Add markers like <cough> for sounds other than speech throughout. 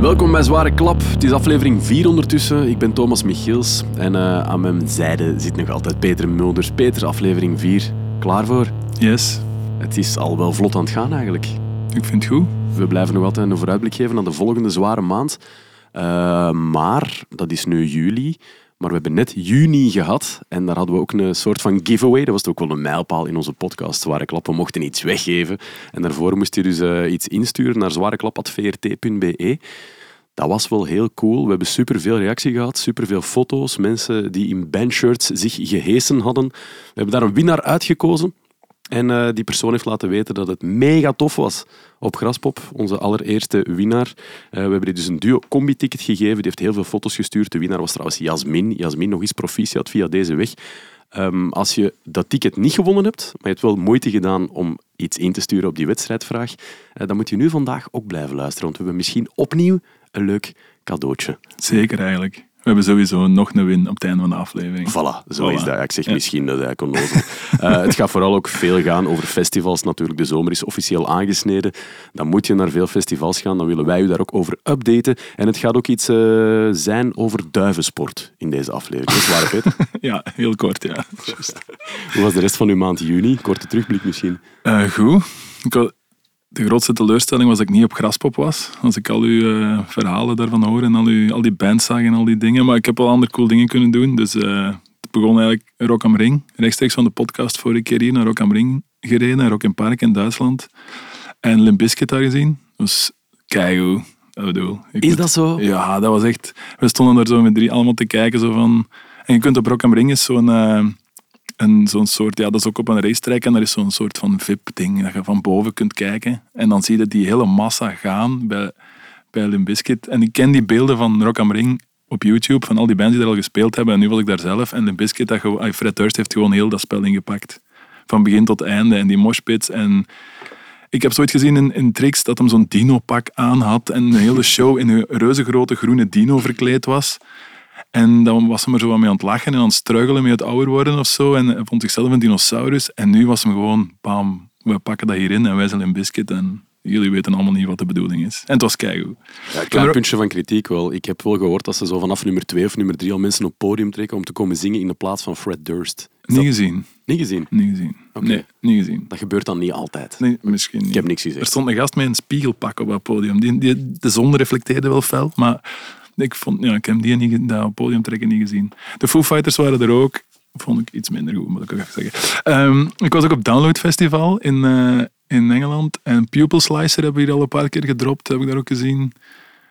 Welkom bij Zware Klap. Het is aflevering 4 ondertussen. Ik ben Thomas Michiels en uh, aan mijn zijde zit nog altijd Peter Mulders. Peter, aflevering 4. Klaar voor? Yes. Het is al wel vlot aan het gaan eigenlijk. Ik vind het goed. We blijven nog altijd een vooruitblik geven aan de volgende zware maand. Uh, maar, dat is nu juli. Maar we hebben net juni gehad en daar hadden we ook een soort van giveaway. Dat was ook wel een mijlpaal in onze podcast. Zware Klap, we mochten iets weggeven. En daarvoor moest je dus uh, iets insturen naar zwareklap.vrt.be. Dat was wel heel cool. We hebben superveel reactie gehad, superveel foto's. Mensen die in bandshirts zich gehesen hadden. We hebben daar een winnaar uitgekozen. En uh, die persoon heeft laten weten dat het mega tof was op Graspop, onze allereerste winnaar. Uh, we hebben die dus een duo-combi-ticket gegeven. Die heeft heel veel foto's gestuurd. De winnaar was trouwens Jasmin. Jasmin, nog eens proficiat via deze weg. Um, als je dat ticket niet gewonnen hebt, maar je hebt wel moeite gedaan om iets in te sturen op die wedstrijdvraag, uh, dan moet je nu vandaag ook blijven luisteren. Want we hebben misschien opnieuw een leuk cadeautje. Zeker eigenlijk. We hebben sowieso nog een win op het einde van de aflevering. Voilà, zo is dat. Ik zeg misschien dat hij kon uh, <laughs> Het gaat vooral ook veel gaan over festivals. Natuurlijk, de zomer is officieel aangesneden. Dan moet je naar veel festivals gaan. Dan willen wij u daar ook over updaten. En het gaat ook iets uh, zijn over duivensport in deze aflevering. Dat is waar, Peter? <laughs> ja, heel kort, ja. Hoe was de rest van uw maand juni? Korte terugblik misschien. Uh, goed. Ik de grootste teleurstelling was dat ik niet op Graspop was. Als ik al uw uh, verhalen daarvan hoor en al, uw, al die bands zag en al die dingen. Maar ik heb wel andere cool dingen kunnen doen. Dus uh, het begon eigenlijk Rock am Ring. Rechtstreeks van de podcast vorige keer hier naar Rock am Ring gereden. Rock in Park in Duitsland. En Limp Bizkit daar gezien. Was keigoed. Dat bedoel. Ik Is dat zo? Ja, dat was echt... We stonden daar zo met drie allemaal te kijken. Zo van, en je kunt op Rock am Ring is zo'n... Uh, en zo'n soort, ja, dat is ook op een racetrack en er is zo'n soort van VIP-ding dat je van boven kunt kijken. En dan zie je die hele massa gaan bij, bij Limbiskit. En ik ken die beelden van Rock am Ring op YouTube, van al die bands die er al gespeeld hebben. En nu was ik daar zelf. En Limbiskit, dat Fred Durst heeft gewoon heel dat spel ingepakt. Van begin tot einde. En die moshpits. En ik heb zoiets gezien in, in Tricks dat hem zo'n dino-pak aan had. En een hele show in een reuze grote groene dino verkleed was. En dan was hij er zo mee aan het lachen en aan het struggelen met het ouder worden of zo. En vond zichzelf een dinosaurus. En nu was hem gewoon, bam, we pakken dat hierin en wij zijn een biscuit. En jullie weten allemaal niet wat de bedoeling is. En het was keigoed. Ja, klein puntje van kritiek wel. Ik heb wel gehoord dat ze zo vanaf nummer twee of nummer drie al mensen op het podium trekken om te komen zingen in de plaats van Fred Durst. niet gezien. Niet gezien? Niet gezien. Okay. Nee, niet gezien. Dat gebeurt dan niet altijd? Nee, misschien niet. Ik heb niks gezien. Er stond een gast met een spiegelpak op dat podium. Die, die, de zon reflecteerde wel fel, maar ik, vond, ja, ik heb die niet, dat podium trekken niet gezien. De Foo Fighters waren er ook. Vond ik iets minder goed, moet ik ook even zeggen. Um, ik was ook op Download Festival in, uh, in Engeland. En Pupil Slicer hebben we hier al een paar keer gedropt. Heb ik daar ook gezien.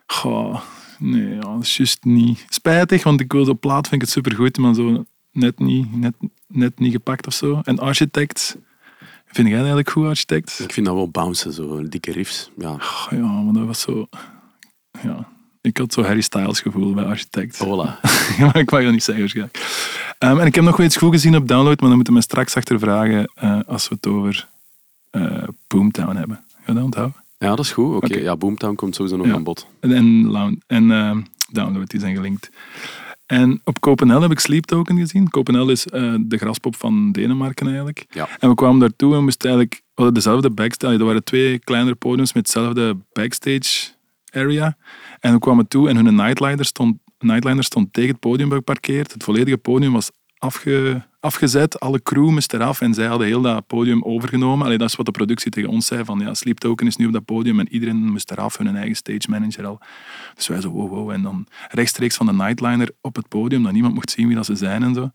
Goh, nee, ja, dat is juist niet. Spijtig, want ik wilde op plaat vind ik het supergoed, maar zo net niet, net, net niet gepakt of zo. En Architects. Vind jij dat eigenlijk goed, Architects? Ik vind dat wel bouncen, zo dikke riffs. Ja, oh, ja maar dat was zo... Ja, ik had zo Harry Styles gevoel bij Architect. Voilà. <laughs> maar ik mag dat niet zeggen waarschijnlijk. Um, en ik heb nog wel iets goed gezien op download, maar dan moeten we straks achter vragen uh, als we het over uh, Boomtown hebben. Ga je dat onthouden? Ja, dat is goed. Oké, okay. ja, Boomtown komt sowieso nog ja. aan bod. En, en, en uh, Download, die zijn gelinkt. En op Copenhagen heb ik Sleep Token gezien. Copenhagen is uh, de graspop van Denemarken eigenlijk. Ja. En we kwamen daartoe en moesten eigenlijk... We hadden dezelfde backstage. Er waren twee kleinere podiums met hetzelfde backstage area. En we kwamen toe en hun nightliner stond, nightliner stond tegen het podium geparkeerd. Het volledige podium was afge, afgezet. Alle crew moest eraf en zij hadden heel dat podium overgenomen. Allee, dat is wat de productie tegen ons zei. Van, ja, Sleep Token is nu op dat podium en iedereen moest eraf. Hun eigen stage manager al. Dus wij zo, wow, wow. En dan rechtstreeks van de nightliner op het podium, dat niemand mocht zien wie dat ze zijn en zo.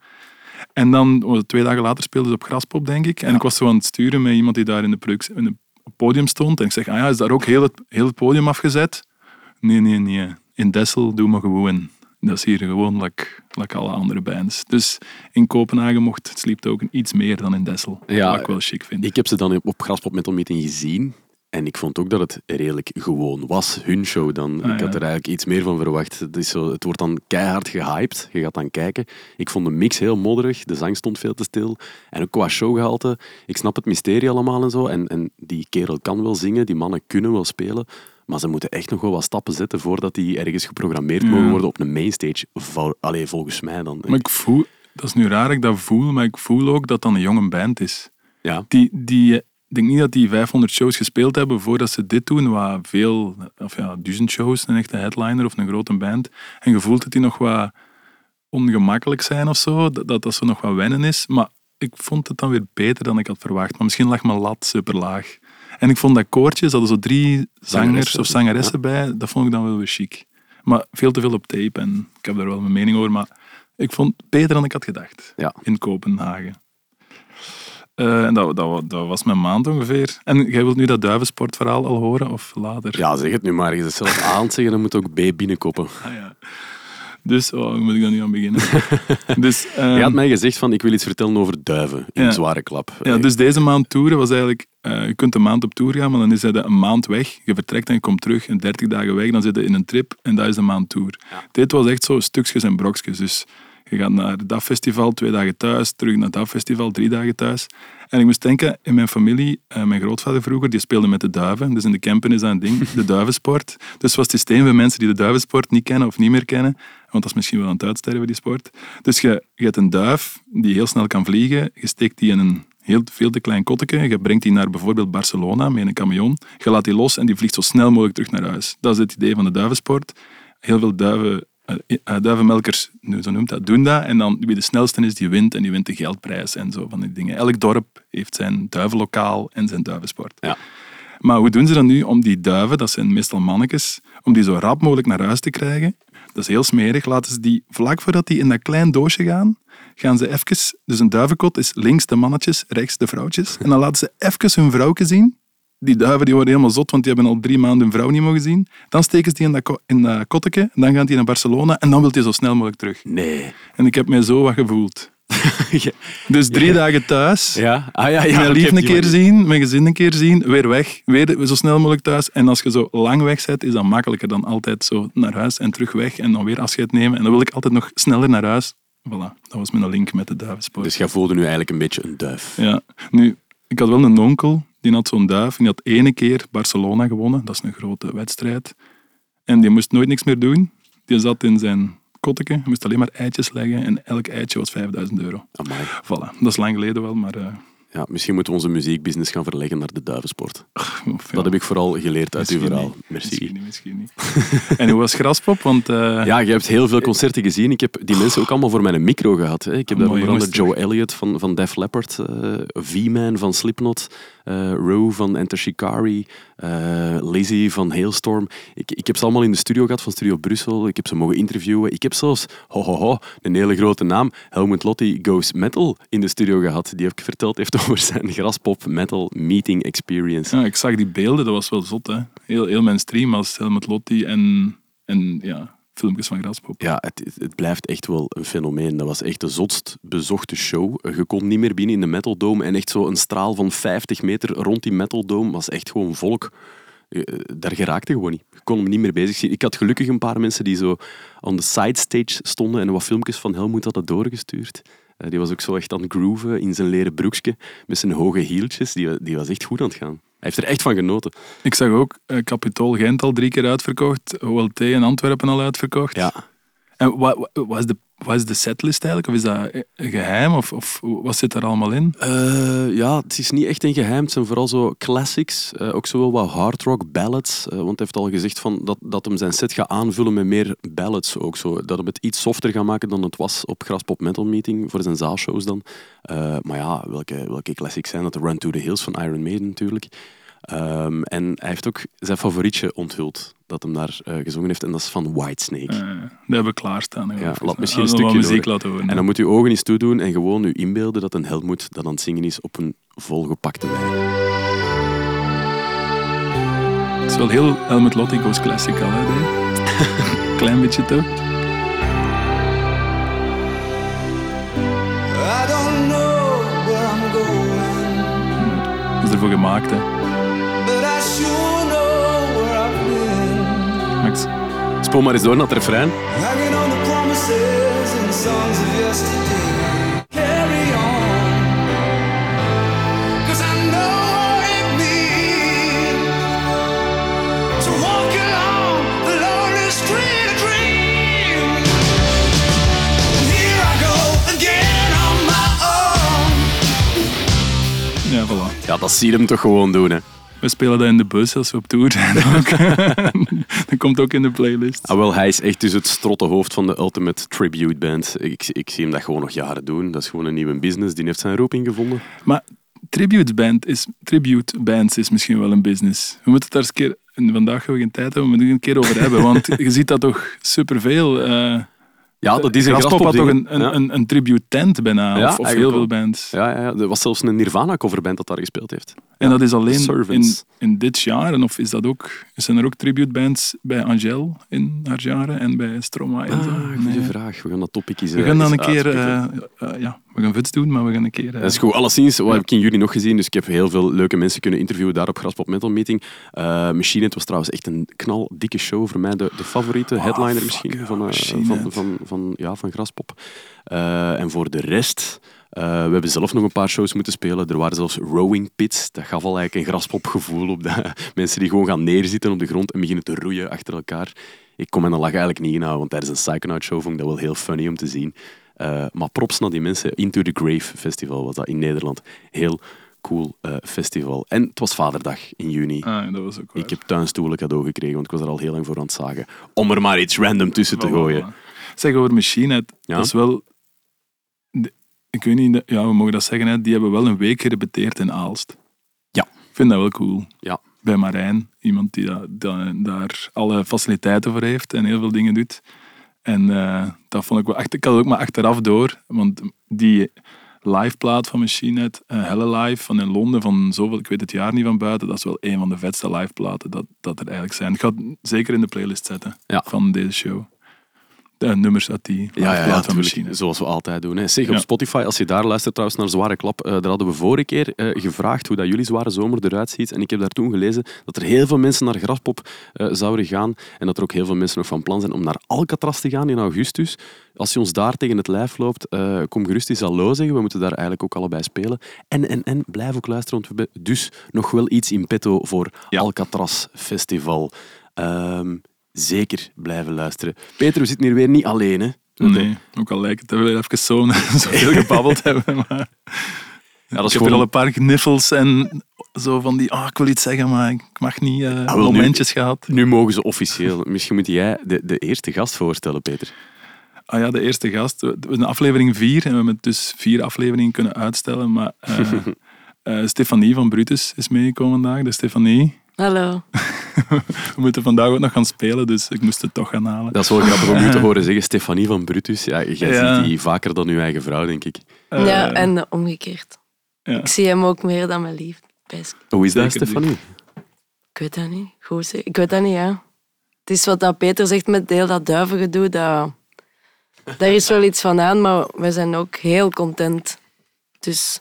En dan, twee dagen later speelden ze op Graspop, denk ik. En ja. ik was zo aan het sturen met iemand die daar in de productie, in het podium stond. En ik zeg, ah ja, is daar ook heel het, heel het podium afgezet? Nee, nee, nee. In Dessel doen we gewoon. Dat is hier gewoon like, like alle andere bands. Dus in Kopenhagen mocht Sleep Token iets meer dan in Dessel. Ja, wat ik wel chic vind. Ik heb ze dan op Graspop Metal Meeting gezien. En ik vond ook dat het redelijk gewoon was, hun show dan. Ah, ik had er eigenlijk iets meer van verwacht. Het, is zo, het wordt dan keihard gehyped. Je gaat dan kijken. Ik vond de mix heel modderig. De zang stond veel te stil. En ook qua showgehalte. Ik snap het mysterie allemaal en zo. En, en die kerel kan wel zingen. Die mannen kunnen wel spelen. Maar ze moeten echt nog wel wat stappen zetten voordat die ergens geprogrammeerd mogen worden op een mainstage. Allee, volgens mij dan. Maar ik voel, dat is nu raar dat ik dat voel, maar ik voel ook dat dat een jonge band is. Ja. Die, die, ik denk niet dat die 500 shows gespeeld hebben voordat ze dit doen, wat veel, of ja, duizend shows, een echte headliner of een grote band. En je voelt dat die nog wat ongemakkelijk zijn of zo, dat dat, dat zo nog wat wennen is. Maar ik vond het dan weer beter dan ik had verwacht. Maar misschien lag mijn lat super laag. En ik vond dat koortje, ze hadden zo drie zangers of zangeressen bij, dat vond ik dan wel weer chic. Maar veel te veel op tape en ik heb daar wel mijn mening over, maar ik vond het beter dan ik had gedacht Ja. in Kopenhagen. Eh, en dat, dat, dat was mijn maand ongeveer. En jij wilt nu dat duivensportverhaal al horen of later? Ja, zeg het nu maar. Je zit zelf aan het zeggen, dan moet ook B binnenkoppen. Ah, ja. Dus, oh, hoe moet ik daar nu aan beginnen? <laughs> dus, ehm, Je had mij gezegd van, ik wil iets vertellen over duiven in Ja. zware klap. Ja, dus deze maand toeren was eigenlijk... eh, je kunt een maand op tour gaan, maar dan is het een maand weg. Je vertrekt en je komt terug, en 30 dagen weg. Dan zit je in een trip en dat is een maand tour. Ja. Dit was echt zo stukjes en brokjes. Dus je gaat naar dat festival, twee dagen thuis. Terug naar dat festival, drie dagen thuis. En ik moest denken, in mijn familie, eh, mijn grootvader vroeger, die speelde met de duiven. Dus in de campen is dat een ding, de duivensport. Dus het was het systeem voor mensen die de duivensport niet kennen of niet meer kennen. Want dat is misschien wel aan het uitsterven, die sport. Dus je, je hebt een duif die heel snel kan vliegen. Je steekt die in een heel veel te klein kotteke. Je brengt die naar bijvoorbeeld Barcelona met een camion. Je laat die los en die vliegt zo snel mogelijk terug naar huis. Dat is het idee van de duivensport. Heel veel duiven, eh, eh, duivenmelkers, nu zo noemt dat, doen dat. En dan wie de snelste is, die wint. En die wint de geldprijs en zo van die dingen. Elk dorp heeft zijn duivenlokaal en zijn duivensport. Ja. Maar hoe doen ze dan nu om die duiven, dat zijn meestal mannetjes, om die zo rap mogelijk naar huis te krijgen? Dat is heel smerig. Laten ze die, vlak voordat die in dat klein doosje gaan, gaan ze even... Dus een duivenkot is links de mannetjes, rechts de vrouwtjes. En dan laten ze even hun vrouwtje zien. Die duiven die worden helemaal zot, want die hebben al drie maanden hun vrouw niet mogen zien. Dan steken ze die in dat, in dat kotteke, en dan gaan die naar Barcelona en dan wil die zo snel mogelijk terug. Nee. En ik heb mij zo wat gevoeld. <laughs> ja. Dus drie dagen thuis, Ja? Ah, ja, ja. mijn lief een keer manier. zien, mijn gezin een keer zien, weer weg, weer zo snel mogelijk thuis. En als je zo lang weg bent, is dat makkelijker dan altijd zo naar huis en terug weg en dan weer afscheid nemen. En dan wil ik altijd nog sneller naar huis. Voilà, dat was mijn link met de duivensport. Dus jij voelde nu eigenlijk een beetje een duif. Ja, nu, ik had wel een onkel, die had zo'n duif, en die had ene keer Barcelona gewonnen. Dat is een grote wedstrijd. En die moest nooit niks meer doen. Die zat in zijn kotteke, hij moest alleen maar eitjes leggen en elk eitje was 5000 euro. Amai. Voilà, dat is lang geleden wel, maar... eh, Ja, misschien moeten we onze muziekbusiness gaan verleggen naar de duivensport. of ja, Dat heb ik vooral geleerd uit uw misschien verhaal. niet, Merci. Misschien niet, misschien niet. <laughs> en hoe was Graspop? Want eh, Ja, je hebt heel veel concerten gezien. Ik heb die mensen ook allemaal voor mijn micro gehad. Hè. Ik heb daar onder andere Joe Elliott van, van Def Leppard, eh, V-Man van Slipknot, eh Roe van Enter Shikari, eh, Lizzie van Hailstorm. Ik, ik heb ze allemaal in de studio gehad van Studio Brussel. Ik heb ze mogen interviewen. Ik heb zelfs, ho, ho, ho, een hele grote naam, Helmut Lotti Goes Metal in de studio gehad. Die heb ik verteld heeft <laughs> over zijn graspop metal meeting experience. ja, ik zag die beelden, dat was wel zot. Hè? Heel, heel mijn stream was Helmut Lotti en, en ja, filmpjes van Graspop. Ja, het, blijft echt wel een fenomeen. Dat was echt de zotst bezochte show. Je kon niet meer binnen in de Metal Dome en echt zo een straal van 50 meter rond die Metal Dome was echt gewoon volk. Eh, Daar geraakte gewoon niet. Je kon hem niet meer bezig zien. Ik had gelukkig een paar mensen die zo on the side stage stonden en wat filmpjes van Helmoet hadden doorgestuurd. Eh, Die was ook zo echt aan het grooven in zijn leren broekje met zijn hoge hieltjes. Die, die was echt goed aan het gaan. Hij heeft er echt van genoten. Ik zag ook eh, Capitol Gent al drie keer uitverkocht, OLT in Antwerpen al uitverkocht. Ja, En wat, is de, wat is de setlist eigenlijk? Of is dat eh, geheim? Of, of wat zit er allemaal in? Eh, ja, het is niet echt een geheim. Het zijn vooral zo classics. eh, ook zo wel wat hard rock ballads. eh, want hij heeft al gezegd van dat, dat hem zijn set gaat aanvullen met meer ballads ook zo. Dat hem het iets softer gaat maken dan het was op Graspop Metal Meeting voor zijn zaalshows dan. Maar ja, welke, welke classics zijn dat? Run to the Hills van Iron Maiden natuurlijk. Ehm, en hij heeft ook zijn favorietje onthuld dat hem daar eh, gezongen heeft. En dat is van Whitesnake. Eh dat hebben we klaarstaan. hè. Ja, laat misschien een stukje muziek laten horen. En dan moet je ogen eens toedoen en gewoon u inbeelden dat een Helmoet dat aan het zingen is op een volgepakte wijn. Het is wel heel Helmut Lotti Goes Classic al, hè? <laughs> Klein beetje toch? I don't know where I'm going, Dat is ervoor gemaakt, hè? Max. Spoel maar eens door naar het refrein. Ja, dat zie je hem toch gewoon doen, hè. We spelen dat in de bus als we op tour zijn. <laughs> dat komt ook in de playlist. Ah, wel, hij is echt dus het strotte hoofd van de Ultimate Tribute Band. Ik, ik zie hem dat gewoon nog jaren doen. Dat is gewoon een nieuwe business. Die heeft zijn roeping gevonden. Maar tribute, band is, tribute bands is misschien wel een business. We moeten het daar eens een keer... en Vandaag hebben we geen tijd hebben, we moeten het een keer over hebben. Want je ziet dat toch superveel. eh Ja, dat is een Graspop had toch een, een, een, een tribute tent bijna. Ja, of, heel veel bands. Ja, ja, ja, er was zelfs een Nirvana-coverband dat daar gespeeld heeft. En dat is alleen in, Servants. in dit jaar. En of is dat ook, zijn er ook tribute bands bij Angel in haar jaren en bij Stromae en zo? Ah, goede Nee. vraag. We gaan dat topic eens We eh, gaan dan eens een keer, eh, eh, ja, we gaan vuts doen, maar we gaan een keer. eh, Dat is goed. Alleszins, wat heb ik in jullie nog gezien? Dus ik heb heel veel leuke mensen kunnen interviewen daar op Graspop Metal Meeting. Eh Machine Head was trouwens echt een knal dikke show. Voor mij de, de favoriete Ah, headliner misschien van, eh, van, van, van, ja, van Graspop. Eh, en voor de rest... eh, we hebben zelf nog een paar shows moeten spelen. Er waren zelfs rowing pits. Dat gaf al eigenlijk een graspopgevoel op de <laughs> mensen die gewoon gaan neerzitten op de grond en beginnen te roeien achter elkaar. Ik kon mijn lach eigenlijk niet inhouden, want tijdens een Psychonaut show vond ik dat wel heel funny om te zien. Eh, maar props naar die mensen. Into the Grave Festival was dat in Nederland. Heel cool eh, festival. En het was Vaderdag in juni. ah, dat was ook waar. Ik heb tuinstoelen cadeau gekregen, want ik was er al heel lang voor aan het zagen. Om er maar iets random tussen te Voilà, gooien. voilà. Zeg over Machine Head, Ja? dat is wel... ik weet niet, ja, we mogen dat zeggen, die hebben wel een week gerepeteerd in Aalst. Ja. Ik vind dat wel cool. Ja. Bij Marijn, iemand die da- da- daar alle faciliteiten voor heeft en heel veel dingen doet. En eh, dat vond ik wel echt. Ik had het ook maar achteraf door, want die liveplaat van Machine Head, eh, Helle Live van in Londen, van zoveel, ik weet het jaar niet van buiten, dat is wel een van de vetste liveplaten dat, dat er eigenlijk zijn. Ik ga het zeker in de playlist zetten Ja. van deze show. De nummers uit die Ja, ja, ja. Machine. Zoals we altijd doen. Hè. Zeg, op Ja. Spotify, als je daar luistert trouwens naar Zware Klap, eh, daar hadden we vorige keer eh, gevraagd hoe dat jullie Zware Zomer eruit ziet. En ik heb daar toen gelezen dat er heel veel mensen naar Graspop eh, zouden gaan. En dat er ook heel veel mensen nog van plan zijn om naar Alcatraz te gaan in augustus. Als je ons daar tegen het lijf loopt, kom gerust eens hallo zeggen. We moeten daar eigenlijk ook allebei spelen. En, en, en blijf ook luisteren, want we hebben dus nog wel iets in petto voor. Alcatraz Festival. Ehm, zeker blijven luisteren. Peter, we zitten hier weer niet alleen, hè? Nee, ook al lijkt het dat we weer even zo, <laughs> zoveel gebabbeld <laughs> hebben. Maar... Ja, dat is ik heb gewoon er al een paar kniffels en zo van die, ah, ik wil iets zeggen, maar ik mag niet, eh, Ah, wel, nu- momentjes gehad. Nu mogen ze officieel. Misschien moet jij de, de eerste gast voorstellen, Peter. Ah ja, de eerste gast. We zijn aflevering vier en we hebben dus vier afleveringen kunnen uitstellen. Maar eh, <laughs> eh, Stefanie van Brutus is meegekomen vandaag. Dus Stefanie, Hallo. <laughs> we moeten vandaag ook nog gaan spelen, dus ik moest het toch gaan halen. Dat is wel grappig om u te <laughs> horen zeggen. Stefanie van Brutus. Ja, jij Ja. ziet die vaker dan uw eigen vrouw, denk ik. Eh, ja, en omgekeerd. ja. Ik zie hem ook meer dan mijn lief. best. Hoe is dat, Zeker Stefanie? Ik weet dat niet. Goed, ik weet dat niet, ja. Het is wat dat Peter zegt met deel dat duivengedoe. Dat, daar is wel iets van aan, maar we zijn ook heel content. Dus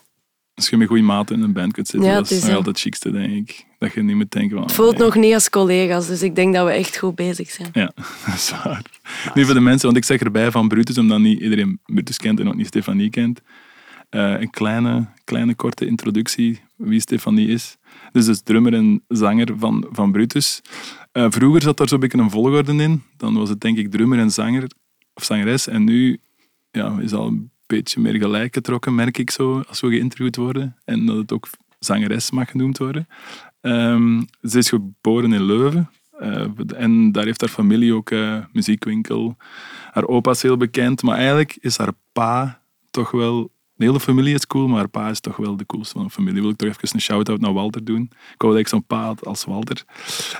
Als je met goede maten in een band kunt zitten, Ja, dat is nog altijd het chicste, denk ik. Dat je niet moet denken van... het voelt nee. nog niet als collega's, dus ik denk dat we echt goed bezig zijn. Ja, <laughs> dat is waar. Nu voor de mensen, want ik zeg erbij van Brutus, omdat niet iedereen Brutus kent en ook niet Stefanie kent. Eh, een kleine, kleine korte introductie wie Stefanie is. Dus is drummer en zanger van, van Brutus. Eh, vroeger zat daar zo'n beetje een volgorde in. Dan was het denk ik drummer en zanger of zangeres. En nu ja, is al beetje meer gelijk getrokken, merk ik zo, als we geïnterviewd worden. En dat het ook zangeres mag genoemd worden. Ehm, ze is geboren in Leuven. Eh, en daar heeft haar familie ook eh muziekwinkel. Haar opa is heel bekend, maar eigenlijk is haar pa toch wel... De hele familie is cool, maar haar pa is toch wel de coolste van de familie. Wil ik toch even een shout-out naar Walter doen. Ik wou dat ik zo'n pa als Walter.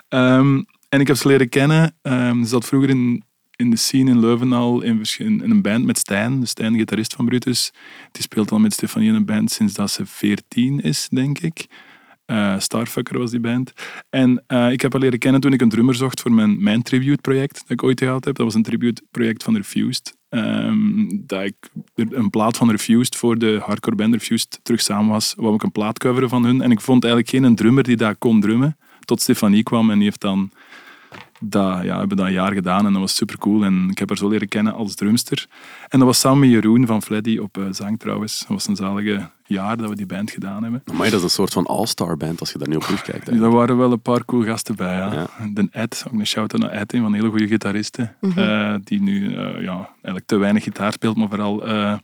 Ehm, en ik heb ze leren kennen. Ehm, ze zat vroeger in, in de scene in Leuven al in, een band met Stijn. De Stijn, gitarist van Brutus. Die speelt al met Stefanie in een band sinds dat ze 14 is, denk ik. Eh, Starfucker was die band. En eh, ik heb haar leren kennen toen ik een drummer zocht voor mijn, mijn tribute-project dat ik ooit gehad heb. Dat was een tribute-project van Refused. Ehm, dat ik een plaat van Refused voor de hardcore band Refused terug samen was, wou ik een plaat coveren van hun. En ik vond eigenlijk geen drummer die dat kon drummen. Tot Stefanie kwam en die heeft dan dat, ja, hebben dat een jaar gedaan en dat was super cool. En ik heb haar zo leren kennen als drumster. En dat was samen met Jeroen van Fleddy op eh, zang trouwens. Dat was een zalige jaar dat we die band gedaan hebben. Maar dat is een soort van all-star band als je daar nu op terugkijkt. hè. Daar waren wel een paar cool gasten bij. Ja. Ja. De Ed, ook een shout-out naar Ed, een van de hele goede gitaristen. Mhm. eh, die nu eh, ja, eigenlijk te weinig gitaar speelt, maar vooral eh,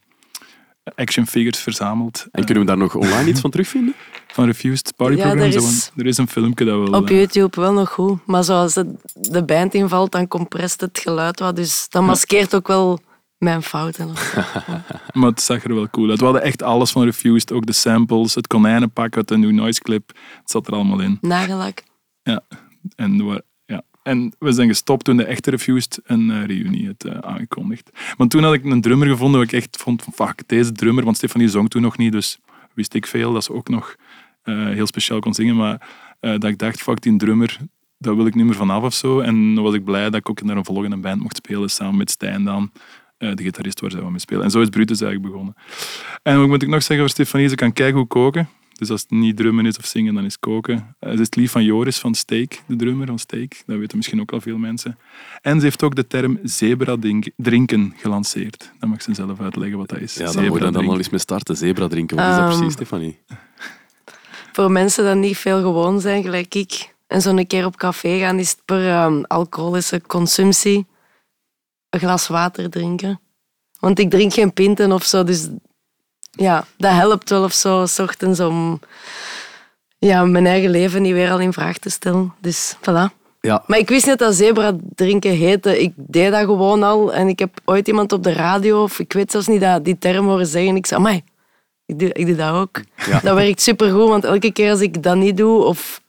action figures verzameld. En kunnen we daar nog online iets van terugvinden? <laughs> Van Refused Party Ja, Program. er is- een- er is een filmpje dat wel... Op eh, YouTube wel nog goed. Maar zoals het, de band invalt, dan comprest het geluid wat. Dus dat maskeert ook wel mijn fouten. <laughs> Maar het zag er wel cool uit. We hadden echt alles van Refused. Ook de samples, het konijnenpak uit de New Noise clip. Het zat er allemaal in. Nagellak. Ja. En. En we zijn gestopt toen de echte Refused een eh, reunie had eh, aangekondigd. Want toen had ik een drummer gevonden waar ik echt vond van fuck, deze drummer, want Stefanie zong toen nog niet, dus wist ik veel dat ze ook nog eh, heel speciaal kon zingen. Maar dat ik dacht, fuck, die drummer, daar wil ik niet meer vanaf of zo. En dan was ik blij dat ik ook naar een volgende band mocht spelen, samen met Stijn dan. de gitarist waar ze mee spelen. En zo is Brutus eigenlijk begonnen. En wat moet ik nog zeggen over Stefanie? Ze kan kijken hoe koken. Dus als het niet drummen is of zingen, dan is het koken. Eh, Ze is het lief van Joris van Steak, de drummer van Steak. Dat weten misschien ook al veel mensen. En ze heeft ook de term zebra drinken gelanceerd. Dan mag ze zelf uitleggen wat dat is. Ja, dan Zebra moet je dan al eens mee starten. Zebra drinken. Wat is dat Ehm, precies, Stefanie? Voor mensen die niet veel gewoon zijn, gelijk ik, en zo'n keer op café gaan, is het per ehm, alcoholische consumptie een glas water drinken. Want ik drink geen pinten of zo, dus ja, dat helpt wel of zo, s ochtends om ja, mijn eigen leven niet weer al in vraag te stellen. Dus voilà. Ja, Maar ik wist niet dat zebra drinken heette. Ik deed dat gewoon al. En ik heb ooit iemand op de radio, of ik weet zelfs niet dat die term horen zeggen. Ik zei, amai, ik doe, ik doe dat ook. Ja. Dat werkt supergoed, want elke keer als ik dat niet doe, of...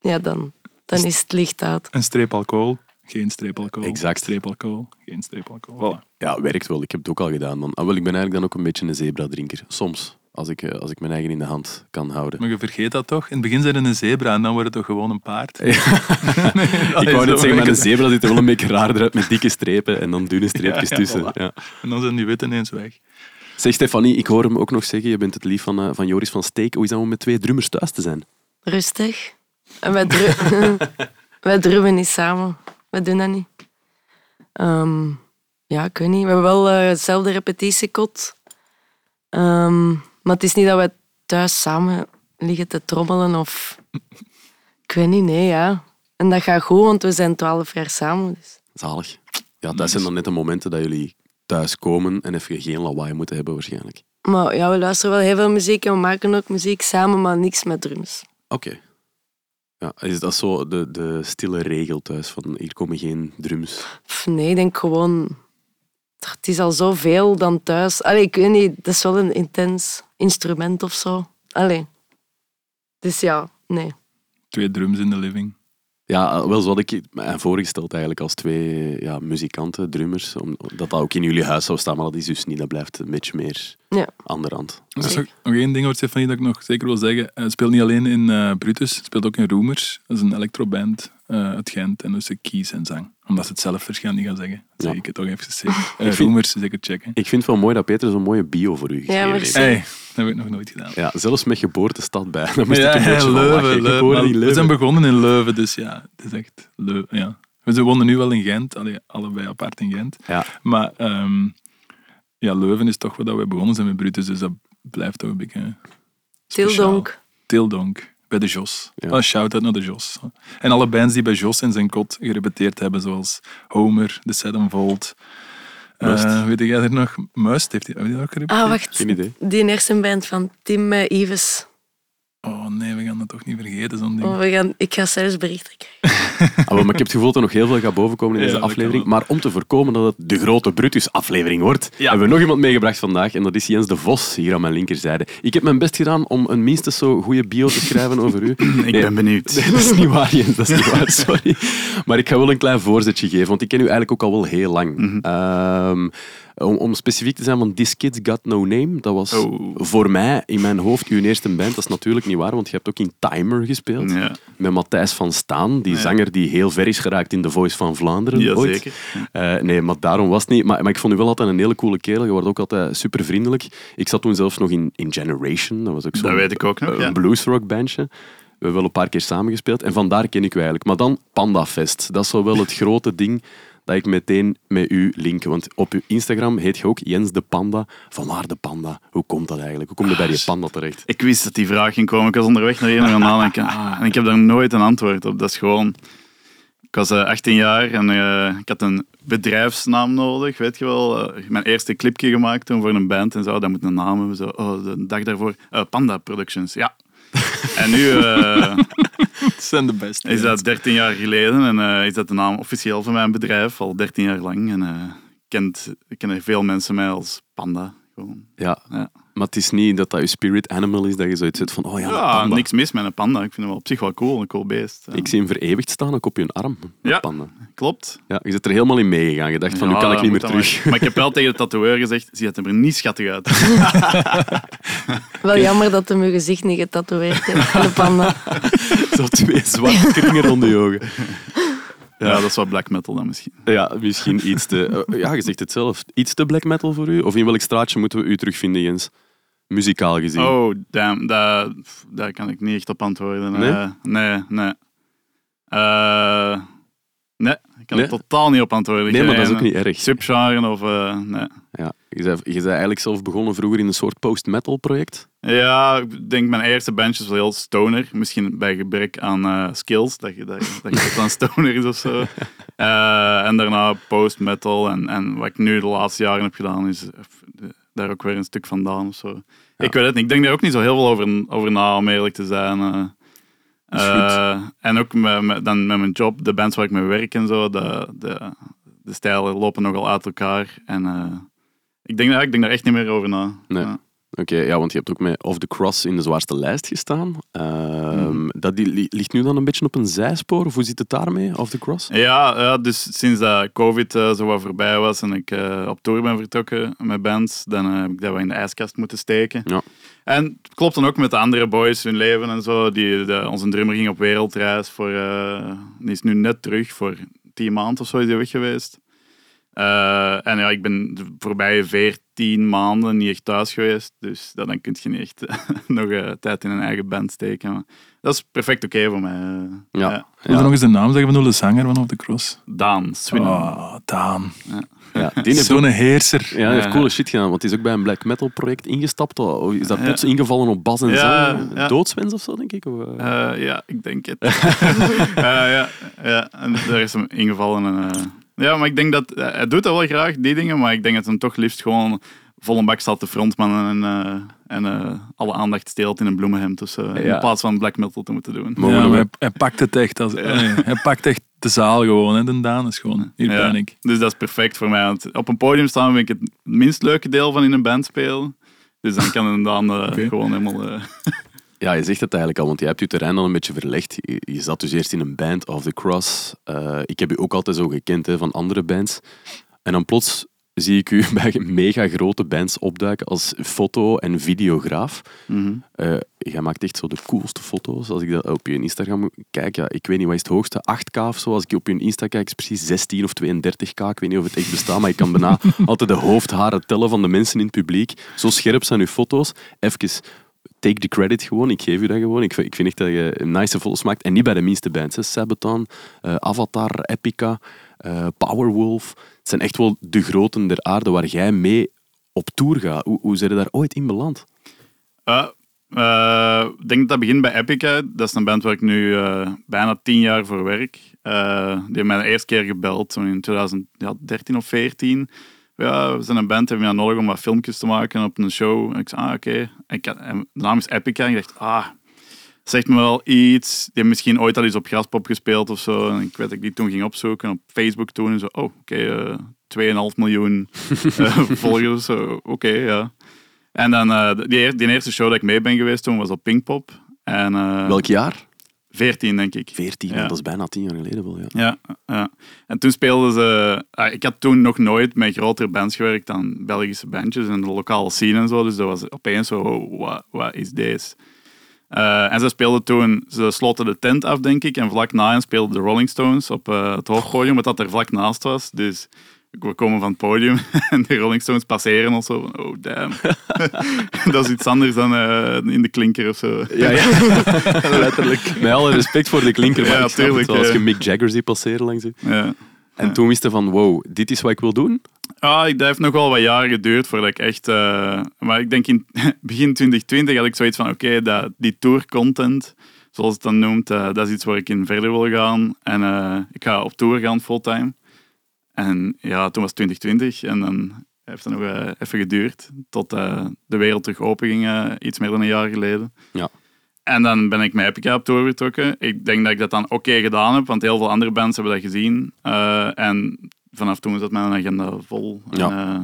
Ja, dan, dan is het licht uit. Een streep alcohol, geen streep alcohol. Exact. Streep alcohol, geen streep alcohol. Voilà. ja, werkt wel. Ik heb het ook al gedaan. Man. Ah, wel, ik ben eigenlijk dan ook een beetje een zebra-drinker. Soms, als ik, eh, als ik mijn eigen in de hand kan houden. Maar je vergeet dat toch? In het begin zijn het een zebra en dan wordt het toch gewoon een paard? <laughs> ik wou net zeggen, maar een zebra ziet er wel een <laughs> beetje raarder uit met dikke strepen en dan dunne streepjes Ja, ja, tussen. voilà. Ja. En dan zijn die witten ineens weg. Zeg Stefanie, ik hoor hem ook nog zeggen, je bent het lief van, eh, van Joris van Steek. Hoe is dat om met twee drummers thuis te zijn? Rustig. En wij, dru <laughs> wij drummen niet samen. Wij doen dat niet. Ehm, ja, ik weet niet. We hebben wel eh, hetzelfde repetitiekot. Ehm, maar het is niet dat wij thuis samen liggen te trommelen of... Ik weet niet, nee, ja. En dat gaat goed, want we zijn twaalf jaar samen. Dus. Zalig. Ja, dat zijn dan net de momenten dat jullie thuis komen en even geen lawaai moeten hebben waarschijnlijk. Maar ja, we luisteren wel heel veel muziek en we maken ook muziek samen, maar niks met drums. Oké. Ja, is dat zo de, de stille regel thuis? Van hier komen geen drums. Nee, ik denk gewoon... Het is al zoveel dan thuis. Allee, ik weet niet, dat is wel een intens instrument of zo. Allee. Dus ja, nee. Twee drums in de living. Ja, wel zo had ik mij voorgesteld eigenlijk als twee ja, muzikanten, drummers. Om, dat dat ook in jullie huis zou staan, maar dat is dus niet. Dat blijft een beetje meer Ja. aan de rand. Er is nog, nog één ding over Stefanie dat ik nog zeker wil zeggen. Hij speelt niet alleen in eh, Brutus, hij speelt ook in Roomers. Dat is een electroband eh uit Gent. En dus kies en zang. Omdat ze het zelf waarschijnlijk niet gaan zeggen. Zeg Ja. ik het toch even zeker. <laughs> Vind- Roomers, zeker checken. Ik vind het wel mooi dat Peter zo'n mooie bio voor u geschreven merci. heeft. Hey, dat heb ik nog nooit gedaan. Ja, zelfs met geboortestad bij. <laughs> Dan moest Ja, ik een ja, beetje. Leuven, Leuven. We zijn begonnen in Leuven, dus ja, het is echt Leuven. Ja. We wonen nu wel in Gent, allee, allebei apart in Gent. Ja. Maar ehm, ja, Leuven is toch wat we begonnen zijn met Brutus, dus dat blijft toch een beetje speciaal. Tildonk. Tildonk, bij de Jos. Ja. Een shout-out naar de Jos. En alle bands die bij Jos in zijn kot gerepeteerd hebben, zoals Homer, The Sevenfold. Must. Eh weet jij er nog? Must heeft hij heb je die ook gerepeteerd? Ah, wacht. Geen idee. Die hersenband van Tim eh, Ives. Oh nee, we gaan dat toch niet vergeten, zo'n ding. Oh, we gaan, ik ga zelfs berichten krijgen. <laughs> Ah, maar ik heb het gevoel dat er nog heel veel gaat bovenkomen in Ja, deze aflevering. Maar om te voorkomen dat het de grote Brutus-aflevering wordt, Ja. hebben we nog iemand meegebracht vandaag. En dat is Jens de Vos, hier aan mijn linkerzijde. Ik heb mijn best gedaan om een minstens zo goede bio te schrijven over u. <clears throat> Ik ben benieuwd. Nee, dat is niet waar, Jens. Dat is niet waar, sorry. Maar ik ga wel een klein voorzetje geven, want ik ken u eigenlijk ook al wel heel lang. Ehm, om, om specifiek te zijn van This Kid's Got No Name, dat was Oh. voor mij in mijn hoofd uw eerste band. Dat is natuurlijk niet waar, want je hebt ook in Timer gespeeld. Ja, Met Matthijs van Staan, die zanger die heel ver is geraakt in The Voice van Vlaanderen ooit. Jazeker. Eh, nee, maar daarom was het niet. Maar, maar ik vond u wel altijd een hele coole kerel. Je wordt ook altijd super vriendelijk. Ik zat toen zelfs nog in, in Generation. Dat was ook zo'n Dat weet ik ook nog, een ja. bluesrock bandje. We hebben wel een paar keer samengespeeld. En vandaar ken ik u eigenlijk. Maar dan Panda Fest. Dat is wel het grote ding dat ik meteen met u link. Want op uw Instagram heet je ook Jens de Panda. Van waar de panda? Hoe komt dat eigenlijk? Hoe kom je bij die panda terecht? Ik wist dat die vraag ging komen. Ik was onderweg naar naar gaan nadenken. Ah, en ik heb daar nooit een antwoord op. Dat is gewoon... Ik was eh, 18 jaar en eh, ik had een bedrijfsnaam nodig, weet je wel. Eh, mijn eerste clipje gemaakt toen voor een band en zo. Dat moet een naam hebben. Zo. Oh, de dag daarvoor. eh, Panda Productions, ja. <laughs> en nu eh, <laughs> zijn de beste. is dat 13 jaar geleden en eh, is dat de naam officieel van mijn bedrijf, al 13 jaar lang. En eh, kent, kennen veel mensen mij als Panda. Gewoon. Ja. Ja. Maar het is niet dat dat je spirit animal is, dat je zoiets zit van, oh ja, een Ja, panda. niks mis met een panda. Ik vind hem wel op zich wel cool, een cool beest. Ja. Ik zie hem vereeuwigd staan, ook op je arm. een Ja. Panda. Klopt. Ja, je zit er helemaal in meegegaan. Je dacht van, nu kan ik niet meer terug. Maar, maar ik heb wel tegen de tatoeëur gezegd, zie het er niet schattig uit. <laughs> Wel jammer dat hij mijn gezicht niet getatoeëerd heeft van <laughs> de panda. Zo twee zwarte kringen rond de ogen. Ja, dat is wat black metal dan misschien. Ja, misschien iets te... <laughs> ja, je zegt het zelf. Iets te black metal voor u? Of in welk straatje moeten we u terugvinden, Jens? Muzikaal gezien. Oh, damn, daar, daar kan ik niet echt op antwoorden. Nee? Eh, nee, nee. Eh, nee, ik kan Nee? er totaal niet op antwoorden. nee, maar dat is ook niet erg. Subgenre of... eh, nee. Ja, je, zei, je zei eigenlijk zelf begonnen vroeger in een soort post-metal project. Ja, ik denk mijn eerste bandje was heel stoner. Misschien bij gebrek aan eh, skills, dat je, dat, dat je dan stoner is of zo. <laughs> Eh, en daarna post-metal. En, en wat ik nu de laatste jaren heb gedaan, is eh, daar ook weer een stuk vandaan of zo. Ik weet het niet. Ik denk daar ook niet zo heel veel over, over na, om eerlijk te zijn. eh. Eh, en ook met, met- dan met mijn job, de bands waar ik mee werk en zo, de, de, de stijlen lopen nogal uit elkaar. En eh, ik, denk, daar- ik denk daar echt niet meer over na. Nee. Ja. Oké, ja, want je hebt ook met Off the Cross in de zwaarste lijst gestaan. Mhm. Dat die, li- ligt nu dan een beetje op een zijspoor? Of hoe zit het daarmee, Off the Cross? Ja, ja, dus sinds dat COVID eh, zo wat voorbij was en ik eh, op tour ben vertrokken met bands, dan eh, heb ik dat wel in de ijskast moeten steken. Ja. En het klopt dan ook met de andere boys, hun leven en zo. Die, de, onze drummer ging op wereldreis voor, die is nu net terug voor tien maanden of zo is hij weg geweest. En ja, ik ben de voorbije veertien maanden niet echt thuis geweest, dus dat, dan kun je niet echt <laughs> nog eh, tijd in een eigen band steken. Maar dat is perfect oké voor mij. eh. Ja. Ja. Wil je nog eens de naam zeggen van de zanger van Off the Cross? Daan Swinnon. Oh, Daan. Ja, <laughs> die heeft Zo'n heerser. Ja, hij heeft Ja. coole shit gedaan, want hij is ook bij een black metal project ingestapt. Of Is dat Ja. plots ingevallen op bas en Ja, zang? ja. Doodswens of zo, denk ik? Of, eh? Eh, ja, ik denk het. <laughs> Eh, ja, ja, en daar is hem ingevallen. En, eh, ja, maar ik denk dat eh, hij doet dat wel graag, die dingen, maar ik denk dat hij toch liefst gewoon vol een bak staat de frontman en, eh, en eh, alle aandacht steelt in een bloemenhemd Ja. in plaats van black metal te moeten doen. Ja, maar hij, hij pakt het echt. Als, <laughs> nee, hij pakt echt de zaal gewoon. Hè. De Daan is gewoon, hier Ja, ben ik. Dus dat is perfect voor mij. Want op een podium staan vind ik het minst leuke deel van in een band spelen. Dus dan kan eh, Oké. gewoon helemaal... <laughs> Ja, je zegt het eigenlijk al, want je hebt je terrein al een beetje verlegd. Je, je zat dus eerst in een band, Off the Cross. Eh, ik heb u ook altijd zo gekend hè, van andere bands. En dan plots zie ik u <laughs> bij mega grote bands opduiken als foto- en videograaf. Eh, jij maakt echt zo de coolste foto's. Als ik dat op je Instagram kijk, ja, ik weet niet wat is het hoogste, 8K of zo. Als ik op je Insta kijk, is het precies 16 of 32K. Ik weet niet of het echt bestaat, maar ik kan bijna <laughs> altijd de hoofdharen tellen van de mensen in het publiek. Zo scherp zijn uw foto's. Even take the credit gewoon. Ik geef u dat gewoon. Ik ik vind echt dat je nice foto's maakt. En niet bij de minste bands. Hè. Sabaton, eh, Avatar, Epica, eh, Powerwolf. Het zijn echt wel de groten der aarde waar jij mee op tour gaat. Hoe, hoe zijn je daar ooit in beland? Ja, eh, ik denk dat dat begint bij Epica. Dat is een band waar ik nu bijna tien jaar voor werk. Die hebben mij de eerste keer gebeld, in 2013 of 14. Ja, we zijn een band, hebben we nodig om wat filmpjes te maken op een show. En ik zei, ah, oké. En De naam is Epica. En ik dacht, ah, zegt me wel iets. Die hebben misschien ooit al eens op Graspop gespeeld of zo. En ik weet dat ik die toen ging opzoeken op Facebook toen. En zo, oh, oké, eh 2,5 miljoen eh, <laughs> volgers. Zo, oké, ja. En dan, eh, die, eer- die eerste show dat ik mee ben geweest toen was op Pinkpop. En, Welk jaar? 14, denk ik. 14, Ja. dat is bijna tien jaar geleden wel. Ja. Ja, ja. En toen speelden ze... ah, ik had toen nog nooit met grotere bands gewerkt dan Belgische bandjes en de lokale scene en zo. Dus dat was opeens zo, oh, wat, wat is deze? Eh, en ze speelden toen... Ze sloten de tent af, denk ik. En vlak na hen speelden de Rolling Stones op eh, het hoofdpodium, wat dat er vlak naast was. Dus we komen van het podium <laughs> en de Rolling Stones passeren ons zo van, oh damn. <laughs> dat is iets anders dan eh, in de klinker of zo. Ja, ja. <laughs> letterlijk. Met alle respect voor de klinker, maar Ja, ik snap het tuurlijk, wel. Als je Mick Jagger ziet passeren langs je. Ja. En toen wist je van, wow, dit is wat ik wil doen. Ah, ik- dat heeft nog wel wat jaren geduurd voordat ik echt... eh, maar ik denk in begin 2020 had ik zoiets van, oké, dat die tour content, zoals het dan noemt. Eh, dat is iets waar ik in verder wil gaan. En eh, ik ga op tour gaan fulltime. En ja, toen was het 2020 en dan heeft het nog eh, even geduurd tot eh, de wereld terug open ging, eh, iets meer dan een jaar geleden. Ja. En dan ben ik met Epica op tour vertrokken. Ik denk dat ik dat dan oké gedaan heb, want heel veel andere bands hebben dat gezien. En vanaf toen zat mijn agenda vol. Ja.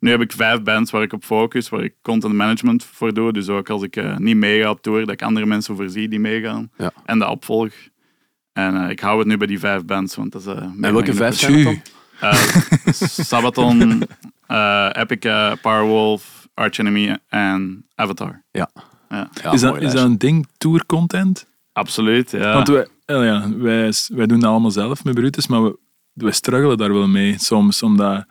nu heb ik vijf bands waar ik op focus, waar ik content management voor doe. Dus ook als ik niet meega op tour, dat ik andere mensen voorzie die meegaan. Ja. En de opvolg. En ik hou het nu bij die vijf bands, want dat is... En welke vijf zijn het dan? Sabaton, eh, Epica, Powerwolf, Arch Enemy en Avatar. Ja. Ja. Ja, is, dat, is dat een ding, tour content? Absoluut, ja. Want wij, ja, wij, wij doen dat allemaal zelf met Brutus, maar we, wij struggelen daar wel mee. Soms omdat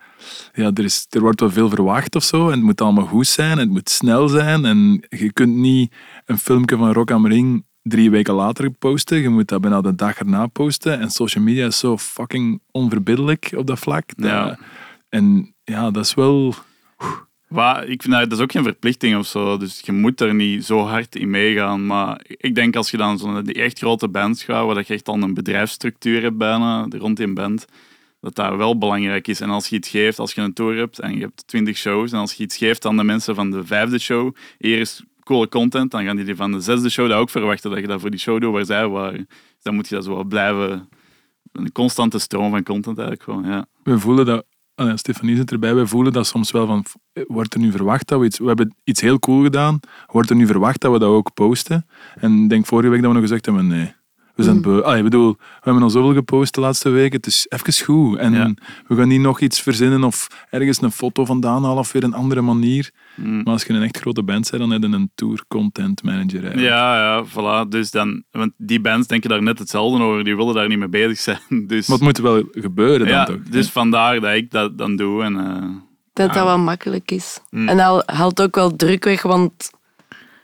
ja, er, is, er wordt wel veel verwacht of zo. En het moet allemaal goed zijn. En het moet snel zijn. En je kunt niet een filmpje van Rock am Ring drie weken later posten. Je moet dat bijna de dag erna posten. En social media is zo fucking onverbiddelijk op dat vlak. Dat- Ja. En ja, dat is wel... Wa- ik vind dat, dat is ook geen verplichting of zo. Dus je moet er niet zo hard in meegaan. Maar ik denk als je dan zo'n die echt grote bands gaat, waar dat je echt al een bedrijfsstructuur hebt bijna rond die band, dat dat wel belangrijk is. En als je iets geeft, als je een tour hebt en je hebt twintig shows, en als je iets geeft aan de mensen van de vijfde show, hier is coole content, dan gaan die van de zesde show dat ook verwachten dat je dat voor die show doet waar zij waren. Dan moet je dat zo blijven... Een constante stroom van content eigenlijk gewoon, ja. we voelen dat, ja, Stefanie zit erbij, wij voelen dat soms wel van, wordt er nu verwacht dat we iets, we hebben iets heel cool gedaan, wordt er nu verwacht dat we dat ook posten? En denk vorige week dat we nog gezegd hebben, nee. We zijn beu. Ah, ik bedoel, we hebben al zoveel gepost de laatste weken. Het is even goed. En Ja. we gaan niet nog iets verzinnen of ergens een foto vandaan halen of weer een andere manier. Mm. Maar als je een echt grote band bent, dan heb je een tour content manager. eigenlijk. Ja, ja, voilà. Dus dan, want die bands denken daar net hetzelfde over. Die willen daar niet mee bezig zijn. <laughs> Dus, Maar het moet wel gebeuren ja, dan toch? dus vandaar dat ik dat dan doe. En, eh, Dat dat wel makkelijk is. Mm. En dat haalt ook wel druk weg, want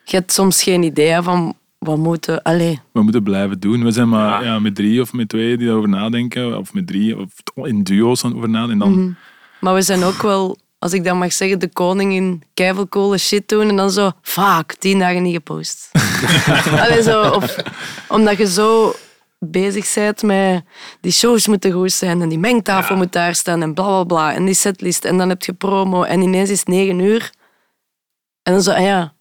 je hebt soms geen idee van wat moeten... Allee, we moeten blijven doen. We zijn maar Ja. ja. met drie of met twee die daarover nadenken. Of met drie, of in duo's over nadenken. En dan, Mhm. Maar we zijn ook wel, als ik dat mag zeggen, de koning in keivelkolen shit doen en dan zo, fuck, tien dagen niet gepost. <laughs> Allee, zo, of, omdat je zo bezig bent met die shows moeten goed zijn en die mengtafel moet daar staan en bla bla bla en die setlist en dan heb je promo en ineens is het negen uur. En dan zo, ah ja,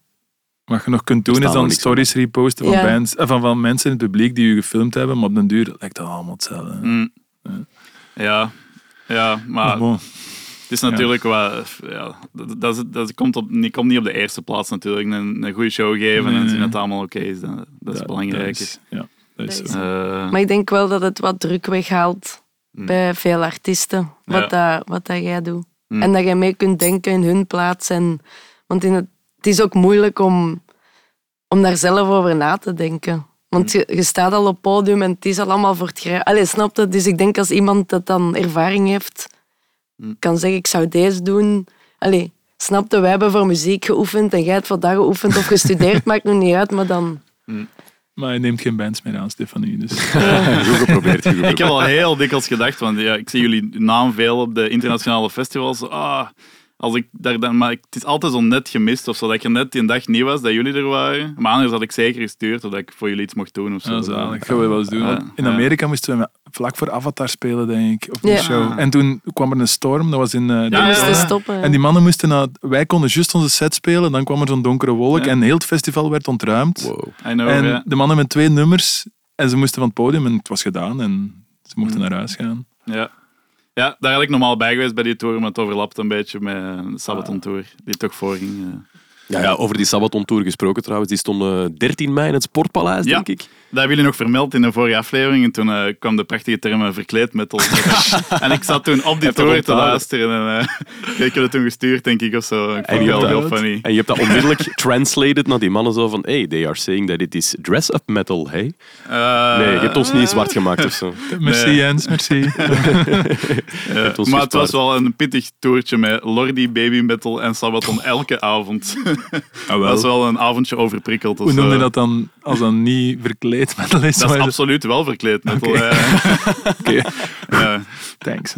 Wat je nog kunt doen is dan stories reposten van, Ja. bands, eh, van, van mensen in het publiek die je gefilmd hebben. Maar op den duur lijkt dat allemaal hetzelfde. mm. Ja, ja, Maar maar bon. het is natuurlijk wat... Ja, dat, dat, komt, op, niet- komt niet op de eerste plaats natuurlijk. Een, een goede show geven Nee, en zien dat het allemaal oké is. Dat, dat is Dat- belangrijk. dat is- Ja, dat is Dat zo. is- Eh, maar ik denk wel dat het wat druk weghaalt Mm. bij veel artiesten, wat, Ja. dat, wat dat jij doet. Mm. En dat je mee kunt denken in hun plaats. En, want in het, het is ook moeilijk om, om daar zelf over na te denken. Want je, je staat al op het podium en het is al allemaal voor het grijpen. Allee, snap je? Dus ik denk als iemand dat dan ervaring heeft, Mm. kan zeggen, ik zou deze doen. Allee, snap je? Wij hebben voor muziek geoefend en jij hebt voor dat geoefend of gestudeerd, <laughs> maakt nog niet uit, maar dan... Maar hij neemt geen bands meer aan, Stefanie. Dus. <laughs> Goed geprobeerd, goed Ik heb al heel dikwijls gedacht, want ja, ik zie jullie naam veel op de internationale festivals. Ah, als ik daar dan, maar het is altijd zo net gemist of zo, dat ik er net die dag niet was, dat jullie er waren. Maar anders had ik zeker gestuurd dat ik voor jullie iets mocht doen of zo. Ja. Dat gaan we wel eens doen. Ja, in. Amerika moesten we vlak voor Avatar spelen, denk ik. Of een Ja. show. En toen kwam er een storm, dat was in eh, Ja, We ja, moesten ja. stoppen. En die mannen moesten naar... Wij konden juist onze set spelen, dan kwam er zo'n donkere wolk Ja. en heel het festival werd ontruimd. Wow. Know, en ja. de mannen met twee nummers en ze moesten van het podium en het was gedaan en ze mochten Mm. naar huis gaan. Ja. Ja, daar had ik normaal bij geweest bij die tour, maar het overlapt een beetje met de Sabaton Tour, die toch voorging. eh. Ja, ja, over die Sabaton Tour gesproken trouwens. Die stond eh, 13 mei in het Sportpaleis, Ja. denk ik. Dat hebben jullie nog vermeld in de vorige aflevering. En toen eh, kwam de prachtige term eh, verkleed metal. <laughs> en ik zat toen op die tour te luisteren. En, eh, <laughs> ik heb het toen gestuurd, denk ik, of zo. Ik En vond je het wel hebt heel dat- funny. En je hebt dat <laughs> onmiddellijk translated naar die mannen zo van hey, they are saying that it is dress-up metal, hey? Eh, Nee, je hebt ons niet zwart gemaakt of zo. Merci Nee. Jens, merci. maar het was wel een pittig toertje met Lordi, Baby Metal en Sabaton elke avond. Ah, dat is wel een avondje overprikkeld. of Hoe noem je dat dan als dat niet verkleed metal is? Dat is maar- absoluut wel verkleed metal. Oké. eh. <laughs> Oké. Ja. Thanks.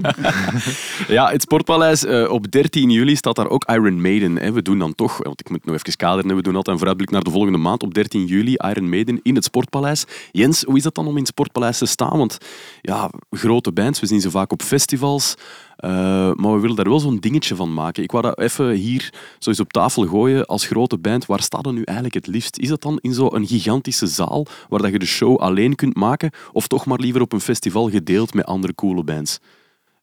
Ja, het Sportpaleis, eh, op 13 juli staat daar ook Iron Maiden. Hè. We doen dan toch, want ik moet nog even kaderen, hè. we doen altijd een vooruitblik naar de volgende maand. Op 13 juli Iron Maiden in het Sportpaleis. Jens, hoe is dat dan om in het Sportpaleis te staan? Want ja, grote bands, we zien ze vaak op festivals. Eh, maar we willen daar wel zo'n dingetje van maken. Ik wou dat even hier zo eens op tafel gooien. Als grote band, waar staat dat nu eigenlijk het liefst? Is dat dan in zo'n gigantische zaal waar dat je de show alleen kunt maken? Of toch maar liever op een festival gedeeld met andere coole bands?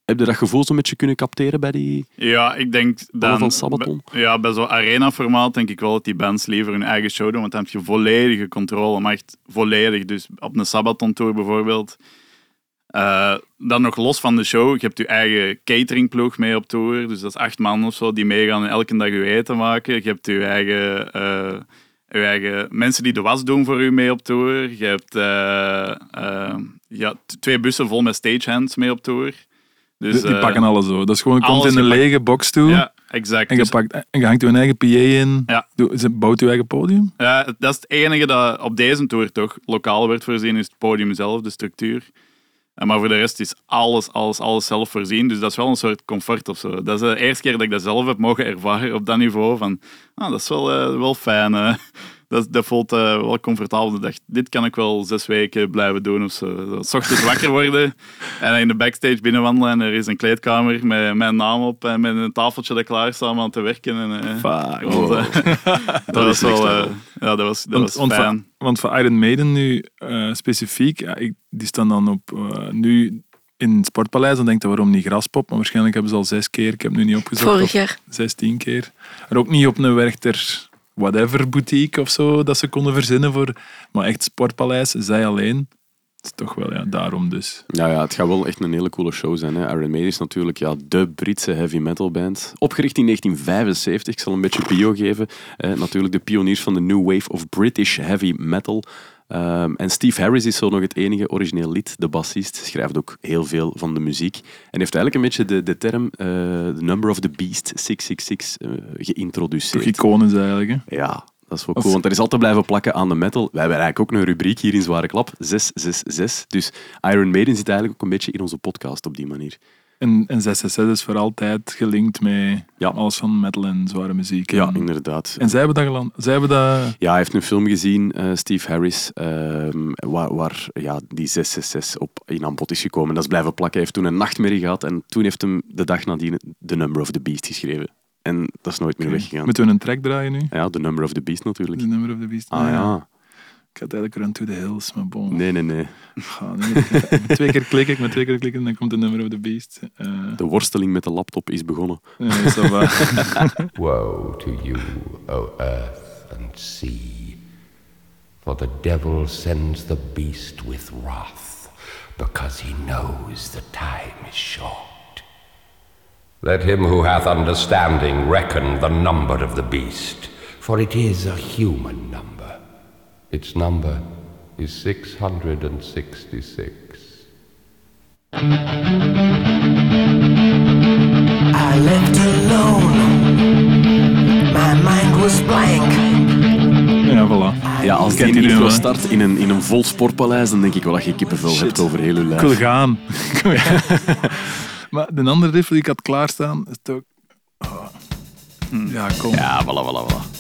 Heb je dat gevoel zo'n beetje kunnen capteren bij die... Ja, ik denk dan, van Sabaton? bij- Ja, bij zo'n arena-formaat denk ik wel dat die bands liever hun eigen show doen, want dan heb je volledige controle, maar echt volledig. Dus op een Sabaton-tour bijvoorbeeld. Eh, dan nog los van de show, je hebt je eigen cateringploeg mee op tour, dus dat is acht man of zo die meegaan en elke dag je eten maken. Je hebt je eigen, eh, je eigen mensen die de was doen voor u mee op tour. Je hebt eh, ja, twee bussen vol met stagehands mee op tour. Dus, die eh, pakken alles zo. Dat is gewoon, komt in een lege box toe Ja, exact. en, je Dus- pakt, en je hangt je eigen PA in. Ja. Bouwt je eigen podium. Ja, dat is het enige dat op deze tour toch lokaal werd voorzien, is het podium zelf, de structuur. En maar voor de rest is alles, alles, alles zelf voorzien. Dus dat is wel een soort comfort of zo. Dat is de eerste keer dat ik dat zelf heb mogen ervaren op dat niveau. Van, ah, dat is wel, eh, wel fijn. eh. Dat, dat voelt eh, wel comfortabel. Ik dacht, dit kan ik wel zes weken blijven doen of zo. 's ochtends wakker <laughs> worden en in de backstage binnenwandelen. En er is een kleedkamer met mijn naam op en met een tafeltje dat klaar staat om aan te werken. En, eh, Fuck. want, eh, <laughs> dat, was wel, eh, ja, dat was, dat Want, was fijn. want voor Iron Maiden nu eh, specifiek, ja, ik, die staan dan op nu in het Sportpaleis. Dan denk je waarom niet Graspop, maar waarschijnlijk hebben ze al zes keer, ik heb nu niet opgezocht, Vorig jaar. zestien keer. Er ook niet op een Werchter whatever boutique of zo dat ze konden verzinnen voor, maar echt Sportpaleis, zij alleen. Dat is toch wel, ja, daarom dus. Ja, ja, het gaat wel echt een hele coole show zijn. Hè. Iron Maiden is natuurlijk ja, de Britse heavy metal band. Opgericht in 1975, ik zal een beetje bio geven. Eh, natuurlijk de pioniers van de New Wave of British Heavy Metal. Ehm, en Steve Harris is zo nog het enige origineel lid, de bassist. Schrijft ook heel veel van de muziek. En heeft eigenlijk een beetje de, de term eh, The Number of the Beast 666 eh, Toch geïntroduceerd. iconisch eigenlijk. Hè? Ja, dat is wel cool. Want er is altijd blijven plakken aan de metal. Wij hebben eigenlijk ook een rubriek hier in Zware Klap. 666. Dus Iron Maiden zit eigenlijk ook een beetje in onze podcast op die manier. En, en 666 is voor altijd gelinkt met Ja. alles van metal en zware muziek. Ja, inderdaad. en zij hebben dat geland. Zij hebben dat... Ja, hij heeft een film gezien, eh, Steve Harris, ehm, waar, waar ja, die 666 op in aan bod is gekomen. Dat is blijven plakken. Hij heeft toen een nachtmerrie gehad en toen heeft hem de dag nadien The Number of the Beast geschreven. En dat is nooit meer weggegaan. Moeten we een track draaien nu? Ja, The Number of the Beast natuurlijk. The Number of the Beast. Ah ja. Ik had eigenlijk Run to the Hills, maar bon. Nee, nee, nee. Ga, nu moet ik- met twee keer klikken, met twee keer klikken en dan komt de Number of the Beast. Eh De worsteling met de laptop is begonnen. ja, ça va. <laughs> <laughs> Woe to you, O earth and sea, for the devil sends the beast with wrath, because he knows the time is short. Let him who hath understanding reckon the number of the beast, for it is a human number. Its number is 666. I left alone. My mind was blank. ja, voilà. Ja, als die Kent iedereen intro start in een, in een vol sportpaleis, dan denk ik wel dat je kippenvel hebt over heel je lijf. Ik wil gaan. <laughs> <laughs> maar de andere riff die ik had klaarstaan, is toch... Oh. Ja, kom. Ja, voilà, voilà, voilà.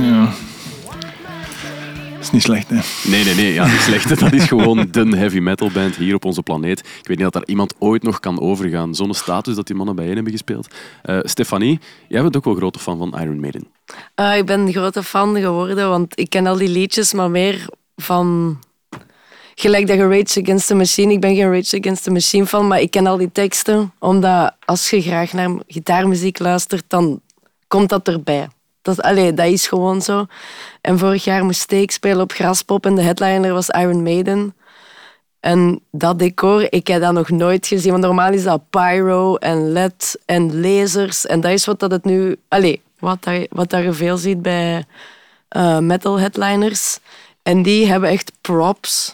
Ja. Is niet slecht, hè. Nee, nee, nee, ja, niet slecht. Dat is gewoon de heavy metal band hier op onze planeet. Ik weet niet dat daar iemand ooit nog kan overgaan. Zo'n status dat die mannen bijeen hebben gespeeld. Eh, Stefanie, jij bent ook wel grote fan van Iron Maiden. Ah, ik ben een grote fan geworden, want ik ken al die liedjes, maar meer van... Gelijk dat je Rage Against the Machine... Ik ben geen Rage Against the Machine fan, maar ik ken al die teksten. Omdat als je graag naar gitaarmuziek luistert, dan komt dat erbij. Dat, allee, dat is gewoon zo. En vorig jaar moest ik spelen op Graspop en de headliner was Iron Maiden. En dat decor, ik heb dat nog nooit gezien. Want normaal is dat pyro en led en lasers. En dat is wat dat het nu... Allee, wat, dat, wat dat je veel ziet bij eh, metal headliners. En die hebben echt props,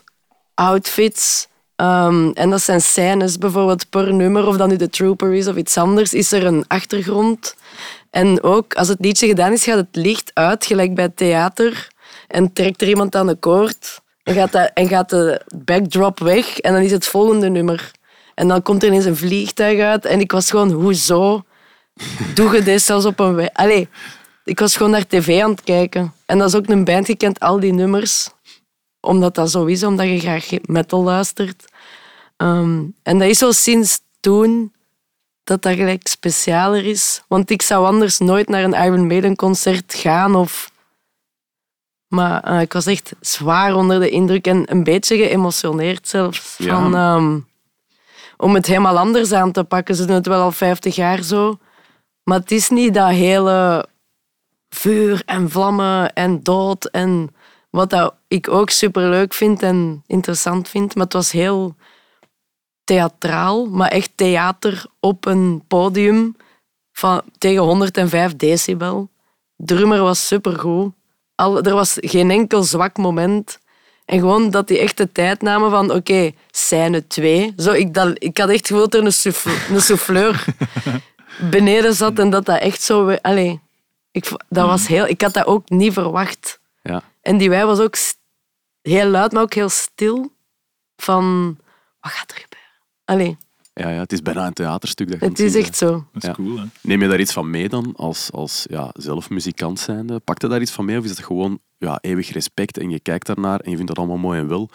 outfits, Ehm, en dat zijn scènes, bijvoorbeeld per nummer, of dat nu de Trooper is of iets anders, is er een achtergrond. En ook als het liedje gedaan is, gaat het licht uit, gelijk bij het theater. En trekt er iemand aan de koord en gaat, en gaat de backdrop weg. En dan is het volgende nummer. En dan komt er ineens een vliegtuig uit. En ik was gewoon, hoezo doe je dit zelfs op een? Allee, ik was gewoon naar tv aan het kijken. En dat is ook een band, je al die nummers. Omdat dat zo is, omdat je graag metal luistert. Ehm, en dat is zo sinds toen dat dat gelijk specialer is. Want ik zou anders nooit naar een Iron Maiden concert gaan. Of... Maar eh, ik was echt zwaar onder de indruk en een beetje geëmotioneerd zelfs. Ja. Van, ehm, om het helemaal anders aan te pakken. Ze doen het wel al 50 jaar zo. Maar het is niet dat hele vuur en vlammen en dood. En wat dat ik ook superleuk vind en interessant vind. Maar het was heel theatraal, maar echt theater op een podium van, tegen 105 decibel. De drummer was supergoed. Al, er was geen enkel zwak moment. En gewoon dat die echt de tijd namen van, oké, scène 2. Zo, ik, dat, ik had echt gevoeld dat er een, souffle- een souffleur <laughs> beneden zat en dat dat echt zo... Allee, ik, dat was heel, ik had dat ook niet verwacht. Ja. En die wij was ook heel luid, maar ook heel stil. Van, wat gaat er gebeuren? Allee, Ja, ja, het is bijna een theaterstuk. Dat het is zien echt zo. Dat is Ja. cool, hè? Neem je daar iets van mee dan, als, als ja, zelf muzikant zijnde? Pak je daar iets van mee of is het gewoon ja, eeuwig respect en je kijkt daarnaar en je vindt dat allemaal mooi en wel?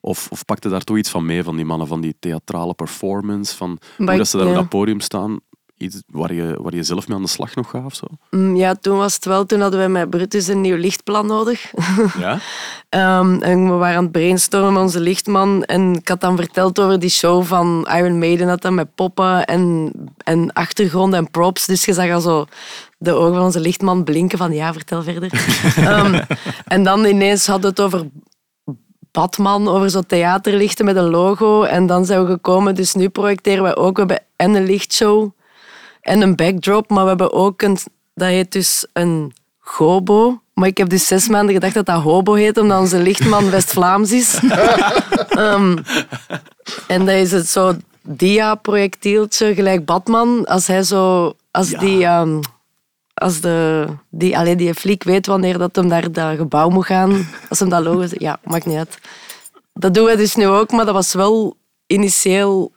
Of, of pak je daar toch iets van mee, van die mannen, van die theatrale performance, van hoe dat ze daar op dat podium staan, iets waar je, waar je zelf mee aan de slag nog gaat of zo? Mm, Ja, toen was het wel, toen hadden wij met Brutus een nieuw lichtplan nodig. Ja? <laughs> Ehm, en we waren aan het brainstormen met onze lichtman. En ik had dan verteld over die show van Iron Maiden, dat dan met poppen en, en achtergrond en props. Dus je zag al zo de ogen van onze lichtman blinken van ja, vertel verder. <laughs> Ehm, en dan ineens hadden we het over Batman, over zo'n theaterlichten met een logo. En dan zijn we gekomen, dus nu projecteren we ook. We hebben en een lichtshow en een backdrop, maar we hebben ook een, dat heet dus een gobo. Maar ik heb dus zes maanden gedacht dat dat hobo heet, omdat onze lichtman West-Vlaams is. <laughs> Ehm, en dat is het zo dia-projectieltje, gelijk Batman. Als hij zo... Als Ja. die... ehm, als de, die, allee, die fliek weet wanneer dat hem naar dat gebouw moet gaan. Als hem dat logo... Ja, maakt niet uit. Dat doen we dus nu ook, maar dat was wel initieel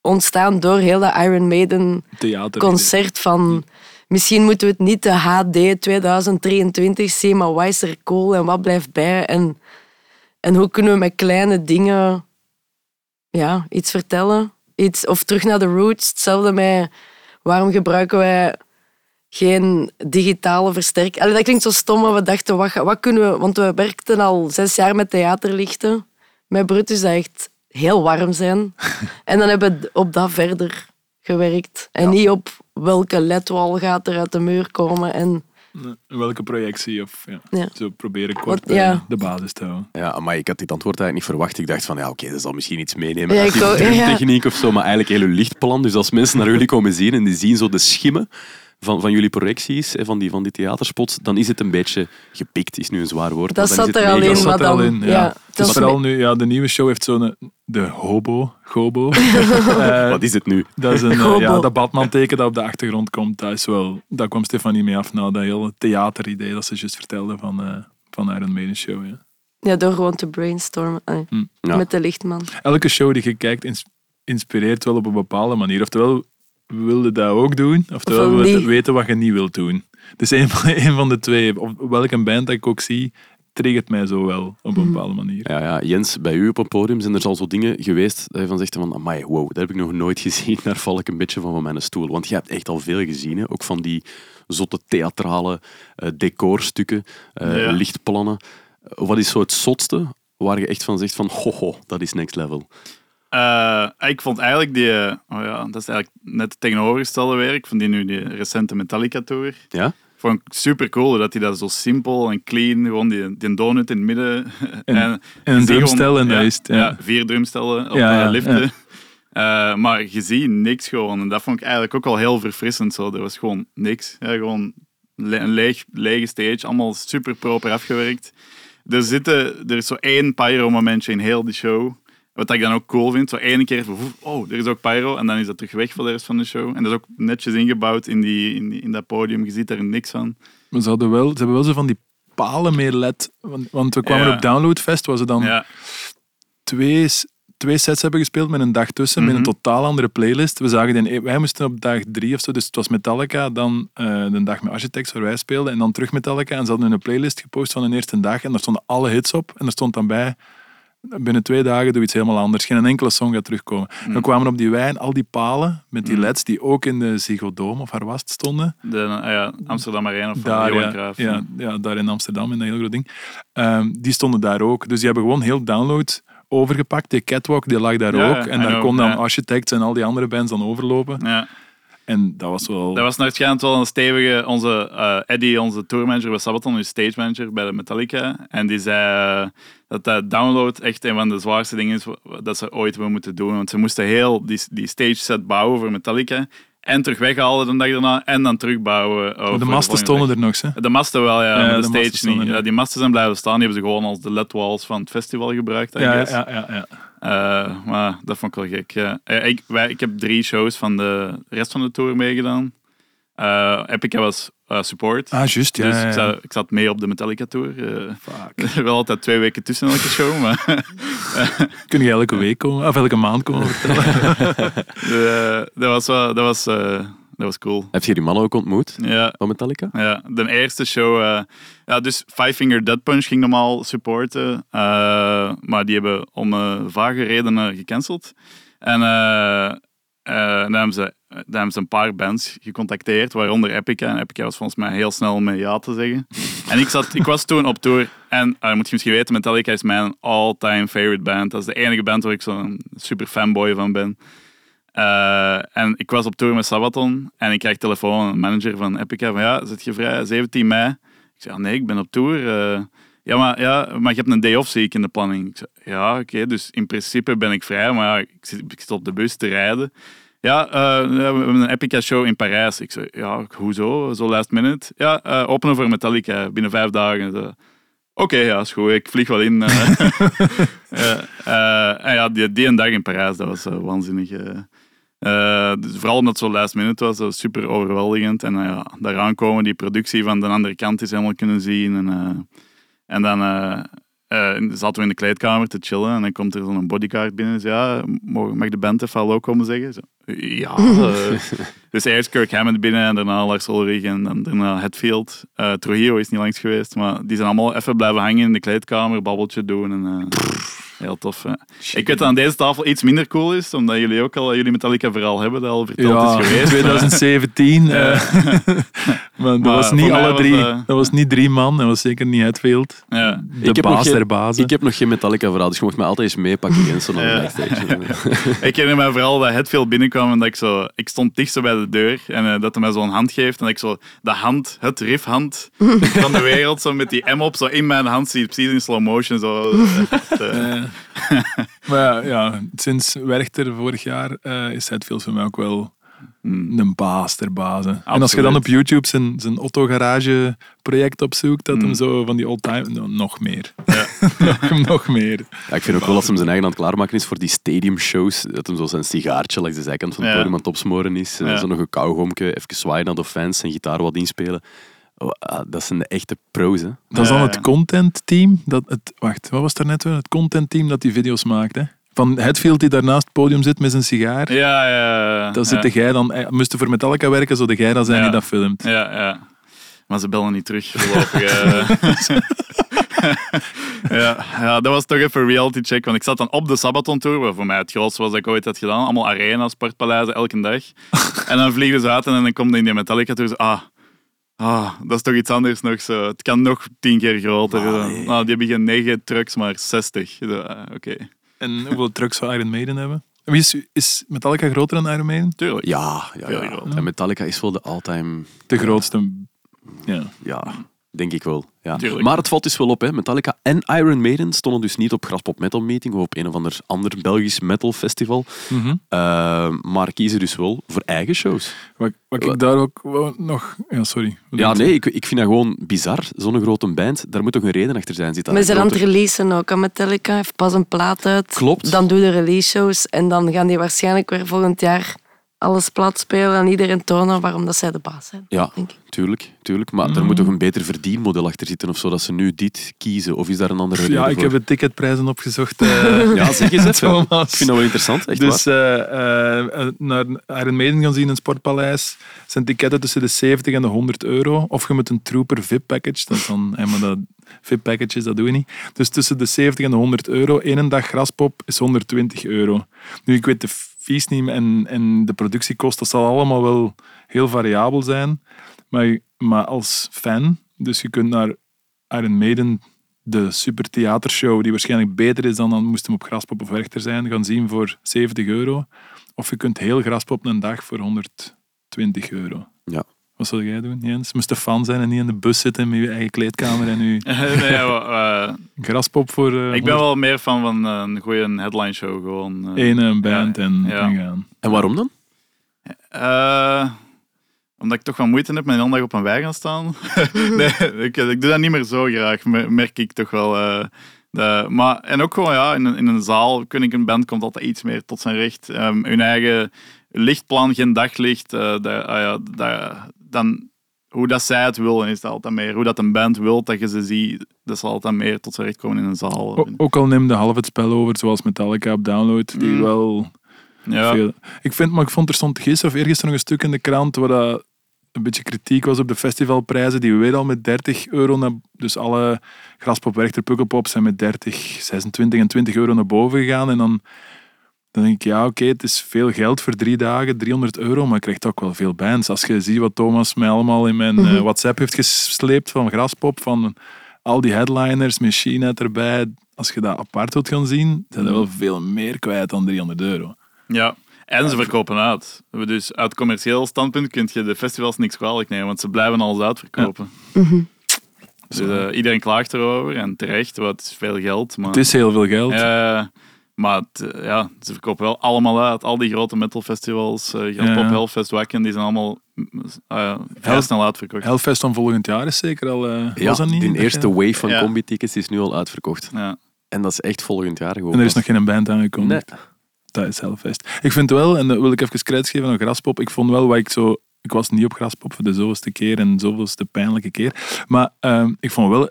ontstaan door heel dat Iron Maiden Theater. concert van... Misschien moeten we het niet de HD 2023 zien, maar wat is er cool en wat blijft bij? En, en hoe kunnen we met kleine dingen ja, iets vertellen? Iets, of terug naar de roots. Hetzelfde met waarom gebruiken wij geen digitale versterking? Allee, dat klinkt zo stom, maar we dachten, wat, wat kunnen we... Want we werkten al zes jaar met theaterlichten. Met Brutus dat echt heel warm zijn. <laughs> en dan hebben we op dat verder gewerkt. En niet op welke ledwal gaat er uit de muur komen. En Welke projectie? Of, ja. Ja. Zo proberen kort Wat- ja. de basis te houden. Ja, maar ik had dit antwoord eigenlijk niet verwacht. Ik dacht van, ja, oké, dat zal misschien iets meenemen Ja, uit ik die ook, ja. drumtechniek of zo, maar eigenlijk heel uw lichtplan. Dus als mensen naar jullie komen zien en die zien zo de schimmen van, van jullie projecties, van die, van die theaterspots, dan is het een beetje gepikt, is nu een zwaar woord. Dat zat er al mega- in, Dat maar zat er al dan- in, ja. ja, vooral nu, ja, de nieuwe show heeft zo'n de hobo, gobo. <laughs> Eh, Wat is het nu? dat is een, eh, ja, dat Batman-teken dat op de achtergrond komt. Dat is wel, daar kwam Stefanie mee af na dat hele theateridee dat ze juist vertelde van, eh van Iron Maiden show. Ja. ja, door gewoon te brainstormen allee, Hm. Ja. met de lichtman. Elke show die je kijkt ins- inspireert wel op een bepaalde manier. Oftewel wil je dat ook doen, oftewel je niet. weten wat je niet wilt doen. Dus een van, <laughs> een van de twee. Of welke band dat ik ook zie, triggert mij zo wel op een bepaalde manier. Ja, ja, Jens, bij u op een podium zijn er al zo dingen geweest dat je van zegt van, amai, wow, dat heb ik nog nooit <laughs> gezien. Daar val ik een beetje van van mijn stoel. Want je hebt echt al veel gezien, hè? ook van die zotte theatrale eh, decorstukken, eh, Ja. lichtplannen. Wat is zo het zotste waar je echt van zegt van, hoho, dat is next level? Eh, ik vond eigenlijk die... eh, oh ja, dat is eigenlijk net het tegenovergestelde werk van die nu die recente Metallica Tour. Ja? Vond ik super cool dat hij dat zo simpel en clean, gewoon die, die donut in het midden. <laughs> En- en en een drumstel en ja, het, ja. vier drumstellen op Ja, ja, eh, liften. ja. Maar je ziet niks gewoon. En dat vond ik eigenlijk ook al heel verfrissend. Zo. Er was gewoon niks. Ja, gewoon le- een leeg, lege stage. Allemaal super proper afgewerkt. Er, zitten, er is zo één pyro-momentje in heel die show. Wat ik dan ook cool vind, zo ene keer, oh, er is ook pyro, en dan is dat terug weg voor de rest van de show. En dat is ook netjes ingebouwd in, die, in, die- in dat podium, je ziet er niks van. Maar ze, hadden wel, ze hebben wel zo van die palen meer LED. Want, want we kwamen Ja. op Downloadfest, waar ze dan Ja, twee, twee sets hebben gespeeld met een dag tussen, met een Mhm. totaal andere playlist. We zagen die, wij moesten op dag drie of zo, dus het was Metallica, dan eh, de dag met Architects waar wij speelden, en dan terug Metallica. En ze hadden een playlist gepost van de eerste dag, en daar stonden alle hits op. En er stond dan bij, binnen twee dagen doe iets helemaal anders. Geen enkele song gaat terugkomen. Mhm. We kwamen op die wijn, al die palen met die Mm. leds die ook in de Ziggo Dome, of waar was het, stonden. de ah ja, Amsterdam Arena of Daar, Johan ja, Cruijff. ja, ja, daar in Amsterdam, in dat heel groot ding. Ehm, die stonden daar ook. Dus die hebben gewoon heel download overgepakt. Die catwalk die lag daar Ja, ook. En daar kon dan. Architects en al die andere bands dan overlopen. Ja. En dat was wel... Dat was waarschijnlijk wel een stevige... Onze eh, Eddie, onze tourmanager bij Sabaton, is stage manager bij de Metallica. En die zei eh, dat dat download echt een van de zwaarste dingen is dat ze ooit hebben moeten doen. Want ze moesten heel die, die stage set bouwen voor Metallica. En terug weghalen de dag daarna. En dan terugbouwen. De masten stonden er nog, hè. De masten wel, ja. De stage niet. Ja, die masten zijn blijven staan. Die hebben ze gewoon als de LED walls van het festival gebruikt, Ja, ja, ja, ja, Eh, maar dat vond ik wel gek. Ja. Eh, Ik, wij, ik heb drie shows van de rest van de tour meegedaan. Eh Epica was support. Ah, juist, ja. dus ja, ik, zat, ik zat mee op de Metallica tour. Eh, <laughs> wel altijd twee weken tussen elke show. Maar <laughs> Kun je elke week komen, of elke maand komen <laughs> vertellen? dat, was wel, dat, was, dat was cool. Heb je die mannen ook ontmoet Ja, van Metallica? Ja, de eerste show. eh, ja, dus Five Finger Dead Punch ging normaal supporten. eh, maar die hebben om eh, vage redenen gecanceld. En dan, hebben ze, dan hebben ze een paar bands gecontacteerd, waaronder Epica. En Epica was volgens mij heel snel met ja te zeggen. En ik, zat, ik was toen op tour. En moet je misschien weten, Metallica is mijn all-time favorite band. Dat is de enige band waar ik zo'n super fanboy van ben. Eh, en ik was op tour met Sabaton en ik krijg telefoon van een manager van Epica van ja, zit je vrij 17 mei? Ik zeg ja, nee, ik ben op tour. eh. ja, maar, ja, maar je hebt een day off zie ik in de planning. Ik zeg, ja, oké, dus in principe ben ik vrij, maar ja, ik, zit, ik zit op de bus te rijden. Ja, eh, we hebben een Epica show in Parijs. Ik zeg, ja, hoezo? Zo last minute? Ja, openen voor Metallica binnen vijf dagen. Oké, ja, is goed. Ik vlieg wel in. Ja, <laughs> <laughs> en ja, die, die een dag in Parijs, dat was waanzinnig. Eh. Dus vooral omdat het zo last minute was, dat was super overweldigend. En eh, ja, daar aankomen, die productie van de andere kant is helemaal kunnen zien. En, eh, en dan zaten we in de kleedkamer te chillen en dan komt er zo'n bodyguard binnen en zegt, ja, mag de band even hallo komen zeggen? Zo, ja. <laughs> dus eerst Kirk Hammond binnen en daarna Lars Ulrich en dan daarna Hetfield. Eh Trujillo is niet langs geweest, maar die zijn allemaal even blijven hangen in de kleedkamer, babbeltje doen en... Heel tof. hè. Ik weet dat aan deze tafel iets minder cool is, omdat jullie ook al jullie Metallica verhaal hebben, dat al verteld Ja, is geweest. 2017. eh, <laughs> maar dat Maar was niet alle was, drie. dat was niet drie man. Dat was zeker niet Hetfield. Ja. De Ik heb nog baas geen- der bazen. Ik heb nog geen Metallica verhaal, dus je mocht mij altijd eens meepakken in zo'n <laughs> Ja. backstage. <laughs> Ik herinner me vooral dat het veel binnenkwam en dat ik zo... Ik stond dicht zo bij de deur en eh, dat hij mij zo'n hand geeft en dat ik zo de hand, het riffhand van de wereld, zo met die M op, zo in mijn hand zie, precies in slow motion. Zo, Eh, maar ja, ja, sinds Werchter vorig jaar eh, is Hetfield voor mij ook wel hmm. een baas der bazen. En als je dan op YouTube zijn, zijn Otto Garage project opzoekt, dat hem Mm. zo van die old-time... no, nog meer. <laughs> nog, nog meer. Ja, ik vind ook wel dat hij zijn eigen aan het klaarmaken is voor die stadium shows. Dat hem zo zijn sigaartje langs de zijkant van het Ja. podium aan het opsmoren is. Eh, Ja. Zo nog een kauwgomke, even zwaaien naar de fans en gitaar wat inspelen. Oh, ah, dat zijn de echte pro's, hè. Dat is dan het content team. Dat het, wacht, wat was daar net weer? Het content team dat die video's maakt. Hè? Van Hetfield die daarnaast het podium zit met zijn sigaar. Ja, ja, ja. Dan zit jij dan, eh, moest voor Metallica werken, zou jij dan zijn Ja. die dat filmt. Ja, ja. Maar ze bellen niet terug eh. <laughs> ja, ja, dat was toch even een reality check. Want ik zat dan op de Sabaton Tour, wat voor mij het grootste was dat ik ooit had gedaan. Allemaal arena's, sportpaleizen, elke dag. en dan vliegen ze uit en dan komt in die Metallica Tour. zo, Ah, ah, dat is toch iets anders nog zo. Het kan nog tien keer groter. Zo. Allee. Nou, die hebben geen negen trucks, maar 60. Zo, ah, Oké, En hoeveel trucks zou Iron Maiden hebben? Wie is, is Metallica groter dan Iron Maiden? tuurlijk. Ja, ja, ja. En Metallica is wel de all-time... De grootste. Ja. Ja, Denk ik wel. Ja. Tuurlijk. Maar het valt dus wel op. Hè. Metallica en Iron Maiden stonden dus niet op Graspop Metal Meeting of op een of ander ander Belgisch metal festival. Mhm. Eh, maar kiezen dus wel voor eigen shows. Wat, wat ik daar ook wel nog... Ja, sorry. Ja, nee, ik, ik vind dat gewoon bizar. Zo'n grote band, daar moet toch een reden achter zijn. Zit dat Maar ze zijn aan het releasen ook. aan Metallica heeft pas een plaat uit. Klopt. Dan doen de release shows. En dan gaan die waarschijnlijk weer volgend jaar alles plat spelen en iedereen tonen waarom dat zij de baas zijn. Ja, Denk ik. tuurlijk, tuurlijk. Maar er moet toch een beter verdienmodel achter zitten of zo, dat ze nu dit kiezen. Of is daar een andere reden Ja, ik voor? heb de ticketprijzen opgezocht. eh, <laughs> Ja, zeg eens. <laughs> Thomas. Ik vind dat wel interessant, echt dus waar. eh, eh, naar Iron Maiden gaan zien in het Sportpaleis zijn ticketten tussen de 70 en de 100 euro. Of je moet een Trooper VIP-package. Dat is dan, <laughs> maar dat VIP-packages, dat doe je niet. Dus tussen de 70 en de 100 euro. Eén dag graspop is 120 euro. Nu, ik weet de fees niet en, en de productiekost, dat zal allemaal wel heel variabel zijn. Maar, maar als fan, dus je kunt naar Iron Maiden, de super theatershow, die waarschijnlijk beter is dan dan moest hem op Graspop of Werchter zijn, gaan zien voor 70 euro. Of je kunt heel Graspop een dag voor 120 euro. Ja. Wat zou jij doen, Jens? Moest een fan zijn en niet in de bus zitten met je eigen kleedkamer en je <laughs> nee, ja, eh, Graspop voor eh, ik ben wel meer fan van eh, een goede headline show. Gewoon, één band en, Ja. en gaan. En waarom dan? Eh, omdat ik toch wel moeite heb met een dag op een wei gaan staan. <laughs> nee, ik, ik doe dat niet meer zo graag, me- merk ik toch wel. eh, de, maar, en ook gewoon, ja, in, een- in een zaal, kun ik een band komt altijd iets meer tot zijn recht. Ehm, hun eigen lichtplan, geen daglicht. eh, dat- ah ja, dat- dan, hoe dat zij het willen, is dat altijd meer. Hoe dat een band wil dat je ze ziet, dat zal altijd meer tot zijn recht komen in een zaal. O- ook al neemde half het spel over, zoals Metallica op download, die Mm. wel ja. veel... Ik vind, maar ik vond er stond gisteren of eergisteren nog een stuk in de krant waar dat een beetje kritiek was op de festivalprijzen, die weer al met 30 euro naar... Dus alle Graspop, Werchter, Pukkelpop zijn met 30, 26 en 20 euro naar boven gegaan. En dan, dan denk ik, ja oké, het is veel geld voor drie dagen, 300 euro, maar je krijgt ook wel veel bands. Als je ziet wat Thomas mij allemaal in mijn eh, WhatsApp heeft gesleept van Graspop, van al die headliners, Machine erbij. Als je dat apart wilt gaan zien, zijn er wel veel meer kwijt dan 300 euro. Ja, en ze verkopen uit. Dus uit commercieel standpunt kun je de festivals niks kwalijk nemen, want ze blijven alles uitverkopen. Dus eh, iedereen klaagt erover en terecht, is veel geld. Maar, Het is heel veel geld. Eh, maar het, eh, ja, ze verkopen wel allemaal uit. Al die grote metalfestivals, uh, Ja, ja. Pop, Hellfest, Wacken, die zijn allemaal eh, vrij Hell- snel uitverkocht. Hellfest van volgend jaar is zeker al... eh, Ja, was dat niet? die eerste wave van Ja. combi-tickets is nu al uitverkocht. Ja. En dat is echt volgend jaar gewoon. En er is nog geen band aangekomen. Nee. Dat is Hellfest. Ik vind wel, en dat wil ik even credits geven aan Graspop, ik vond wel wat ik zo... Ik was niet op Graspop voor de zoveelste keer en zoveelste pijnlijke keer. Maar ehm, ik vond wel...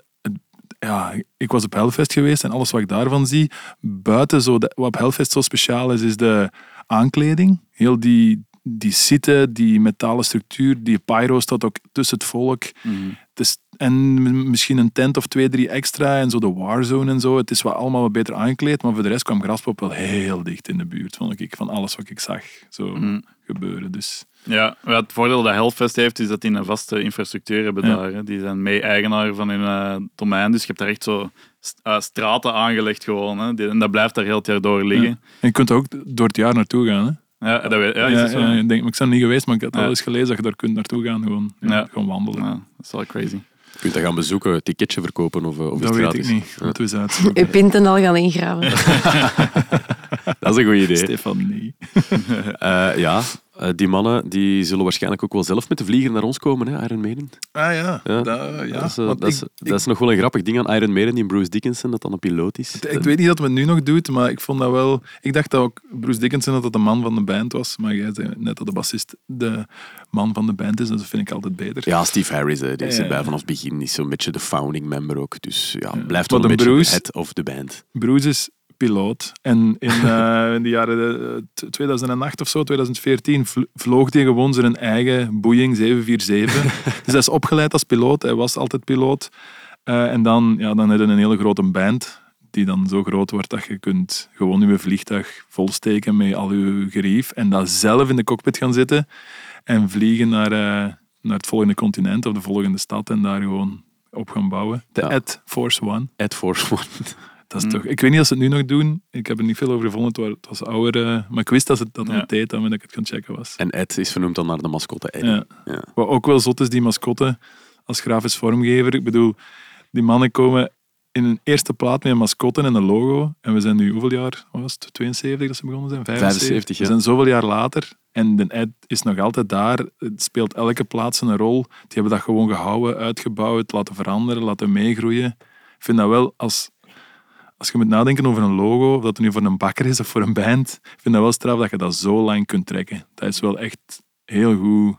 Ja, ik was op Hellfest geweest en alles wat ik daarvan zie, buiten zo de, wat op Hellfest zo speciaal is, is de aankleding. Heel die, die zitten, die metalen structuur, die pyro staat ook tussen het volk. Mhm. Het is, en misschien een tent of twee, drie extra en zo de Warzone en zo. Het is wel allemaal wat beter aangekleed, maar voor de rest kwam Graspop wel heel dicht in de buurt, vond ik, van alles wat ik zag zo Mhm. gebeuren. Dus Ja, maar het voordeel dat Hellfest heeft, is dat die een vaste infrastructuur hebben Ja. daar. Hè. Die zijn mee-eigenaar van hun eh, domein, dus je hebt daar echt zo eh, straten aangelegd gewoon. Hè. Die- en dat blijft daar heel het jaar door liggen. Ja. en je kunt er ook door het jaar naartoe gaan. Hè? Ja, dat, weet- ja, is Ja, dat zo? ja, ik, denk, ik ben er niet geweest, maar ik had Ja. al eens gelezen dat je daar kunt naartoe gaan, gewoon, ja, Ja. gewoon wandelen. Ja, dat is wel crazy. Je kunt dat gaan bezoeken, een ticketje verkopen of, eh, of dat weet ik niet. Moeten we eens uitzoeken. Je pinten al gaan ingraven. <laughs> <laughs> dat is een goed idee. Stefan, nee. Eh, ja, eh, die mannen die zullen waarschijnlijk ook wel zelf met de vlieger naar ons komen, hè, Iron Maiden. Ah ja, Ja, dat, ja. dat, is, eh, want dat, is, ik- dat is nog wel een grappig ding aan Iron Maiden, die Bruce Dickinson, dat dan een piloot is. Ik weet niet dat het nu nog doet, maar ik vond dat wel... Ik dacht dat ook Bruce Dickinson dat dat de man van de band was, maar jij zei net dat de bassist de man van de band is, dus dat vind ik altijd beter. Ja, Steve Harris, hè, die Ja, zit bij vanaf het begin. is zo'n beetje de founding member ook. Dus ja, blijft wel een de beetje Bruce- head of the band. Bruce is piloot en in, <laughs> eh, in de jaren eh, t- 2008 of zo, 2014, vl- vloog hij gewoon zijn eigen Boeing 747. <laughs> dus hij is opgeleid als piloot, hij was altijd piloot. Eh, en dan, ja, dan heb je een hele grote band die dan zo groot wordt dat je kunt gewoon je vliegtuig volsteken met al je gerief en dan zelf in de cockpit gaan zitten en vliegen naar, eh, naar het volgende continent of de volgende stad en daar gewoon op gaan bouwen. De Ja. Ed Force One. Ed Force One. <laughs> Dat is Mm. toch, ik weet niet of ze het nu nog doen. Ik heb er niet veel over gevonden. Het was, ouder. eh, maar ik wist dat het dat Ja. deed, dan dat ik het gaan checken was. En Ed is vernoemd dan naar de mascotte Eddie. Ja. Ja. Wat ook wel zot is, die mascotte. als grafisch vormgever. Ik bedoel, die mannen komen in een eerste plaat met een mascotte en een logo. En we zijn nu hoeveel jaar? Was het? 72 dat ze begonnen zijn? 75? 75, ja. We zijn zoveel jaar later. En de ad is nog altijd daar. Het speelt elke plaats een rol. Die hebben dat gewoon gehouden, uitgebouwd, laten veranderen, laten meegroeien. Ik vind dat wel, als, als je moet nadenken over een logo, of dat het nu voor een bakker is of voor een band, ik vind dat wel straf dat je dat zo lang kunt trekken. Dat is wel echt heel goed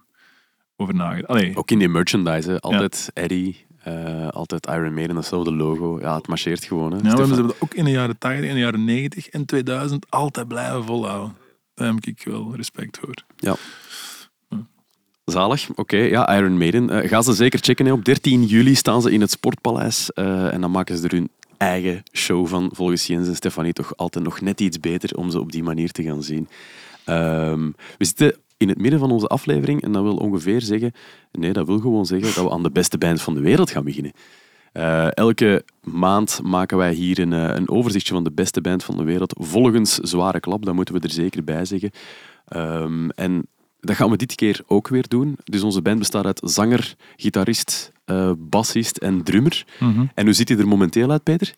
over nagedacht. Ook in die merchandise, hè. altijd Eddie, eh, altijd Iron Maiden, datzelfde logo. Ja, het marcheert gewoon. Hè. Ja, ze hebben dat ook in de jaren 80, in de jaren 90 en 2000 altijd blijven volhouden. Daar heb ik wel respect voor. Ja. Zalig, oké. Ja, Iron Maiden. Eh, ga ze zeker checken. hè. Op 13 juli staan ze in het Sportpaleis. eh, en dan maken ze er hun eigen show van. Volgens Jens en Stefanie toch altijd nog net iets beter om ze op die manier te gaan zien. Ehm, we zitten in het midden van onze aflevering en dat wil ongeveer zeggen... Nee, dat wil gewoon zeggen dat we aan de beste band van de wereld gaan beginnen. Eh, elke maand maken wij hier een, eh, een overzichtje van de beste band van de wereld. Volgens Zware Klap, dat moeten we er zeker bij zeggen. Ehm, en dat gaan we dit keer ook weer doen. Dus onze band bestaat uit zanger, gitarist, eh, bassist en drummer. En hoe ziet hij er momenteel uit, Peter?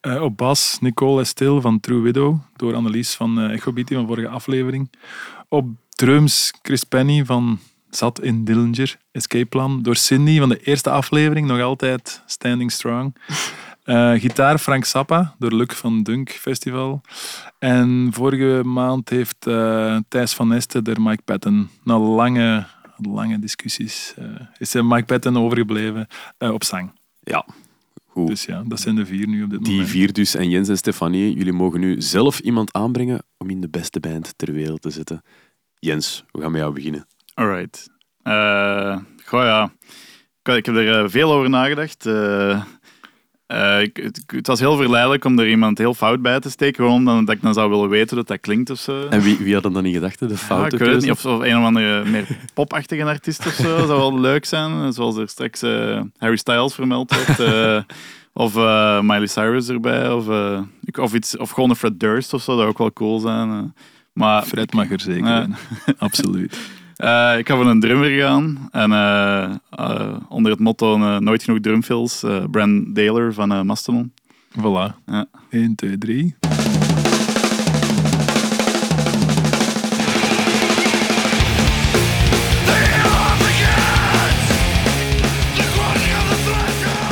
Eh, op bas Nicole Estil van True Widow, door Annelies van uh, Echo Beatty van vorige aflevering. Op drums Chris Penny van Zat in Dillinger, Escape Plan. Door Cindy van de eerste aflevering, nog altijd Standing Strong. Eh, gitaar Frank Zappa, door Luc van Dunk Festival. En vorige maand heeft eh, Thijs van Nesten er Mike Patton, na lange, lange discussies, eh, is er Mike Patton overgebleven eh, op zang. Ja, goed. Dus ja, dat zijn de vier nu op dit Die moment. vier dus. En Jens en Stefanie, jullie mogen nu zelf iemand aanbrengen om in de beste band ter wereld te zitten. Jens, we gaan met jou beginnen. Alright. Eh goh ja, ik, ik heb er eh, veel over nagedacht. Eh, ik, het, het was heel verleidelijk om er iemand heel fout bij te steken, gewoon omdat ik dan zou willen weten hoe dat klinkt of zo. En wie, wie had hem dan in gedachten? De Ja, foute ik weet het niet, of, of een of andere meer popachtige artiest of zo, zou wel leuk zijn. Zoals er straks eh, Harry Styles vermeld werd. eh, of Miley Cyrus erbij. Of, of, iets, of gewoon een Fred Durst of zo, dat zou ook wel cool zijn. maar Fred mag er zeker Ja. in. <laughs> Absoluut. Eh, ik ga voor een drummer gaan. En eh, eh, onder het motto eh, Nooit genoeg drumfills, eh Brand Daler van eh, Mastodon. Voilà. Ja. 1, 2, 3.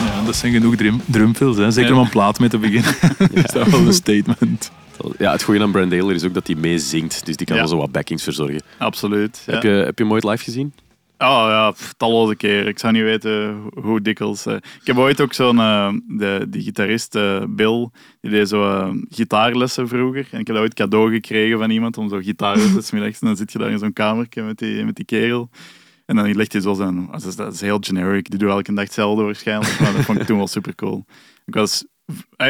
Ja, dat zijn genoeg drum, drumfills, hè. zeker Ja. om een plaat mee te beginnen. <laughs> is dat wel een statement. Ja, het goede aan Brand Taylor is ook dat hij meezingt. Dus die kan wel zo wat backings verzorgen. Absoluut. Heb, je, heb je hem ooit live gezien? Oh ja, pff, talloze keer. Ik zou niet weten hoe- dikwijls. eh. Ik heb ooit ook zo'n, eh, de, die gitarist eh, Bill, die deed zo gitaarlessen vroeger. En ik heb dat ooit cadeau gekregen van iemand om zo gitaarlessen te <laughs> middags. En dan zit je daar in zo'n kamertje met die, met die kerel. En dan legt hij zo zijn... Dat is, dat is heel generic. Die doet elke dag hetzelfde waarschijnlijk. Maar dat vond ik toen wel super cool. Ik was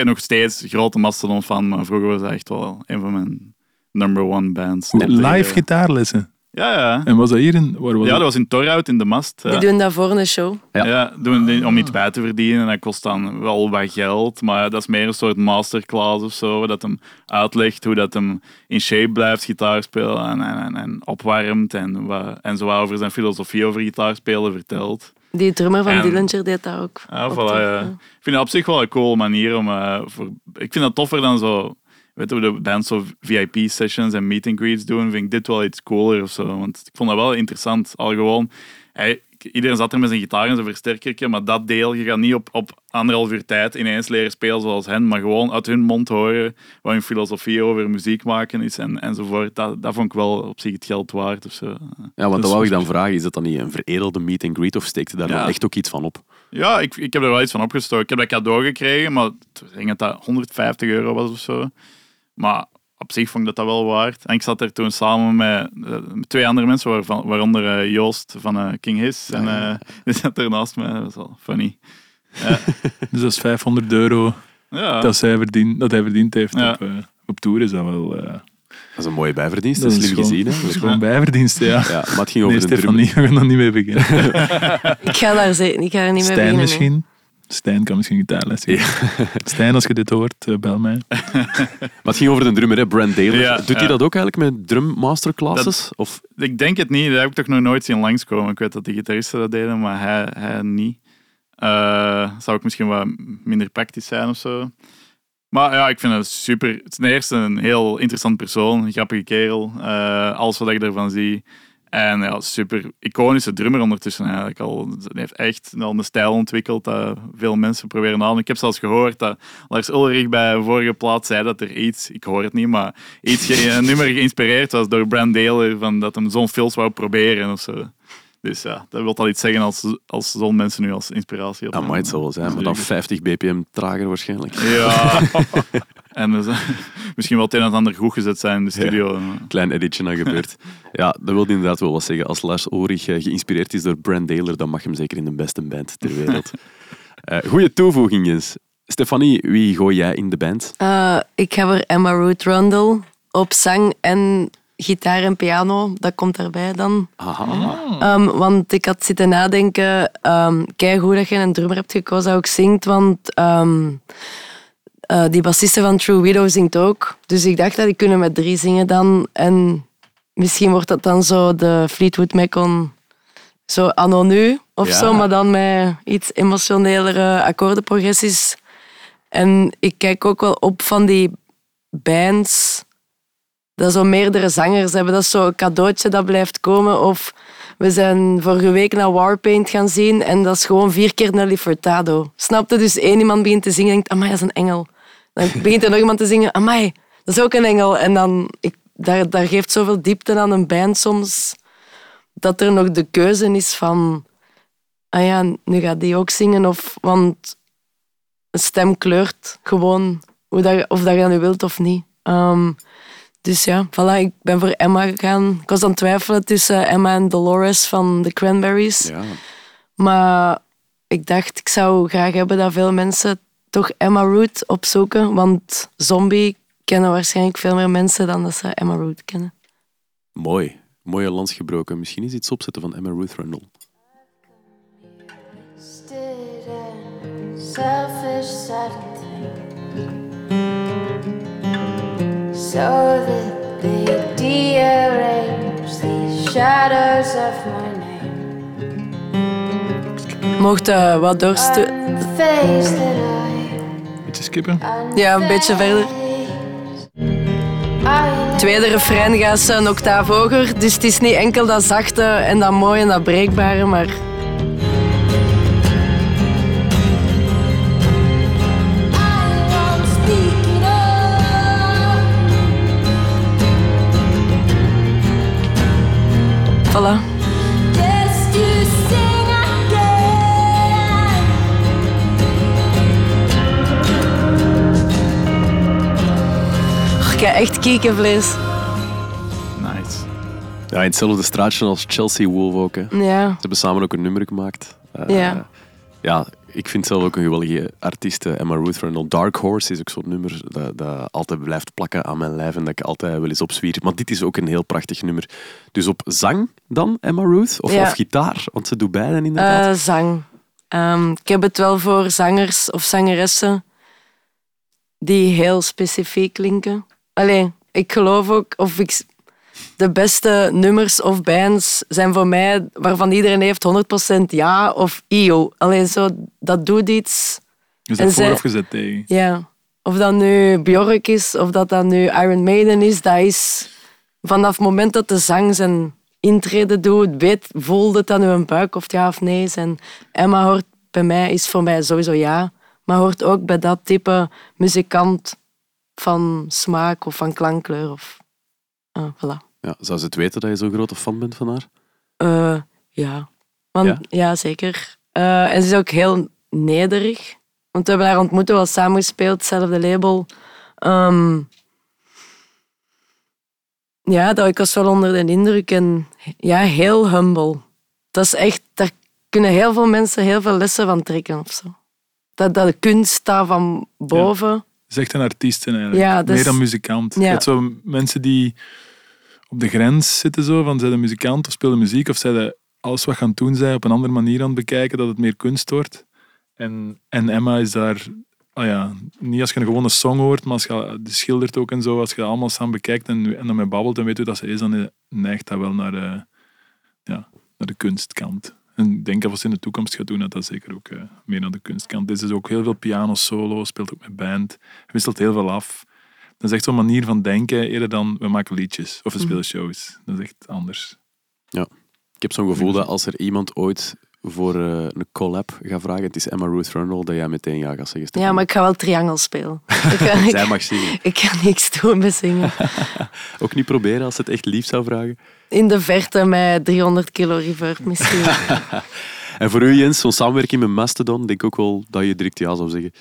nog steeds grote Mastodon fan, maar vroeger was hij echt wel een van mijn number one bands. Live gitaarlessen. Ja, ja. En was dat hier in... Waar was Ja, dat? dat was in Torhout in de Mast. Die ja. doen dat voor een show. Ja. Ja, doen die om iets bij te verdienen. En dat kost dan wel wat geld. Maar dat is meer een soort masterclass of zo. Dat hem uitlegt hoe dat hem in shape blijft gitaar spelen. En, en, en, en opwarmt. En, en zo wat over zijn filosofie over gitaarspelen vertelt. Die drummer van En- Dillinger deed dat ook. Ja, Ook voilà, tof, ja. Ik vind dat op zich wel een cool manier om... eh, voor, ik vind dat toffer dan zo... Weet je, hoe de bands zo VIP-sessions en meet and greets doen, vind ik dit wel iets cooler of zo. Want ik vond dat wel interessant. Al gewoon... Hij, iedereen zat er met zijn gitaar en zijn versterkertje, maar dat deel, je gaat niet op, op anderhalf uur tijd ineens leren spelen zoals hen, maar gewoon uit hun mond horen wat hun filosofie over muziek maken is en, enzovoort. Dat, dat vond ik wel op zich het geld waard of zo. Ja, want Dat is wou ik dan vragen. Is dat dan niet een veredelde meet and greet of steekt daar Ja. dan echt ook iets van op? Ja, ik, ik heb er wel iets van opgestoken. Ik heb dat cadeau gekregen, maar ik denk dat dat 150 euro was of zo. Maar op zich vond ik dat dat wel waard. En ik zat er toen samen met, eh, met twee andere mensen, waarvan, waaronder eh, Joost van eh, King His. En eh, <laughs> die zat er naast mij. Dat was wel funny. <laughs> Dus dat is 500 euro Ja, dat, zij verdien, dat hij verdiend heeft Ja. op, op tour. Is dat wel... eh, Dat is een mooie bijverdienst. Dat is slim gewoon, gezien. Dat is gewoon bijverdiensten, ja. Ja, maar het ging over Nee, de Stefanie, <laughs> we gaan er niet mee beginnen. Ik ga daar, ze- ik ga er niet mee beginnen. misschien. Stijn kan misschien gitaarles geven. Stijn, als je dit hoort, eh, bel mij. <laughs> Maar het ging over de drummer, hè, Brand. Ja, Doet hij ja. dat ook eigenlijk met drum masterclasses? Of Ik denk het niet. Dat heb ik toch nog nooit zien langskomen. Ik weet dat de gitaristen dat deden, maar hij, hij niet. Eh, zou ook misschien wat minder praktisch zijn of zo. Maar ja, ik vind het super. Ten eerste een heel interessant persoon, een grappige kerel. Eh, alles wat ik ervan zie. En ja, super iconische drummer ondertussen eigenlijk al. Hij heeft echt al een stijl ontwikkeld dat veel mensen proberen aan. Ik heb zelfs gehoord dat Lars Ulrich bij een vorige plaat zei dat er iets, ik hoor het niet, maar iets, <laughs> een nummer geïnspireerd was door Brand Taylor, van dat hem zo'n films wou proberen of zo. Dus ja, dat wil al iets zeggen als, als zo'n mensen nu als inspiratie Ah, maar het zal wel zijn, maar dan 50 bpm trager waarschijnlijk. Ja. <laughs> en dus, misschien wel het een en ander goed gezet zijn in de studio. Klein editje dan gebeurt. <laughs> Ja, dat wil inderdaad wel wat zeggen. Als Lars Ulrich eh, geïnspireerd is door Brand Taylor, dan mag je hem zeker in de beste band ter wereld. <laughs> Eh goeie toevoeging, Jens. Stefanie, wie gooi jij in de band? Eh, ik heb er Emma Ruth Rundle op zang en gitaar en piano. Dat komt daarbij dan. Aha. Ehm, want ik had zitten nadenken, um, kijk hoe dat je een drummer hebt gekozen dat ook zingt, want ehm, eh, die bassiste van True Widow zingt ook. Dus ik dacht dat die kunnen met drie zingen dan. En misschien wordt dat dan zo de Fleetwood Macon, zo anno nu of Ja. zo, maar dan met iets emotionelere akkoordenprogressies. En ik kijk ook wel op van die bands dat zo meerdere zangers hebben. Dat is zo'n cadeautje dat blijft komen. Of we zijn vorige week naar Warpaint gaan zien en dat is gewoon vier keer Nelly Furtado. Snapte? Dus één iemand begint te zingen en denkt, amai, dat is een engel. Dan <laughs> begint er nog iemand te zingen, amai, dat is ook een engel. En dan, ik, daar, daar geeft zoveel diepte aan een band soms, dat er nog de keuze is van, ah ja, nu gaat die ook zingen. Of, want een stem kleurt gewoon hoe dat, je- of dat je dat nu wilt of niet. Ehm, dus ja, voilà, ik ben voor Emma gegaan. Ik was aan het twijfelen tussen Emma en Dolores van The Cranberries. Ja. Maar ik dacht, ik zou graag hebben dat veel mensen toch Emma Root opzoeken. Want Zombie kennen waarschijnlijk veel meer mensen dan dat ze Emma Root kennen. Mooi. Mooie lans gebroken. Misschien is iets opzetten van Emma Ruth Rundle. Selfish So that they dearrange the shadows of my name Mocht eh, wat I Beetje skippen. Ja, een beetje verder. Tweede refrein gaat ze een octaaf hoger. Dus het is niet enkel dat zachte en dat mooie en dat breekbare, maar... Voilà. Ik heb echt kiekenvlees. Nice. Ja, in hetzelfde straatje als Chelsea Wolf ook. Hè. Ze Ja. hebben samen ook een nummer gemaakt. Eh, Ja. Ja, ik vind zelf ook een geweldige artiest. eh, Emma Ruth. Dark Horse is ook zo'n nummer dat, dat altijd blijft plakken aan mijn lijf en dat ik altijd wel eens opzwier. Maar dit is ook een heel prachtig nummer. Dus op zang dan, Emma Ruth? Of, Ja. of gitaar? Want ze doet beiden inderdaad. Eh, zang. Ehm, ik heb het wel voor zangers of zangeressen die heel specifiek klinken. Alleen, ik geloof ook, of ik, de beste nummers of bands zijn voor mij waarvan iedereen heeft 100% ja of io. Alleen zo, dat doet iets. Je zet voor zij- of je zet tegen. Ja. Of dat nu Bjork is, of dat dat nu Iron Maiden is, dat is vanaf het moment dat de zang zijn intrede doet, weet, voelde het aan uw buik of ja of nee. En Emma hoort bij mij, is voor mij sowieso ja, maar hoort ook bij dat type muzikant van smaak of van klankkleur. Of, ah, voilà. Ja, zou ze het weten dat je zo'n grote fan bent van haar? Eh, ja. Want, Ja? ja? zeker. Eh, en ze is ook heel nederig. Want we hebben haar ontmoet, we hebben wel samen gespeeld, hetzelfde label. Ehm, ja, dat, ik was wel onder de indruk. En ja, heel humble. Dat is echt, daar kunnen heel veel mensen heel veel lessen van trekken of zo. Dat, dat de kunst staat van boven. Het is echt een artiest eigenlijk. Ja, dat Meer dan muzikant. Ja. Je hebt zo mensen die op de grens zitten zo, van zijn de muzikant of spelen muziek of zijn de alles wat gaan doen zij op een andere manier aan het bekijken, dat het meer kunst wordt. En, en Emma is daar, ah ja, niet als je een gewone song hoort, maar als je schildert ook en zo, als je dat allemaal samen bekijkt en, en dan mee babbelt en weet hoe dat ze is, dan eh, neigt dat wel naar de, ja, naar de kunstkant. En ik denk dat als in de toekomst gaat doen, dat dat zeker ook eh, meer naar de kunstkant is. Dus ook heel veel piano solo, speelt ook met band, wisselt heel veel af. Dat is echt zo'n manier van denken, eerder dan we maken liedjes of we spelen shows. Dat is echt anders. Ik heb zo'n gevoel dat als er iemand ooit voor eh, een collab gaat vragen, het is Emma Ruth Rundle, dat jij meteen ja gaat zeggen. Ja, maar ik ga wel triangel spelen. <laughs> Ik Zij mag zingen. <laughs> ik ga niks doen met zingen. <laughs> Ook niet proberen als ze het echt lief zou vragen. In de verte met 300 kilo reverb misschien. En voor u, Jens, zo'n samenwerking met Mastodon, denk ik ook wel dat je direct ja zou zeggen.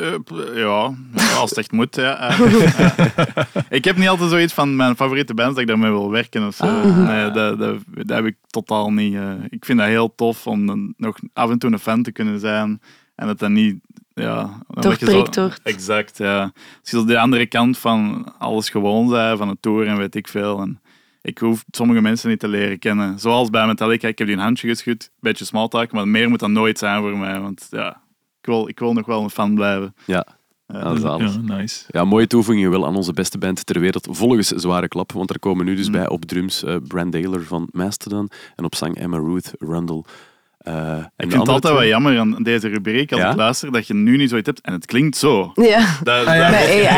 Eh, ja, als het echt moet. Ja. <laughs> Eh, ik heb niet altijd zoiets van mijn favoriete bands dat ik daarmee wil werken. Of zo. Nee, dat, dat, dat heb ik totaal niet. eh. ik vind dat heel tof om dan nog af en toe een fan te kunnen zijn. En dat dan niet... Ja, dat Doorprikt wordt. Exact, ja. Als je op de andere kant van alles gewoon bent, van het tour en weet ik veel. En ik hoef sommige mensen niet te leren kennen. Zoals bij Metallica, ik heb die een handje geschud, beetje small talk, maar meer moet dat nooit zijn voor mij. Want ja, ik wil, ik wil nog wel een fan blijven. Ja, Ja, ja zalig. Ja, nice. Ja, mooie toevoeging wel aan onze beste band ter wereld. Volgens Zware Klap, want er komen nu dus Mm. bij op drums eh Brand Daler van Mastodon en op zang Emma Ruth Rundle. Eh, Ik vind het altijd wel jammer aan deze rubriek, als Ja? ik luister, dat je nu niet zoiets hebt en het klinkt zo. Ja. Dat, Ah, ja.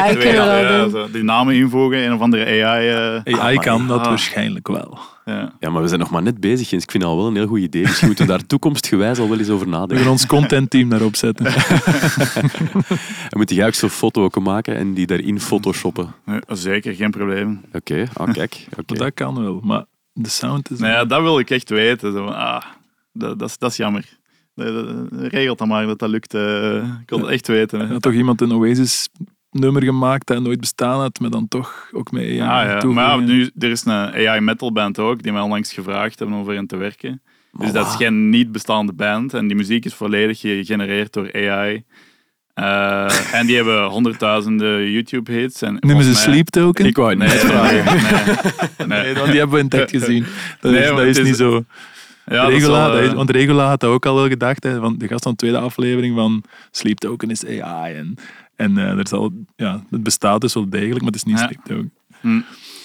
AI <laughs> kunnen we ja. Die namen invoegen, een of andere AI. eh, AI kan dat Ah. waarschijnlijk wel. ja. Ja, maar we zijn nog maar net bezig, Jens. Ik vind dat al wel een heel goed idee. Misschien moeten we daar toekomstgewijs al wel eens over We nadenken. gaan ons contentteam daarop zetten. <laughs> En moet jij ook zo'n foto ook maken en die daarin photoshoppen? Nee, zeker, geen probleem. Oké, ah, kijk. dat kan wel. Maar de sound is... Nou ja, dat wil ik echt weten. Zo, ah, dat, dat, is, dat is jammer. Dat- dat- Regelt dan maar dat dat lukt. eh. ik wil het echt weten. hè. Had toch iemand een Oasis nummer gemaakt dat nooit bestaan had, maar dan toch ook met AI Ah, ja. Maar ja, nu, er is een AI metal band ook, die mij onlangs gevraagd hebben om voor hen te werken. Dus dat is geen niet bestaande band. En die muziek is volledig gegenereerd door AI. Eh, <laughs> en die hebben honderdduizenden YouTube-hits. en Noemen ze Sleep Token? Ik wou het <laughs> Nee, nee, nee. Nee, want die hebben we in het echt <laughs> gezien. Dat Nee, is, want dat is het is- niet zo. Ja, dat is Regula, wel, eh, want Regula had dat ook al wel gedacht. Hè, want de gast van de tweede aflevering van Sleep Token is AI. En, en eh, er zal, ja, het bestaat dus wel degelijk, maar het is niet Ja. Sleep Token.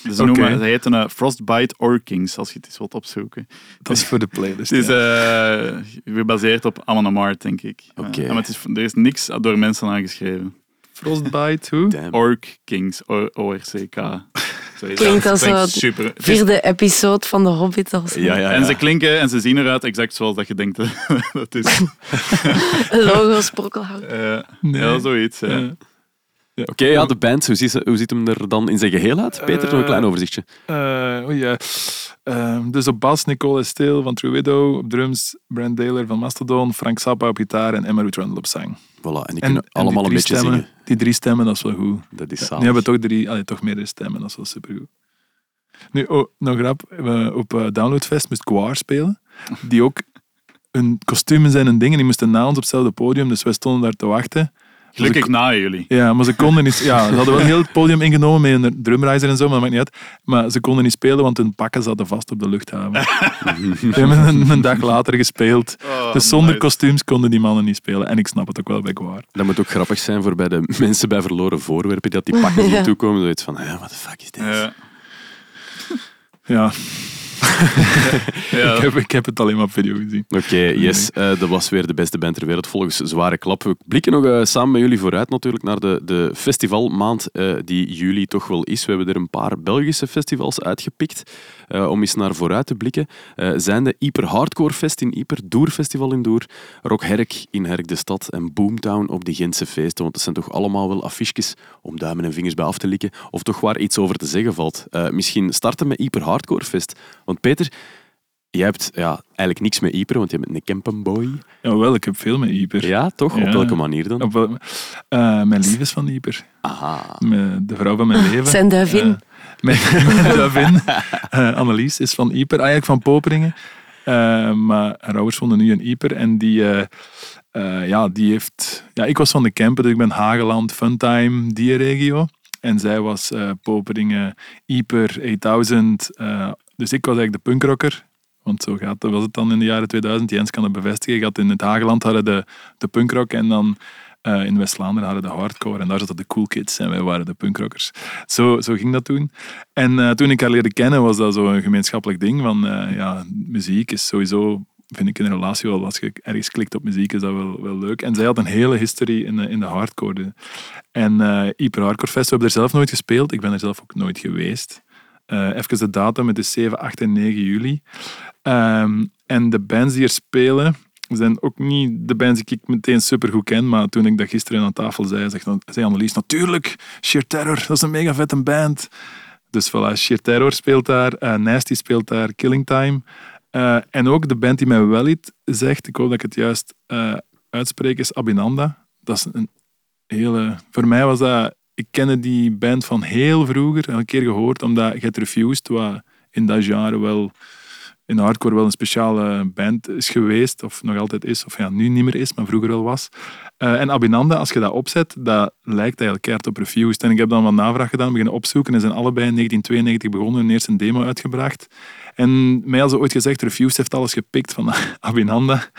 Dus ze, noemen, ze heten eh, Frostbite Orkings, als je het eens wilt opzoeken. Dat is voor de playlist. <laughs> Het is eh, gebaseerd op Amon denk ik. Oké. Maar het is, er is niks door mensen aangeschreven. Frostbite, hoe? Orc Kings, O- ORCK. <laughs> Klinkt als super. Is- Vierde episode van de Hobbit. Als Ja, ja, En ze klinken en ze zien eruit exact zoals dat je denkt <laughs> dat het is. <laughs> Logo sprokkelhout. Eh, Nee. Ja, zoiets. ja. Ja. Oké, ja, de band. Hoe ziet, ze- hoe ziet hem er dan in zijn geheel uit? Peter, nog een klein Eh, overzichtje. Eh, oh ja. Ehm, dus op bas Nicole Steel van True Widow, op drums Brand Daler van Mastodon, Frank Zappa op gitaar en Emma Ruth Rundle op zang. Voilà, en die En, kunnen en allemaal die een beetje stemmen, zingen. Die drie stemmen, dat is wel goed. Dat is Nu zalig. hebben we toch, drie, allee, toch meerdere stemmen, dat is wel supergoed. Nu, oh, nog grap, op eh, Downloadfest moest Quar spelen, die ook hun kostuums en hun dingen, die moesten na ons op hetzelfde podium, dus wij stonden daar te wachten. Gelukkig ik- na jullie. Ja, maar ze konden niet... Ja, ze hadden wel heel het podium ingenomen met een drumriser en zo, maar dat maakt niet uit. Maar ze konden niet spelen, want hun pakken zaten vast op de luchthaven. <laughs> Ze hebben een, een dag later gespeeld. Oh, dus zonder nice. kostuums konden die mannen niet spelen. En ik snap het ook wel bij Quar. Dat moet ook grappig zijn voor bij de mensen bij verloren voorwerpen, dat die pakken <laughs> zien Ja. toekomen. Zoiets van, ja, wat de fuck is dit? Ja. Ja, <laughs> Ja. ik, heb, ik heb het alleen maar op video gezien. Oké, yes. eh, dat was weer de beste band ter wereld volgens Zware Klap. We blikken nog eh, samen met jullie vooruit natuurlijk naar de, de festivalmaand eh, die juli toch wel is. We hebben er een paar Belgische festivals uitgepikt eh, om eens naar vooruit te blikken. Eh, zijn de Hyper Hardcore Fest in Hyper, Doer Festival in Doer, Rock Herk in Herk de Stad en Boomtown op de Gentse feesten. Want dat zijn toch allemaal wel affiches om duimen en vingers bij af te likken of toch waar iets over te zeggen valt. Eh, misschien starten met Hyper Hardcore Fest. Want Peter, Jij hebt ja, eigenlijk niks met Ieper, want je bent een campenboy. Jawel, ik heb veel met Ieper. Ja, toch? Op welke manier dan? Op, eh, mijn lief is van Ieper. Aha. De vrouw van mijn <laughs> leven. Zijn duivin. Mijn, <laughs> duivin. Eh, Annelies is van Ieper, eigenlijk van Poperingen. Eh, maar haar ouders wonen nu in Ieper. En die, eh, eh, ja, die heeft... Ja, ik was van de camper, dus ik ben Hageland, Funtime, die regio. En zij was Poperingen, Ieper, 8000. eh, dus ik was eigenlijk de punkrocker. Want zo gaat, was het dan in de jaren 2000. Jens kan het bevestigen. Je had in het Hageland hadden de, de punkrock en dan eh, in West-Vlaanderen hadden de hardcore. En daar zaten de cool kids en wij waren de punkrockers. Zo, zo ging dat toen. En eh, toen ik haar leerde kennen was dat zo een gemeenschappelijk ding. Van eh, ja, muziek is sowieso vind ik in een relatie wel, als je ergens klikt op muziek, is dat wel, wel leuk. En zij had een hele history in de, in de hardcore. En eh Hyper Hardcore Fest, we hebben er zelf nooit gespeeld. Ik ben er zelf ook nooit geweest. Even de datum, het is 7, 8 en 9 juli. Ehm, en de bands die er spelen, zijn ook niet de bands die ik meteen supergoed ken, maar toen ik dat gisteren aan tafel zei, zegt, zei Annelies, natuurlijk, Sheer Terror, dat is een mega vette band. Dus voilà, Sheer Terror speelt daar, eh, Nasty speelt daar, Killing Time. Eh, en ook de band die mij wel iets zegt, ik hoop dat ik het juist eh, uitspreek, is Abinanda. Dat is een hele... Voor mij was dat... Ik kende die band van heel vroeger, een keer gehoord, omdat Get Refused, wat in dat genre wel in hardcore wel een speciale band is geweest, of nog altijd is, of ja, nu niet meer is, maar vroeger wel was. Eh, en Abinanda, als je dat opzet, dat lijkt eigenlijk keihard op Refused. En ik heb dan wat navraag gedaan, beginnen opzoeken en zijn allebei in 1992 begonnen en eerst een demo uitgebracht. En mij hadden ze ooit gezegd, Refused heeft alles gepikt van <laughs> Abinanda.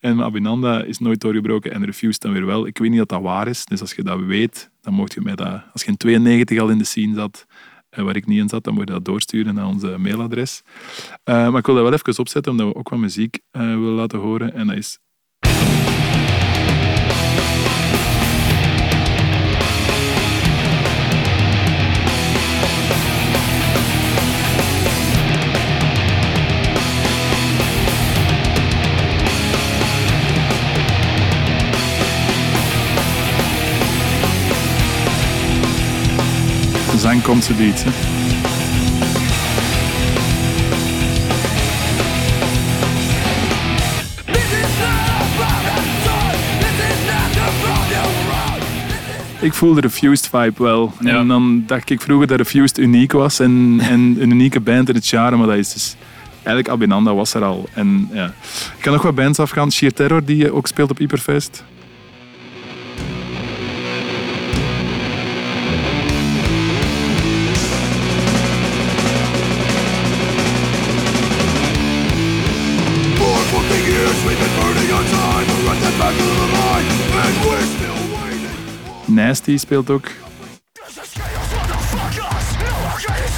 En Abinanda is nooit doorgebroken en Refused dan weer wel. Ik weet niet dat dat waar is, dus als je dat weet, dan mocht je mij dat... Als je in 92 al in de scene zat, waar ik niet in zat, dan moet je dat doorsturen naar onze mailadres. Eh, maar ik wil dat wel even opzetten, omdat we ook wat muziek eh, willen laten horen. En dat is... De zang komt ze iets. Ik voelde de Refused vibe wel. Ja. En dan dacht ik vroeger dat Refused uniek was en, <laughs> en een unieke band in het genre, maar dat is dus... Eigenlijk Abinanda was er al. En, ja. Ik kan nog wat bands afgaan. Sheer Terror, die eh, ook speelt op Hyperfest. Off, motherfucking right.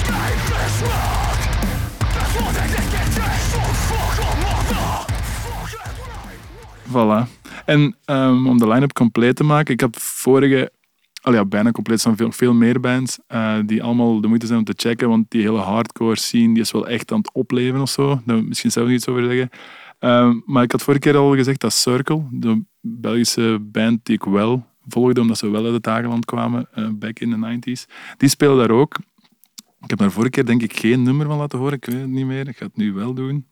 Voilà. En ehm, om de line-up compleet te maken, ik had vorige, al ja, bijna compleet, staan veel, veel meer bands eh, die allemaal de moeite zijn om te checken, want die hele hardcore scene die is wel echt aan het opleven of zo. Daar misschien zelf iets over zeggen. Ehm, maar ik had vorige keer al gezegd dat Circle, de Belgische band die ik wel volgde, omdat ze wel uit het Hageland kwamen, eh, back in the 90s, die spelen daar ook. Ik heb daar vorige keer denk ik geen nummer van laten horen, ik weet het niet meer. Ik ga het nu wel doen.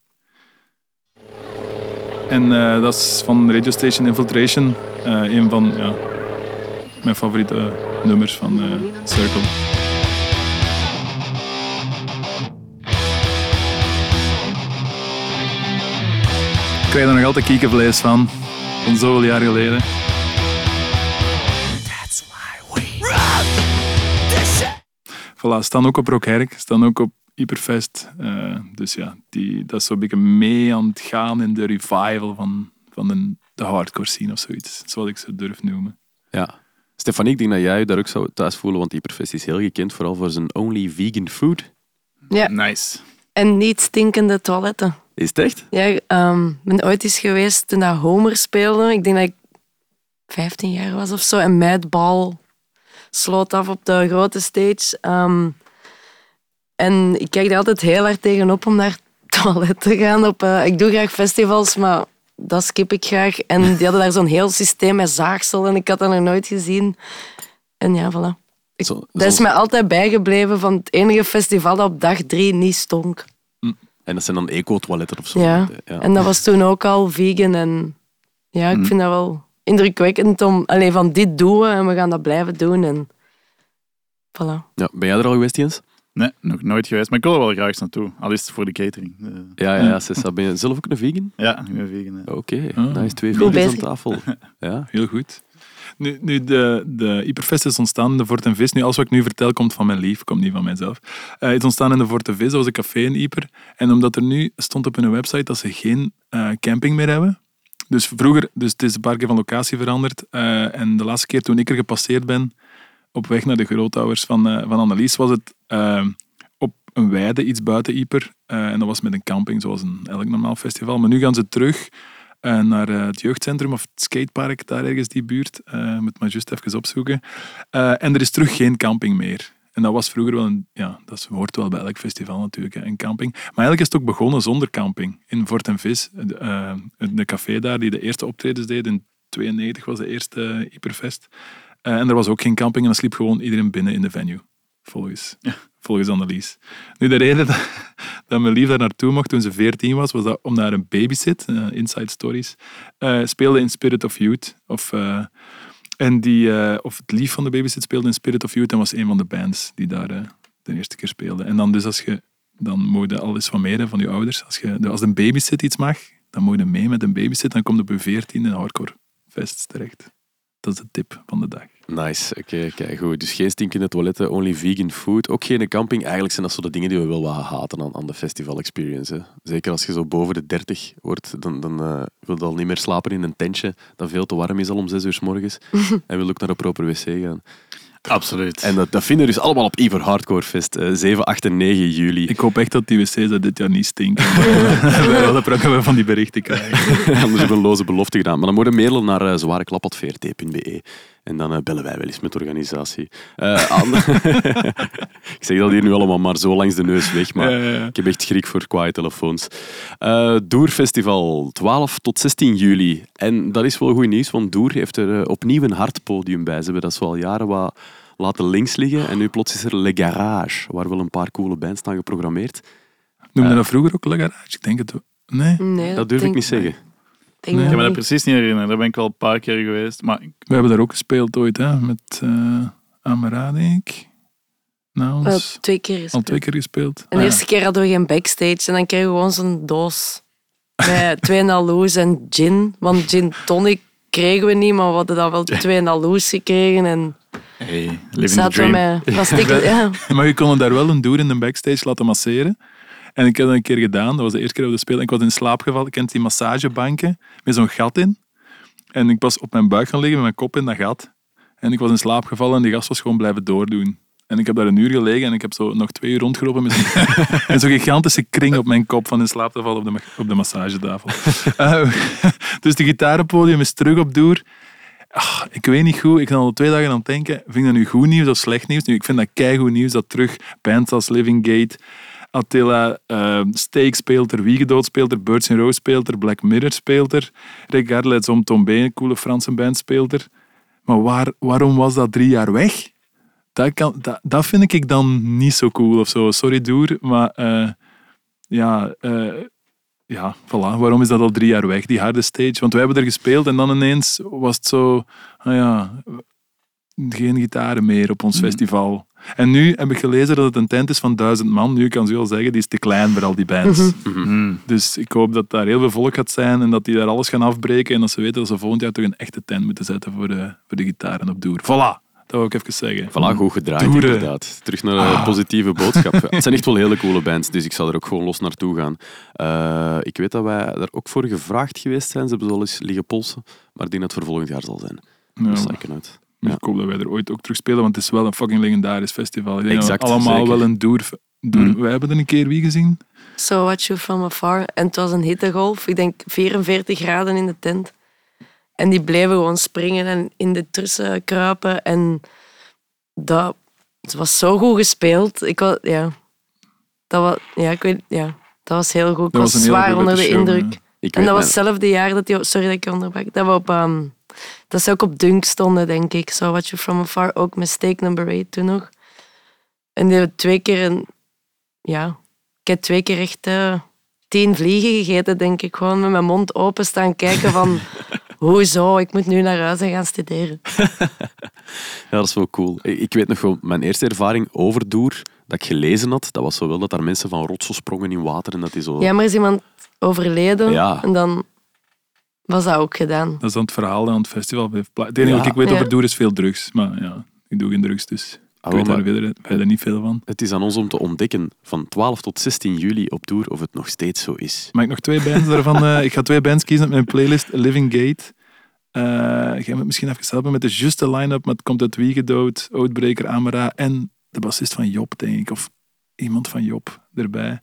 En eh, dat is van Radio Station Infiltration. eh, een van ja, mijn favoriete nummers van Circle. Ik krijg er nog altijd kiekenvlees van. Van zoveel jaar geleden. Voilà, staan ook op Rockherk, staan ook op Hyperfest. Eh, dus ja, die, dat is zo'n beetje mee aan het gaan in de revival van, van de, de hardcore scene of zoiets. Zoals ik ze durf noemen. Ja. Stefanie, ik denk dat jij je daar ook zou thuis voelen, want Hyperfest is heel gekend, vooral voor zijn only vegan food. Ja, Nice. en niet stinkende toiletten. Is het echt? Ja, ehm, ik ben ooit eens geweest toen dat Homer speelde. Ik denk dat ik 15 jaar was of zo. En Madball sloot af op de grote stage. Ehm, en ik kijk er altijd heel hard tegenop om naar het toilet te gaan. Op, eh, ik doe graag festivals, maar dat skip ik graag. En die hadden daar zo'n heel systeem met zaagsel en ik had dat nog nooit gezien. En ja, voilà. Ik- Zo- dat is mij altijd bijgebleven van het enige festival dat op dag drie niet stonk. En dat zijn dan eco-toiletten of zo. Ja. ja. En dat was toen ook al vegan. En ja, ik vind dat wel indrukwekkend om alleen van dit doen we en we gaan dat blijven doen. En voilà. Ja, Ben jij er al geweest, Jens? Nee, nog nooit geweest. Maar ik wil er wel graag eens naartoe. Al is het voor de catering. Eh, Ja, ja, ja Sessa, ben je zelf ook een vegan? <laughs> ja, ik ben vegan. ja. Oké, Ah. daar is twee vegans aan bezig. tafel. <laughs> Ja. Heel goed. Nu, nu de, de Hyperfest is ontstaan in de Fort en Vis. Nu, alles wat ik nu vertel komt van mijn lief, komt niet van mijzelf. Eh, het is ontstaan in de Fort en Vis, dat was een café in Yper. En omdat er nu stond op hun website dat ze geen eh, camping meer hebben. Dus vroeger, dus het is een van locatie veranderd. Eh, en de laatste keer toen ik er gepasseerd ben, op weg naar de grootouders van, eh, van Annelies, was het eh, op een weide, iets buiten. Eh, en dat was met een camping, zoals een elk normaal festival. Maar nu gaan ze terug naar het jeugdcentrum of het skatepark, daar ergens die buurt. Moet maar juist even opzoeken. En er is terug geen camping meer. En dat was vroeger wel een... Ja, dat hoort wel bij elk festival natuurlijk, een camping. Maar eigenlijk is het ook begonnen zonder camping. In Fort en Vis, de, eh, de café daar, die de eerste optredens deed. In 92 was de eerste eh, Hyperfest. Eh, en er was ook geen camping en dan sliep gewoon iedereen binnen in de venue. Volgens, volgens Annelies. Nu, de reden dat, dat mijn lief daar naartoe mocht toen ze 14 was, was dat om naar een babysit, eh, Inside Stories, eh, speelde in Spirit of Youth. Of, eh, en die, eh, of het lief van de babysit speelde in Spirit of Youth en was een van de bands die daar eh, de eerste keer speelde. En dan dus als je, dan moet je al eens van meer van je ouders. Als, je, als een babysit iets mag, dan moet je mee met een babysit, dan komt op je 14 in hardcore fests terecht. Dat is de tip van de dag. Nice, oké, kijk goed. Dus geen stinkende toiletten, only vegan food. Ook geen camping. Eigenlijk zijn dat zo de dingen die we wel wat haten aan, aan de festival experience. Hè. Zeker als je zo boven de 30 wordt, dan, dan eh, wil je al niet meer slapen in een tentje dat veel te warm is al om 6 uur s morgens. <laughs> en wil ook naar een proper wc gaan. Absoluut. En dat, dat vinden we dus allemaal op Iver Hardcore Fest, eh, 7, 8 en 9 juli. Ik hoop echt dat die wc's er dit jaar niet stinken. Dat <laughs> kunnen we van die berichten krijgen. <laughs> Anders hebben we een loze belofte gedaan. Maar dan moeten we mailen naar uh, zwareklap.vrt.be. En dan eh, bellen wij wel eens met de organisatie. Eh, aan- <laughs> ik zeg dat hier nu allemaal maar zo langs de neus weg, maar Ja, ja, ja. ik heb echt schrik voor kwaaie telefoons. Eh Doer Festival, 12 tot 16 juli. En dat is wel goed nieuws, want Doer heeft er opnieuw een hard podium bij. Ze hebben dat zo al jaren wat laten links liggen. En nu plots is er Le Garage, waar wel een paar coole bands staan geprogrammeerd. Noemde dat vroeger ook Le Garage? Ik denk het wel. Nee, Nee, Dat durf ik niet zeggen. Denk Nee. Ik dat kan me dat precies niet herinneren. Daar ben ik wel een paar keer geweest. Maar ik- we hebben daar ook gespeeld ooit, hè, met uh, Amaradik. Nou, Wel, ons twee keer al gespeeld. twee keer gespeeld. En Ah, de ja. eerste keer hadden we geen backstage en dan kregen we gewoon zo'n doos met <laughs> twee Naloes en gin. Want gin tonic kregen we niet, maar we hadden dan wel twee Naloes gekregen en hey, living the zaten we dream. met plastiek... <laughs> Ja. Maar je kon daar wel een doer in de backstage laten masseren. En ik heb dat een keer gedaan. Dat was de eerste keer dat we spelen. Ik was in slaap gevallen. Ik kent die massagebanken met zo'n gat in. En ik was op mijn buik gaan liggen met mijn kop in dat gat. En ik was in slaap gevallen en die gast was gewoon blijven doordoen. En ik heb daar een uur gelegen en ik heb zo nog twee uur rondgelopen met zo'n <laughs> en zo'n gigantische kring op mijn kop van in slaap te vallen op de, op de massagetafel. <laughs> Eh, <laughs> dus de gitarenpodium is terug op doer. Ah, ik weet niet goed, ik ben al twee dagen aan het denken, vind ik dat nu goed nieuws of slecht nieuws? Nu, ik vind dat keigoed nieuws dat terug bands als Living Gate, Attila, uh, Steak speelt er, Wiegedood speelt er, Birds in Row speelt er, Black Mirror speelt er, Regardless om Tombé, een coole Franse band speelt er. Maar waar, waarom was dat drie jaar weg? Dat, kan, dat, dat vind ik dan niet zo cool of zo. Sorry, Doer, maar eh, ja, eh, ja, voilà. Waarom is dat al drie jaar weg, die harde stage? Want wij hebben er gespeeld en dan ineens was het zo, ah ja, geen gitaren meer op ons festival. En nu heb ik gelezen dat het een tent is van duizend man. Nu kan ze wel zeggen, die is te klein voor al die bands. Hmm. Dus ik hoop dat daar heel veel volk gaat zijn en dat die daar alles gaan afbreken en dat ze weten dat ze volgend jaar toch een echte tent moeten zetten voor de, voor de gitaren op Doer. Voilà, dat wil ik even zeggen. Voilà, goed gedraaid inderdaad. Terug naar een positieve boodschap. <laughs> Het zijn echt wel hele coole bands, dus ik zal er ook gewoon los naartoe gaan. Eh, ik weet dat wij er ook voor gevraagd geweest zijn. Ze hebben wel eens liggen polsen, maar ik denk dat het voor volgend jaar zal zijn. Ja, Dat sta ik uit. Ja. Ik hoop dat wij er ooit ook terug spelen, want het is wel een fucking legendarisch festival. Ik denk dat we allemaal zeker. wel een Doer... Doer Mm. Wij hebben er een keer wie gezien? So Watch You From Afar. En het was een hittegolf. Ik denk 44 graden in de tent. En die bleven gewoon springen en in de trussen kruipen. En dat het was zo goed gespeeld. Ik was, ja, dat was, ja, ik weet, ja, dat was heel goed. Ik Dat was, zwaar onder de show, indruk. ja. En dat was hetzelfde jaar dat die, sorry dat ik je onderbrak, dat we op, ehm, dat ze ook op Dunk stonden, denk ik. So Watch You From Afar, ook met Steak Number 8 toen nog. En die hebben twee keer een, ja, ik heb twee keer echt eh, tien vliegen gegeten, denk ik. Gewoon met mijn mond open staan kijken van, <laughs> hoezo, ik moet nu naar huis en gaan studeren. <laughs> Ja, dat is wel cool. Ik weet nog wel, mijn eerste ervaring over Doer, dat ik gelezen had, dat was zo wel dat daar mensen van rotsen sprongen in water en dat die zo... Ja, maar is iemand overleden Ja. en dan Was dat ook gedaan? Dat is dan het verhaal dat aan het festival Het enige wat ik weet Ja. over doe is veel drugs. Maar ja, ik doe geen drugs, dus ik Ah, weet daar verder, verder niet veel van. Het is aan ons om te ontdekken van 12 tot 16 juli op tour of het nog steeds zo is. Mag ik nog twee bands daarvan? <laughs> eh, ik ga twee bands kiezen op mijn playlist. Living Gate. Eh gaan we het misschien even helpen met de juiste line-up, maar het komt uit Wiegedood, Outbreaker, Amara en de bassist van Job, denk ik. Of iemand van Job erbij.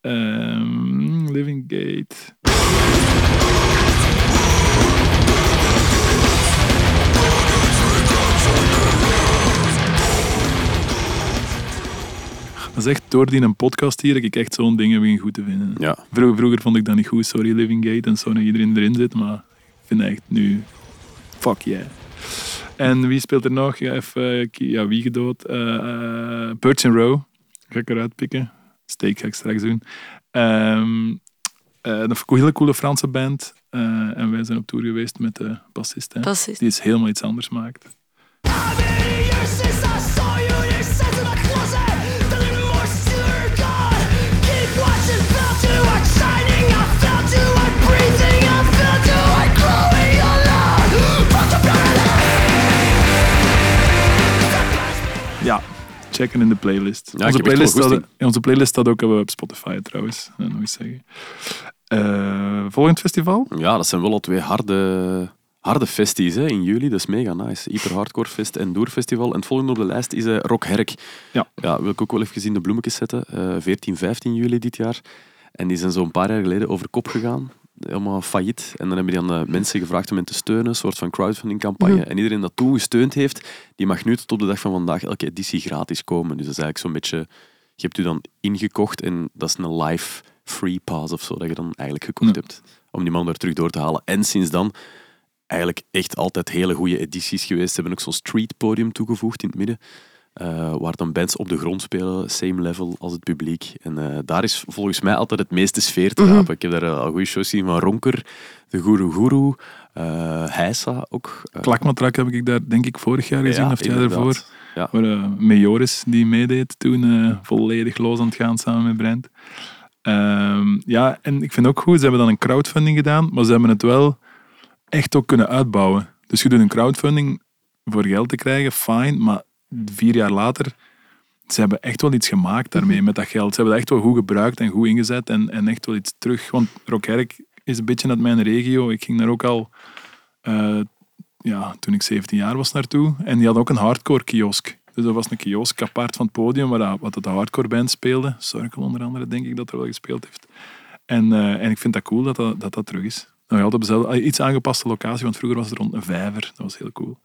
Ehm, Living Gate. Dat is echt door die een podcast hier dat ik echt zo'n dingen begin goed te vinden. Ja, Vroeger, vroeger vond ik dat niet goed, sorry Living Gate en zo, dat iedereen erin zit, maar ik vind echt nu, fuck yeah. En wie speelt er nog? Ja, even, eh, ja wie gedood? Eh eh, Birch and Row, ga ik eruit pikken. Steak ga ik straks doen. Ehm eh, een hele coole Franse band. Eh, en wij zijn op tour geweest met de bassist, hè, Bassist. die iets helemaal iets anders maakt. Checken in de playlist. Ja, onze, playlist staat, goesting. ja, onze playlist staat ook op Spotify trouwens, dat nog eens zeggen. Eh, volgend festival? ja dat zijn wel al twee harde, harde festies hè, in juli. Dat is mega nice. Hyper Hardcore Fest en Door Festival. En het volgende op de lijst is eh, Rock Herk. Ja. ja. Wil ik ook wel even in de bloemetjes zetten. Eh 14, 15 juli dit jaar. En die zijn zo'n paar jaar geleden over kop gegaan. Helemaal failliet. En dan hebben die aan de mensen gevraagd om hen te steunen. Een soort van crowdfunding campagne. En iedereen dat toen gesteund heeft, die mag nu tot op de dag van vandaag elke editie gratis komen. Dus dat is eigenlijk zo'n beetje... Je hebt u dan ingekocht en dat is een live free pass of zo dat je dan eigenlijk gekocht Ja. hebt. Om die man er terug door te halen. En sinds dan eigenlijk echt altijd hele goede edities geweest. Ze hebben ook zo'n street podium toegevoegd in het midden. Eh, waar dan bands op de grond spelen, same level als het publiek. En eh, daar is volgens mij altijd het meeste sfeer te rapen. Ik heb daar eh, al goede shows gezien van Ronker, de Guru Guru, eh Heisa ook. Klakmatrak heb ik daar denk ik vorig jaar gezien, ja, of het jaar inderdaad. ervoor. Ja. Mejoris die meedeed toen volledig los aan het gaan samen met Brent. Ehm, ja, en ik vind ook goed, ze hebben dan een crowdfunding gedaan, maar ze hebben het wel echt ook kunnen uitbouwen. Dus je doet een crowdfunding voor geld te krijgen, fijn, maar vier jaar later, ze hebben echt wel iets gemaakt daarmee, met dat geld. Ze hebben dat echt wel goed gebruikt en goed ingezet en, en echt wel iets terug. Want Rockherk is een beetje uit mijn regio. Ik ging daar ook al eh, ja, toen ik 17 jaar was naartoe. En die had ook een hardcore kiosk. Dus dat was een kiosk apart van het podium, waar dat- wat de hardcore band speelde. Circle onder andere, denk ik dat er wel gespeeld heeft. En, eh, en ik vind dat cool dat dat, dat, dat terug is. Nou, ja, op dezelfde, ah, iets aangepaste locatie, want vroeger was het rond een vijver. Dat was heel cool.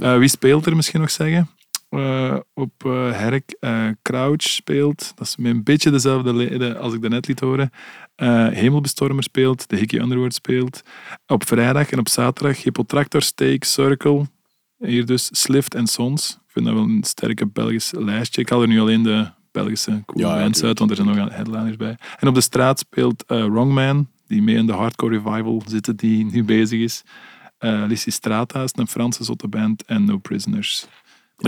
Eh, wie speelt er misschien nog zeggen? Eh, op eh, Herk, eh, Crouch speelt. Dat is met een beetje dezelfde leden als ik daarnet liet horen. Hemelbestormer speelt. De Hickey Underwood speelt. Op vrijdag en op zaterdag Hippotractor, Steak, Circle. Hier dus Slift en Sons. Ik vind dat wel een sterke Belgisch lijstje. Ik haal er nu alleen de Belgische coole Ja, bands uit, want er zijn nog headliners bij. En op de straat speelt Wrongman, die mee in de hardcore revival zit, die nu bezig is. Eh Lissi Strata is een Franse zotte band. En No Prisoners.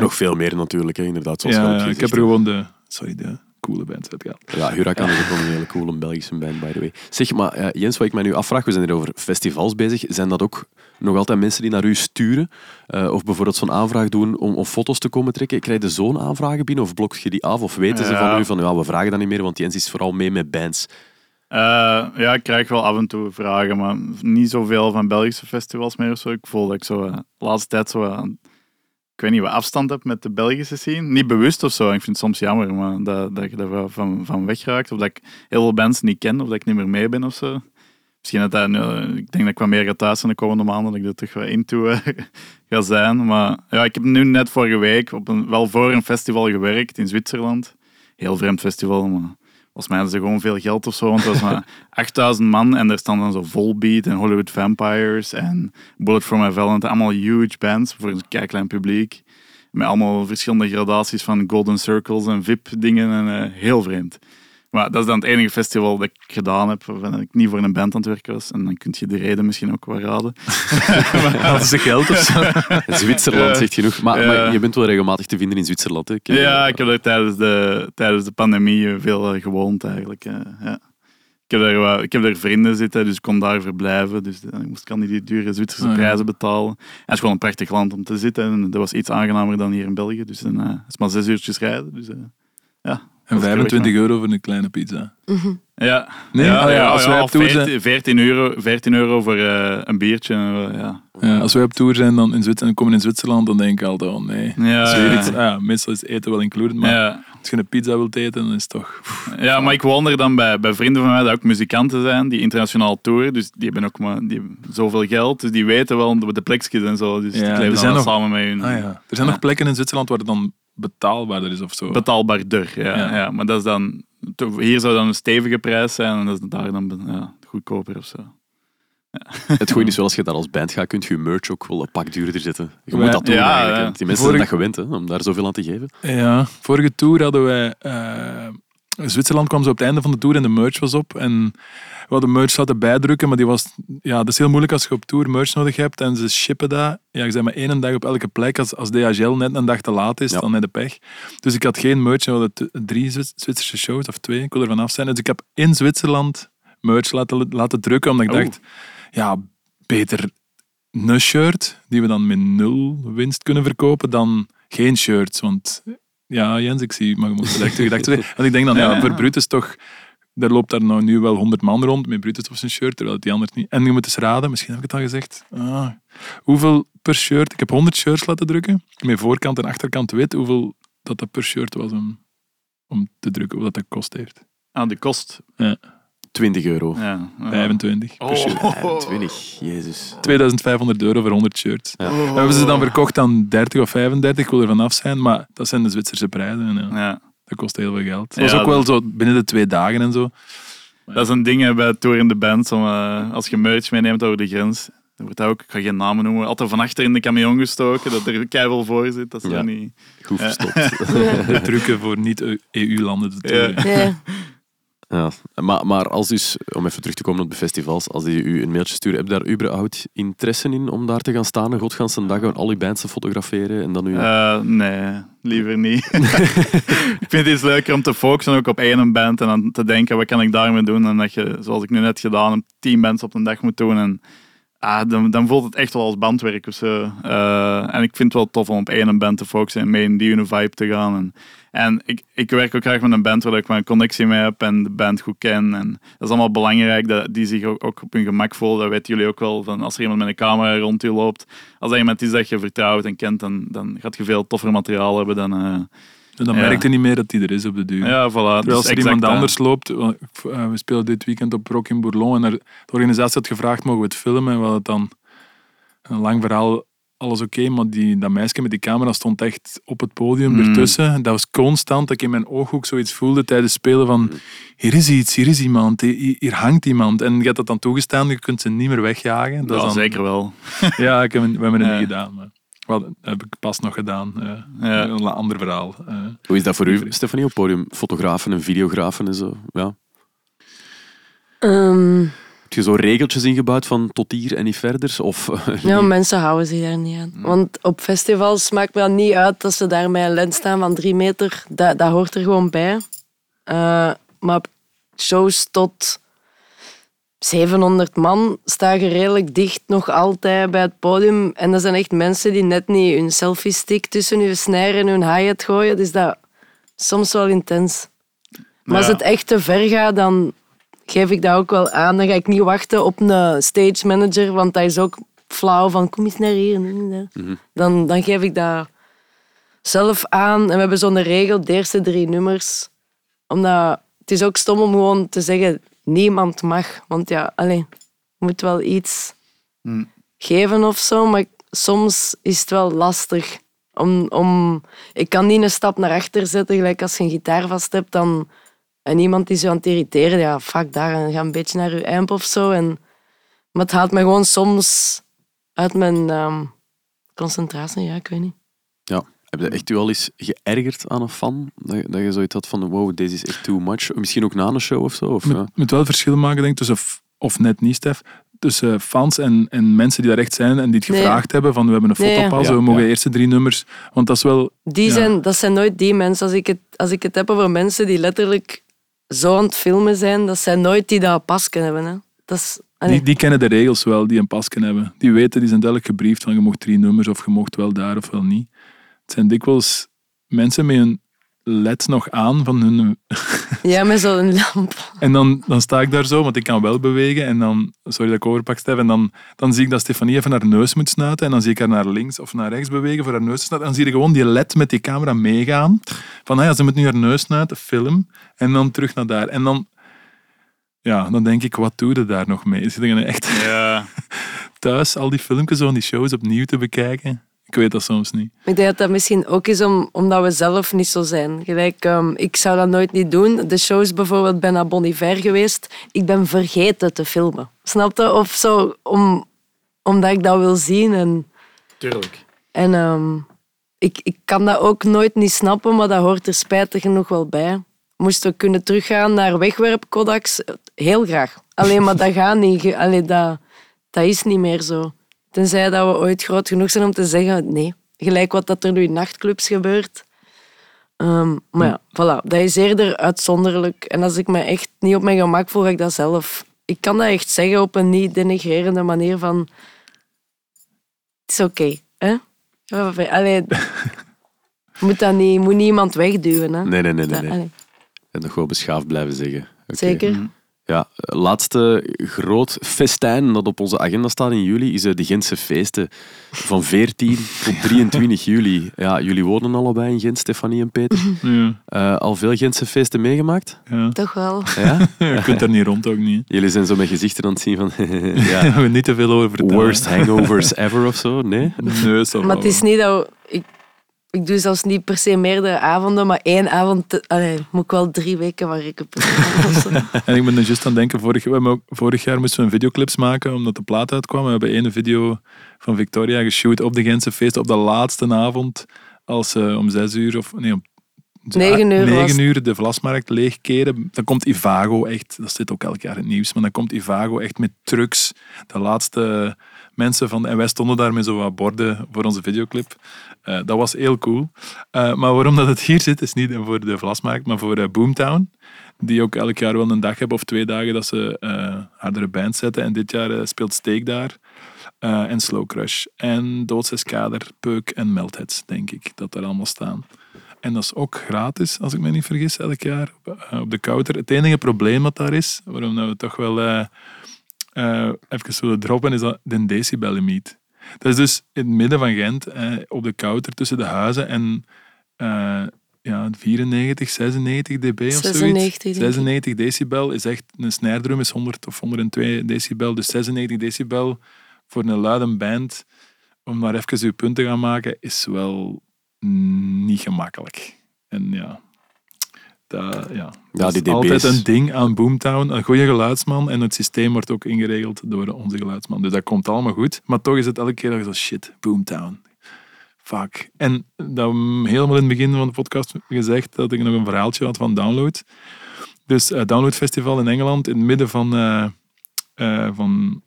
Nog veel meer natuurlijk, hè, inderdaad. Zoals Ja, ik heb er gewoon de, sorry, de coole bands uitgehaald. Ja, Huracan is ook wel een hele coole Belgische band, by the way. Zeg, maar eh, Jens, wat ik mij nu afvraag, we zijn hier over festivals bezig. Zijn dat ook nog altijd mensen die naar u sturen? Eh, of bijvoorbeeld zo'n aanvraag doen om, om foto's te komen trekken? Krijg je zo'n aanvragen binnen of blok je die af? Of weten ze van u van, ja, we vragen dat niet meer, want Jens is vooral mee met bands. Eh, ja, ik krijg wel af en toe vragen, maar niet zoveel van Belgische festivals meer of zo. Ik voel dat ik zo eh, de laatste tijd zo, eh, ik weet niet, wat afstand heb met de Belgische scene. Niet bewust of zo. Ik vind het soms jammer maar dat, dat je daar van, van wegraakt. Of dat ik heel veel bands niet ken, of dat ik niet meer mee ben of zo. Misschien dat dat, ik denk dat ik wat meer ga thuis zijn de komende maanden, dat ik er toch wel into eh, <laughs> ga zijn. Maar ja, ik heb nu net vorige week op een, wel voor een festival gewerkt in Zwitserland. Heel vreemd festival, maar volgens mij hadden ze gewoon veel geld of zo. Want het was maar <laughs> 8000 man en er staan dan zo Volbeat en Hollywood Vampires en Bullet for My Valentine. Allemaal huge bands voor een kei klein publiek. Met allemaal verschillende gradaties van golden circles en VIP-dingen en eh, heel vreemd. Maar dat is dan het enige festival dat ik gedaan heb waarvan ik niet voor een band aan het werken was. En dan kun je de reden misschien ook wel raden. <laughs> Hadden ze geld of zo? <laughs> Zwitserland Ja. zegt genoeg. Maar, Ja. maar je bent wel regelmatig te vinden in Zwitserland. Hè? heb- Ja, ik heb er tijdens de, tijdens de pandemie veel eh, gewoond eigenlijk. eh, ja. Ik heb daar, ik heb daar vrienden zitten, dus ik kon daar verblijven. Dus eh, ik moest kan niet die dure Zwitserse Ah, ja. prijzen betalen. En het is gewoon een prachtig land om te zitten. En dat was iets aangenamer dan hier in België. Dus dan, eh, het is maar zes uurtjes rijden. Dus, eh, ja. En Dat is 25 euro voor een kleine pizza. Ja. Nee? ja, Ah, ja, ja, als wij op tour 14, 14 euro, 14 euro voor eh, een biertje. eh, ja. Ja, als wij op tour zijn dan in Zwitserland, en komen in Zwitserland, dan denk ik altijd, oh nee. Ja, ah ja, meestal is eten wel included, maar Ja. Als je een pizza wilt eten, dan is het toch... Ja, maar ik woon er dan bij, bij vrienden van mij die ook muzikanten zijn, die internationaal touren. Dus die hebben ook maar, die hebben zoveel geld, dus die weten wel de, de plekjes en zo. Dus Ja, die er leven zijn dan nog- samen met hun. Ah ja. Er zijn nog plekken in Zwitserland waar het dan betaalbaarder is of zo. Betaalbaarder, ja, Ja. ja. Maar dat is dan, hier zou dan een stevige prijs zijn en dat is daar dan ja, goedkoper of zo. <laughs> Het goede is wel, als je daar als band gaat, kun je je merch ook wel een pak duurder zetten. Je moet dat doen Ja, eigenlijk. Die mensen Vorige- zijn dat gewend, hè, om daar zoveel aan te geven. Ja, vorige tour hadden wij... eh, Zwitserland kwam zo op het einde van de tour en de merch was op. En we hadden merch laten bijdrukken, maar die was... Ja, dat is heel moeilijk als je op tour merch nodig hebt en ze shippen dat. Ja, je zei maar één dag op elke plek. Als, als DHL net een dag te laat is, Ja. dan heb je pech. Dus ik had geen merch. We hadden drie Zwits- Zwitserse shows, of twee. Ik wil er vanaf zijn. Dus ik heb in Zwitserland merch laten, laten drukken, omdat ik Oh. Ja, beter een shirt, die we dan met nul winst kunnen verkopen, dan geen shirts. Want ja, Jens, ik zie, maar je moet direct gedacht zijn. Want ik denk dan, ja, Ja. voor Brutus toch, er loopt daar nou nu wel 100 man rond met Brutus op zijn shirt, terwijl het die anders niet. En je moet eens raden, misschien heb ik het al gezegd, ah, hoeveel per shirt, ik heb 100 shirts laten drukken, met voorkant en achterkant wit, hoeveel dat dat per shirt was om, om te drukken, wat dat kost heeft. Ah, de kost. 20 euro. Ja. ja. 25 per shirt. Oh. 20, jezus. 2500 euro voor 100 shirts. Ja. We hebben ze dan verkocht aan 30 of 35, ik wil er vanaf zijn, maar dat zijn de Zwitserse prijzen. En ja, Ja. dat kost heel veel geld. Het was Ja, ook wel zo binnen de twee dagen en zo. Dat is een ding bij toerende bands, om, eh, als je merch meeneemt over de grens. Dan wordt dat ook, ik ga geen namen noemen, altijd van achter in de camion gestoken, dat er keihard voor zit. Dat is Ja. niet... Goed verstopt. <laughs> De drukken voor niet-EU-landen te toeren. Ja. <laughs> Ja. Maar, maar als dus, om even terug te komen op de festivals, als die u een mailtje sturen, heb je daar überhaupt interesse in om daar te gaan staan een godganse dag en al die bands te fotograferen en dan u... Eh, nee, liever niet. <laughs> ik vind het iets leuker om te focussen ook op één band en dan te denken, wat kan ik daarmee doen? En dat je, zoals ik nu net gedaan heb, tien bands op een dag moet doen. En ah, dan, dan voelt het echt wel als bandwerk of zo. Eh, en ik vind het wel tof om op één band te focussen en mee in die vibe te gaan. En, en ik, ik werk ook graag met een band waar ik een connectie mee heb en de band goed ken. En dat is allemaal belangrijk, dat die zich ook, ook op hun gemak voelen. Dat weten jullie ook wel, van als er iemand met een camera rond je loopt. Als dat iemand is dat je vertrouwt en kent, dan, dan gaat je veel toffer materiaal hebben dan... eh, En dan Ja. merk je niet meer dat die er is op de duur. ja, voilà. Terwijl Dus als er iemand anders loopt, eh, we spelen dit weekend op Rock in Bourlon en er, de organisatie had gevraagd, mogen we het filmen? En we hadden dan een lang verhaal, alles oké, maar die, dat meisje met die camera stond echt op het podium Mm. ertussen. Dat was constant dat ik in mijn ooghoek zoiets voelde tijdens spelen van hier is iets, hier is iemand, hier, hier hangt iemand. En je hebt dat dan toegestaan, je kunt ze niet meer wegjagen. Dat Ja, dan- zeker wel. <laughs> Ja, ik heb, we hebben het Ja. niet gedaan, maar wel, dat heb ik pas nog gedaan. eh, Ja. Een ander verhaal. eh. Hoe is dat voor u, Stefanie, op podium? Fotografen en videografen en zo. Ja. Ehm, Heb je zo regeltjes ingebouwd van tot hier en niet verder? Of, <laughs> ja, mensen houden zich daar niet aan. Want op festivals maakt me dat niet uit dat ze daar met een lens staan van drie meter. Dat, dat hoort er gewoon bij. Eh, maar op shows tot 700 man staan je redelijk dicht nog altijd bij het podium. En dat zijn echt mensen die net niet hun selfie-stick tussen hun snare en hun hi-hat gooien. Dus dat is soms wel intens. Maar als het echt te ver gaat, dan geef ik dat ook wel aan. Dan ga ik niet wachten op een stage manager, want dat is ook flauw van kom eens naar hier. Dan, dan geef ik dat zelf aan. En we hebben zo'n regel, de eerste drie nummers. Omdat het is ook stom om gewoon te zeggen, niemand mag. Want ja, alleen, je moet wel iets geven of zo. Maar soms is het wel lastig. Om, om, ik kan niet een stap naar achter zetten, gelijk als je een gitaar vast hebt, dan, en iemand is je aan het irriteren, ja, fuck daar, en ga een beetje naar je amp of zo. En, maar het haalt me gewoon soms uit mijn ehm, concentratie, ja, ik weet niet. ja. Heb je echt u al eens geërgerd aan een fan? Dat, je- dat je zoiets had van, wow, deze is echt too much. Misschien ook na een show of zo? Of, moet, ja. moet wel verschil maken, denk ik, tussen, of net niet, Stef, tussen fans en, en mensen die daar echt zijn en die het Nee. gevraagd hebben van we hebben een Nee. fotopas, Ja, we mogen ja. de eerste drie nummers. Want dat is wel... Die Ja. zijn, dat zijn nooit die mensen. Als ik, het, als ik het heb over mensen die letterlijk zo aan het filmen zijn, dat zijn nooit die dat pas kunnen hebben. Hè. Dat is, Die, die kennen de regels wel, die een pas kunnen hebben. Die weten, die zijn duidelijk gebriefd van je mocht drie nummers of je mocht wel daar of wel niet. Het zijn dikwijls mensen met een led nog aan van hun... Ja, met zo'n lamp. En dan, dan sta ik daar zo, want ik kan wel bewegen. En dan, sorry dat ik overpak, Stef. En dan, dan zie ik dat Stefanie even haar neus moet snuiten. En dan zie ik haar naar links of naar rechts bewegen voor haar neus te snuiten. En dan zie je gewoon die led met die camera meegaan. Van, ah ja, ze moet nu haar neus snuiten, film. En dan terug naar daar. En dan... Ja, dan denk ik, wat doe je daar nog mee? Zit je echt Ja. <laughs> thuis al die filmpjes van die shows opnieuw te bekijken? Ik weet dat soms niet. Ik denk dat dat misschien ook is om, omdat we zelf niet zo zijn. Gelijk, ehm, ik zou dat nooit niet doen. De shows bijvoorbeeld, ben naar Bon Iver geweest. Ik ben vergeten te filmen. Snap je? Of zo, om, omdat ik dat wil zien. En, Tuurlijk. en ehm, ik, ik kan dat ook nooit niet snappen, maar dat hoort er spijtig genoeg wel bij. Moesten we kunnen teruggaan naar wegwerp-Kodaks? Heel graag. Alleen maar dat gaat niet. Allee, dat, dat is niet meer zo. Tenzij dat we ooit groot genoeg zijn om te zeggen, nee. Gelijk wat dat er nu in nachtclubs gebeurt. Ehm, maar ja, voilà. Dat is eerder uitzonderlijk. En als ik me echt niet op mijn gemak voel, ga ik dat zelf... Ik kan dat echt zeggen op een niet denigrerende manier van... Het is oké, hè? Ja, Allee, <laughs> moet dat niet, moet niet iemand wegduwen, hè? Nee, nee, nee. nee, nee. En nog wel beschaafd blijven zeggen. Oké. Zeker. Ja, laatste groot festijn dat op onze agenda staat in juli is eh, de Gentse feesten. Van 14 <laughs> tot 23 juli. Ja, jullie wonen allebei in Gent, Stefanie en Peter. <laughs> Ja, Eh, al veel Gentse feesten meegemaakt? ja. Toch wel. Ja? <laughs> Je kunt daar niet rond ook niet. Jullie zijn zo met gezichten aan het zien van... Daar ja, gaan we niet te veel over vertellen. worst hangovers ever of zo? Nee? Nee, zo Maar het is niet dat... we- Ik, ik doe zelfs niet per se meerdere avonden, maar één avond... allee, moet ik wel drie weken van recupereren. <laughs> En ik ben er juist aan denken, vorig, we vorig jaar moesten we videoclips maken omdat de plaat uitkwam. We hebben één video van Victoria geshoot op de Gentse feest op de laatste avond. Als ze om zes uur of nee, om Negen uur was negen het. uur de Vlasmarkt leegkeren. Dan komt Ivago echt, dat zit ook elk jaar in het nieuws, maar dan komt Ivago echt met trucks. De laatste mensen van, en wij stonden daar met zo wat borden voor onze videoclip. Eh, dat was heel cool. Eh, maar waarom dat het hier zit, is niet voor de Vlasmarkt, maar voor eh, Boomtown. Die ook elk jaar wel een dag hebben of twee dagen dat ze hardere bands zetten. En dit jaar speelt Steak daar. En Slow Crush. En Doodseskader, Peuk en Meltheads, denk ik, dat daar allemaal staan. En dat is ook gratis, als ik me niet vergis, elk jaar op, eh, de Kouter. Het enige probleem dat daar is, waarom dat we toch wel eh, eh, even willen droppen, is dat de decibellimiet. Dat is dus in het midden van Gent, eh, op de Kouter, tussen de huizen en ja, 94, 96 dB of 96, zoiets. denk ik. 96 decibel is echt, een snare is 100 of 102 decibel, dus 96 decibel voor een luide band, om maar even uw punt te gaan maken, is wel niet gemakkelijk. En ja, dat, ja, dat die is altijd een ding aan Boomtown. Een goede geluidsman en het systeem wordt ook ingeregeld door onze geluidsman. Dus dat komt allemaal goed. Maar toch is het elke keer dat je zo shit, Boomtown. Fuck. En dat helemaal in het begin van de podcast gezegd dat ik nog een verhaaltje had van Download. Dus eh, Download Festival in Engeland, in het midden van, eh, eh, van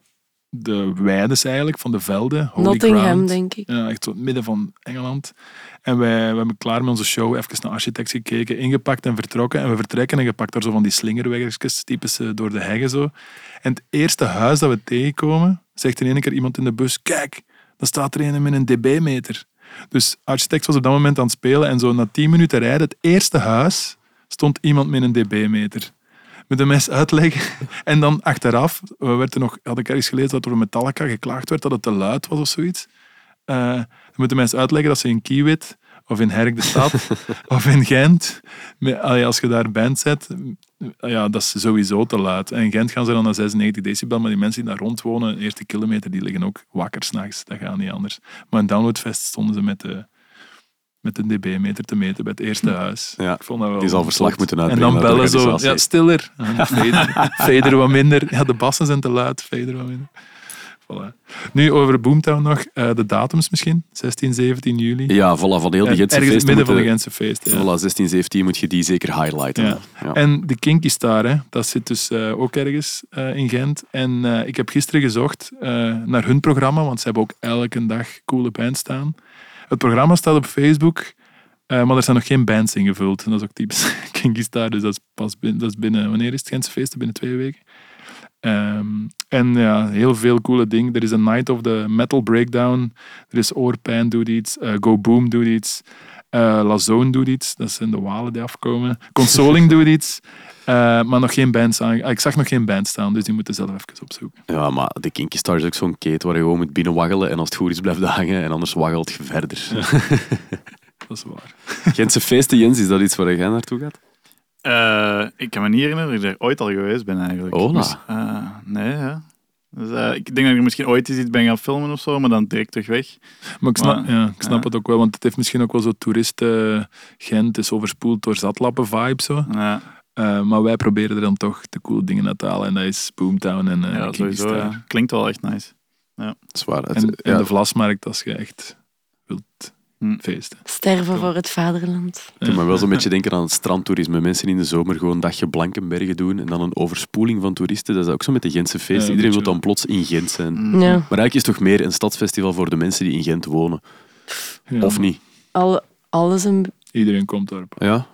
de weides eigenlijk, van de velden. Holy Nottingham, Ground. denk ik. Ja, echt zo het midden van Engeland. En wij, we hebben klaar met onze show even naar Architects gekeken, ingepakt en vertrokken. En we vertrekken en je pakt daar zo van die slingerweggetjes, typisch door de heggen zo. En het eerste huis dat we tegenkomen, zegt in één keer iemand in de bus, kijk, daar staat er een met een dB-meter. Dus Architects was op dat moment aan het spelen en zo na tien minuten rijden, het eerste huis, stond iemand met een dB-meter. Met de mes uitleggen. <laughs> En dan achteraf, we werden nog, had ik ergens gelezen dat door Metallica geklaagd werd dat het te luid was of zoiets. Dan moeten mensen uitleggen dat ze in Kiewit of in Herk de Stad <laughs> of in Gent, als je daar band zet, ja, dat is sowieso te luid. En in Gent gaan ze dan naar 96 decibel, maar die mensen die daar rond wonen, de eerste kilometer, die liggen ook wakker s'nachts. Dat gaat niet anders. Maar in Downloadfest stonden ze met de, met een dB-meter te meten bij het eerste huis. Ja, Ik vond dat wel die zal verslag moeten En uitbrengen <laughs> dan uit de bellen zo, organisatie. ja, stiller. En Fader, fader wat minder. Ja, de bassen zijn te luid, fader wat minder. Voilà. Nu over Boomtown nog, eh, de datums misschien. 16, 17 juli. Ja, voilà, van heel die Eh, Gentse Ergens feesten midden van de Gentse feest. Ja. Voilà, 16, 17 moet je die zeker highlighten. Ja. Ja. En de Kinky Star, hè, dat zit dus eh, ook ergens in Gent. En ik heb gisteren gezocht naar hun programma, want ze hebben ook elke dag coole bands staan. Het programma staat op Facebook, eh, maar er zijn nog geen bands ingevuld. En dat is ook typisch <laughs> Kinky dus dat is pas binnen, dat is binnen wanneer is het Gentse feesten? Binnen twee weken. Ehm, en ja, heel veel coole dingen. Er is een Night of the Metal Breakdown. Er is Oorpijn doet iets. eh, Go Boom doet iets. eh La Zone doet iets. Dat zijn de walen die afkomen. Consoling <laughs> doet iets. Eh, maar nog geen bands aan. ah, Ik zag nog geen band staan, dus die moeten zelf even opzoeken. Ja, maar de Kinky Star is ook zo'n keten waar je gewoon moet binnenwaggelen en als het goed is blijft hangen en anders waggelt je verder. <laughs> Dat is waar. Gentse feesten, Jens, is dat iets waar jij naartoe gaat? Eh, ik kan me niet herinneren dat ik daar ooit al geweest ben eigenlijk. Hola. Dus, eh, nee, ja. Dus, eh, ik denk dat ik er misschien ooit eens iets ben gaan filmen of zo, maar dan direct terug weg. Maar ik snap, Maar, ja, ik snap ja. het ook wel, want het heeft misschien ook wel zo toeristen Gent is overspoeld door zatlappen vibe zo. Ja, Eh, maar wij proberen er dan toch de coole dingen uit te halen en dat is Boomtown en eh ja sowieso. Ja. Klinkt wel echt nice. Dat is waar. Het- En, en ja, de Vlasmarkt als je echt wilt Hm. feesten. Sterven voor het vaderland. Doet me wel zo'n beetje denken aan het strandtoerisme. Mensen in de zomer gewoon een dagje Blankenbergen doen en dan een overspoeling van toeristen. Dat is ook zo met de Gentse feesten. Ja, Iedereen wil dan plots in Gent zijn. Mm. Ja. Maar eigenlijk is het toch meer een stadsfestival voor de mensen die in Gent wonen. Ja, Of niet? Al, alles een... Iedereen komt daarop. Ja?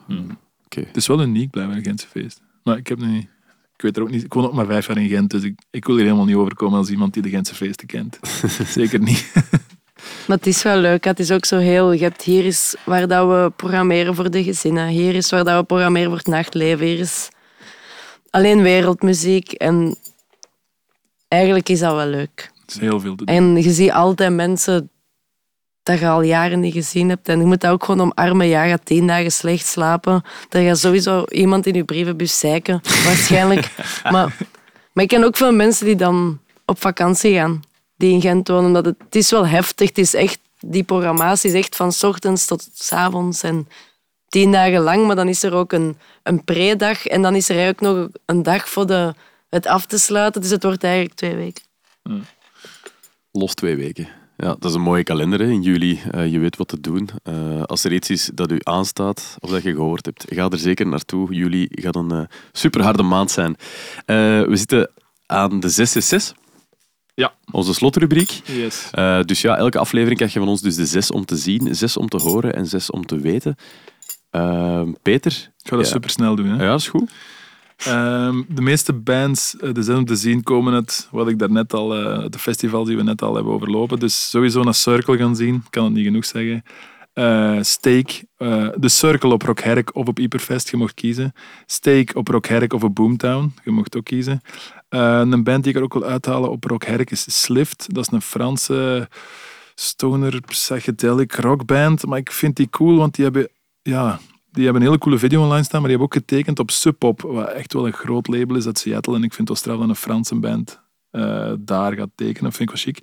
Het is wel uniek blijven een Gentse feest. Maar ik heb niet... Ik weet er ook niet... Ik woon ook maar vijf jaar in Gent, dus ik, ik wil er helemaal niet overkomen als iemand die de Gentse feesten kent. <laughs> Zeker niet. <laughs> Maar het is wel leuk. Het is ook zo heel... Je hebt hier is waar dat we programmeren voor de gezinnen. Hier is waar dat we programmeren voor het nachtleven. Hier is alleen wereldmuziek. En eigenlijk is dat wel leuk. Het is heel veel te doen. En je ziet altijd mensen dat je al jaren niet gezien hebt. En je moet dat ook gewoon omarmen. Ja, je gaat tien dagen slecht slapen. Dan gaat sowieso iemand in je brievenbus zeiken. <laughs> Waarschijnlijk. maar, maar ik ken ook veel mensen die dan op vakantie gaan. Die in Gent wonen. Dat het, is wel heftig. Het is echt, die programmatie is echt van s ochtends tot s avonds. En tien dagen lang. Maar dan is er ook een, een pre-dag. En dan is er eigenlijk nog een dag voor de, het af te sluiten. Dus het wordt eigenlijk twee weken. Los twee weken. Ja, dat is een mooie kalender hè, in juli. Eh, je weet wat te doen. Eh, als er iets is dat u aanstaat of dat je gehoord hebt, ga er zeker naartoe. Juli gaat een eh super harde maand zijn. We zitten aan de 666. Ja. Onze slotrubriek. Yes. Dus ja, elke aflevering krijg je van ons dus de zes om te zien, zes om te horen en zes om te weten. Peter? Ik ga dat Ja. super snel doen. Hè. Ja, is goed. Ehm, de meeste bands, eh, de zin om te zien, komen het, wat ik daarnet al, eh, de festivals die we net al hebben overlopen. Dus sowieso naar Circle gaan zien, kan het niet genoeg zeggen. Eh Steak, de Circle op Rockherk of op Hyperfest, je mocht kiezen. Steak op Rockherk of op Boomtown, je mocht ook kiezen. Een band die ik er ook wil uithalen op Rockherk is Slift. Dat is een Franse stoner psychedelic rockband. Maar ik vind die cool, want die hebben, ja, die hebben een hele coole video online staan, maar die hebben ook getekend op Sub Pop, wat echt wel een groot label is uit Seattle. En ik vind het wel straf dat een Franse band eh, daar gaat tekenen. vind ik wel chic.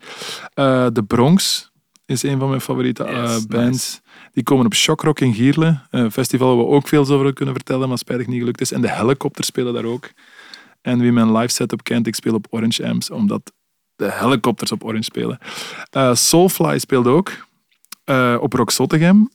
Eh, de Bronx is een van mijn favoriete eh, bands. Die komen op Shockrock in Gierle. Een festival waar we ook veel over kunnen vertellen, maar spijtig niet gelukt is. En de Helicopters spelen daar ook. En wie mijn live setup kent, ik speel op Orange Amps, omdat de Helicopters op Orange spelen. Soulfly speelde ook op Rock Zottegem.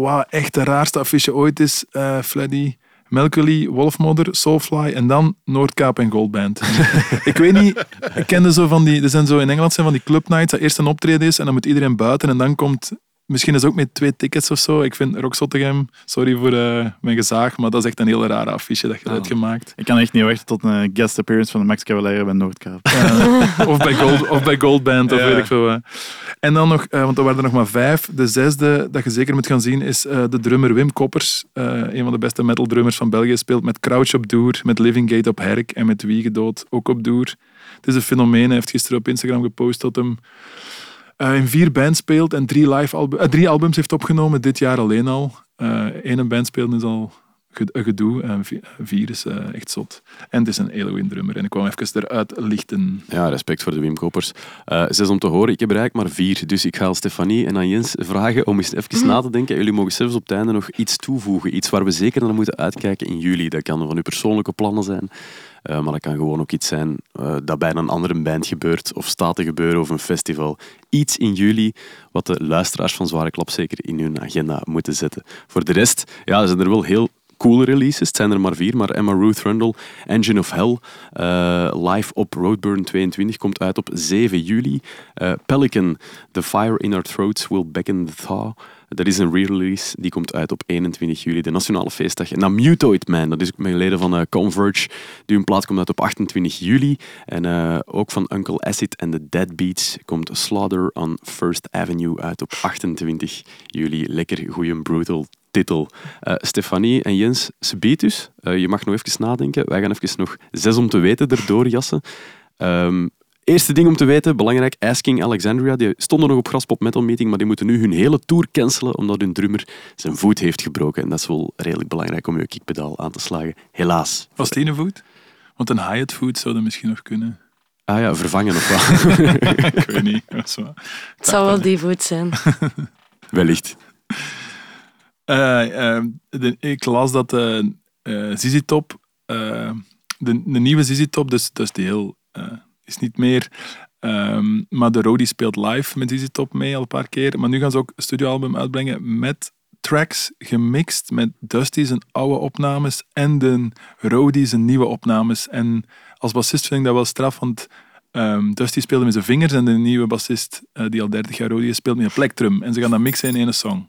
Wat echt de raarste affiche ooit is. eh Fleddy, Melkely, Wolfmodder, Soulfly en dan Noordkaap en Goldband. <laughs> ik weet niet, ik kende zo van die, er zijn zo in Engeland zijn van die club nights, dat eerst een optreden is en dan moet iedereen buiten en dan komt, misschien is ook met twee tickets of zo. Ik vind Rock Zottegem, sorry voor eh, mijn gezaag, maar dat is echt een hele rare affiche dat je hebt gemaakt. Ik kan echt niet wachten tot een guest appearance van de Max Cavalera bij Noordkaap. Ja. <laughs> of, bij Gold, of bij Goldband, of Ja. weet ik veel wat. En dan nog, eh, want er waren er nog maar vijf. De zesde dat je zeker moet gaan zien is eh, de drummer Wim Koppers. Een van de beste metal drummers van België. Speelt met Crouch op Doer, met Living Gate op Herk en met Wiegedood ook op Doer. Het is een fenomeen. Hij heeft gisteren op Instagram gepost dat hem eh, in vier bands speelt en drie, live albu- eh, drie albums heeft opgenomen, dit jaar alleen al. Eén band spelen is al gedoe en vi- vier is eh, echt zot. En het is een goede drummer. En ik kwam even eruit lichten. Ja, respect voor de Wim Kopers. Eh, zes om te horen, ik heb er eigenlijk maar vier. Dus ik ga Stefanie en aan Jens vragen om eens even na te denken. Jullie mogen zelfs op het einde nog iets toevoegen. Iets waar we zeker naar moeten uitkijken in juli. Dat kan van uw persoonlijke plannen zijn. Eh, maar dat kan gewoon ook iets zijn eh, dat bij een andere band gebeurt. Of staat te gebeuren of een festival. Iets in juli wat de luisteraars van Zware Klap zeker in hun agenda moeten zetten. Voor de rest ja, zijn er wel heel coole releases. Het zijn er maar vier, maar Emma Ruth Rundle, Engine of Hell, eh, live op Roadburn 22, komt uit op 7 juli. Pelican, The Fire in Our Throats Will Beckon the Thaw. Dat is een re-release, die komt uit op 21 juli, de nationale feestdag. En dan Mutoid Man, dat is ook met geleden van eh, Converge. Die hun plaat komt uit op 28 juli. En eh, ook van Uncle Acid en The Dead Beats komt Slaughter on First Avenue uit op 28 juli. Lekker goeie brutal titel. Eh, Stefanie en Jens, Sebiet. Eh, je mag nog even nadenken. Wij gaan even nog zes om te weten erdoor jassen. Ehm, Eerste ding om te weten, belangrijk, Asking Alexandria. Die stonden nog op Graspop Metal Meeting, maar die moeten nu hun hele tour cancelen omdat hun drummer zijn voet heeft gebroken. En dat is wel redelijk belangrijk om je kickpedaal aan te slagen. Helaas. Was het een voet? Want een Hyatt voet zou dat misschien nog kunnen. Ah ja, vervangen of wat? <laughs> Ik weet niet. Dat is wel- Het zou wel die voet zijn. <laughs> Wellicht. Eh, eh, de- ik las dat de eh ZZ Top, de, de nieuwe ZZ Top, dus, dus die heel, eh, is niet meer. ehm, maar de Rody speelt live met ZZ Top mee al een paar keer. Maar nu gaan ze ook een studioalbum uitbrengen met tracks gemixt met Dusty zijn oude opnames en de Rody zijn nieuwe opnames. En als bassist vind ik dat wel straf, want ehm, Dusty speelde met zijn vingers en de nieuwe bassist, eh, die al 30 jaar Rody is, speelt met een plektrum. En ze gaan dat mixen in één song.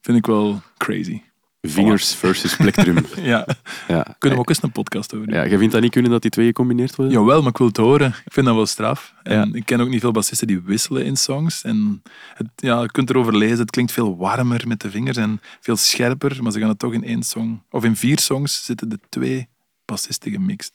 Vind ik wel crazy. Vingers versus plectrum. <laughs> Ja, Ja. kunnen we ook eens een podcast over doen. Ja, jij vindt dat niet kunnen dat die twee gecombineerd worden? Jawel, maar ik wil het horen. Ik vind dat wel straf. En Ja. ik ken ook niet veel bassisten die wisselen in songs. En het, ja, je kunt erover lezen, het klinkt veel warmer met de vingers en veel scherper, maar ze gaan het toch in één song... Of in vier songs zitten de twee bassisten gemixt.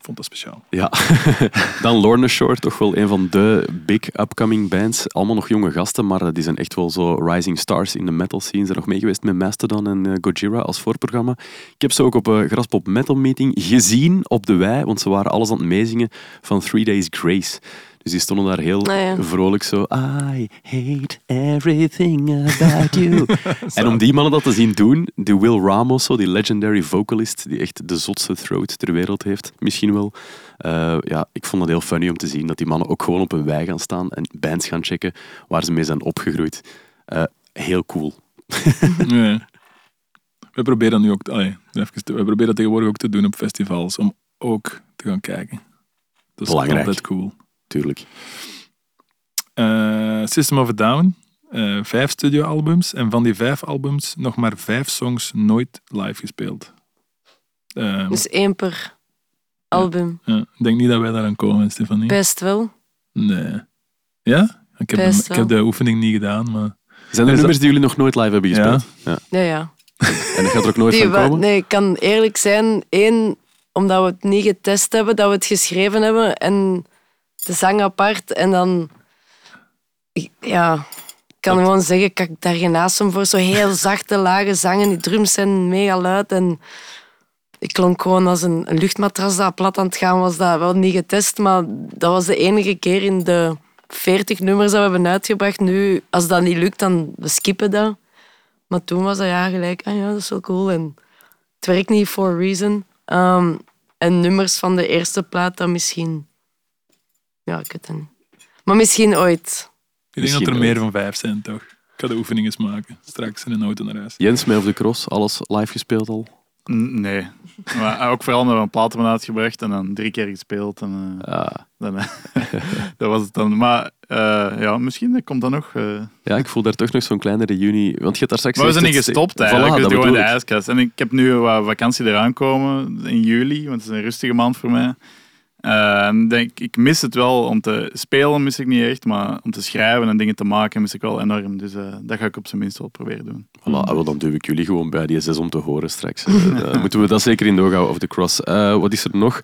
Vond dat speciaal. Ja. <laughs> Dan Lorna Shore, toch wel een van de big upcoming bands. Allemaal nog jonge gasten, maar die zijn echt wel zo rising stars in de metal scene. Ze zijn nog mee geweest met Mastodon en eh, Gojira als voorprogramma. Ik heb ze ook op een Graspop Metal Meeting gezien op de wei, want ze waren alles aan het meezingen van Three Days Grace. Dus die stonden daar heel Ah, ja. vrolijk zo. I hate everything about you. <laughs> en om die mannen dat te zien doen, die Will Ramos, zo, die legendary vocalist, die echt de zotste throat ter wereld heeft, misschien wel. Eh, ja, ik vond het heel funny om te zien dat die mannen ook gewoon op een wei gaan staan en bands gaan checken waar ze mee zijn opgegroeid. Eh, heel cool. <laughs> Nee. We proberen dat nu ook... Allee, even, te- we proberen dat tegenwoordig ook te doen op festivals, om ook te gaan kijken. Dat is Belangrijk. altijd cool. Tuurlijk. Eh, System of a Down, eh, vijf studioalbums. En van die vijf albums nog maar vijf songs nooit live gespeeld. Eh, Dus één per album. ja, ik denk niet dat wij daaraan komen, Stefanie. Best wel. Nee. Ja? Ik heb, ik heb de oefening niet gedaan, maar... Zijn er nummers die jullie nog nooit live hebben Ja. gespeeld? Ja. Ja, ja. En dat gaat er ook nooit Die van komen? nee, ik kan eerlijk zijn. Eén, omdat we het niet getest hebben, dat we het geschreven hebben. En de zang apart. En dan... Ja, ik kan gewoon zeggen, ik daar geen naast voor. Zo heel <laughs> zachte, lage zangen. Die drums zijn mega luid. En ik klonk gewoon als een, een luchtmatras dat plat aan het gaan was. Dat wel niet getest, maar dat was de enige keer in de 40 nummers dat we hebben uitgebracht. Nu, als dat niet lukt, dan we skippen dat. Maar toen was dat ja gelijk, ah ja, dat is wel cool. En het werkt niet for a reason. Ehm, en nummers van de eerste plaat, dan misschien... Ja, ik weet het niet. Maar misschien ooit. Ik denk dat er meer van vijf zijn, toch? Ik ga de oefening eens maken. Straks in een auto naar huis. Jens, mij of de Cross, alles live gespeeld al? N- Nee. Maar ook vooral omdat we een plaat hebben uitgebracht en dan drie keer gespeeld. En, eh, Ah. dan, eh, <laughs> dat was het dan. Maar eh, ja, misschien komt dat nog. eh. Ja, ik voel daar toch nog zo'n kleine reunie. Want je hebt daar straks... Maar we zijn niet gestopt Voilà, eigenlijk. dat dus gewoon de ijskast. En ik heb nu wat vakantie eraan komen in juli, want het is een rustige maand voor mij. Eh, en denk, ik mis het wel om te spelen, mis ik niet echt, maar om te schrijven en dingen te maken mis ik wel enorm. Dus eh, dat ga ik op zijn minst wel proberen doen. Voilà, ah, wel, dan duw ik jullie gewoon bij die zes om te horen straks. <laughs> Moeten we dat zeker in doorhouden of the cross. Eh, wat is er nog?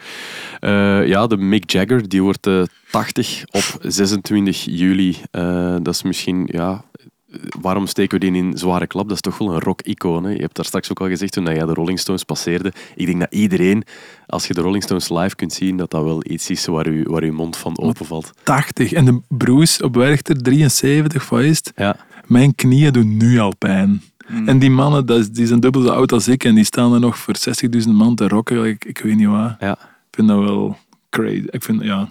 Eh, ja, de Mick Jagger, die wordt eh 80 op 26 juli. Dat is misschien, ja... Waarom steken we die in zware klap? Dat is toch wel een rock-icoon. hè? Je hebt daar straks ook al gezegd toen jij de Rolling Stones passeerde. Ik denk dat iedereen, als je de Rolling Stones live kunt zien, dat dat wel iets is waar je waar uw mond van openvalt. 80. En de Bruce op Werchter 73, wat is het? Ja, Mijn knieën doen nu al pijn. En die mannen, dat is- die zijn dubbel zo oud als ik en die staan er nog voor 60.000 man te rocken. Ik, ik weet niet wat. ja. Ik vind dat wel crazy. Ik vind, ja,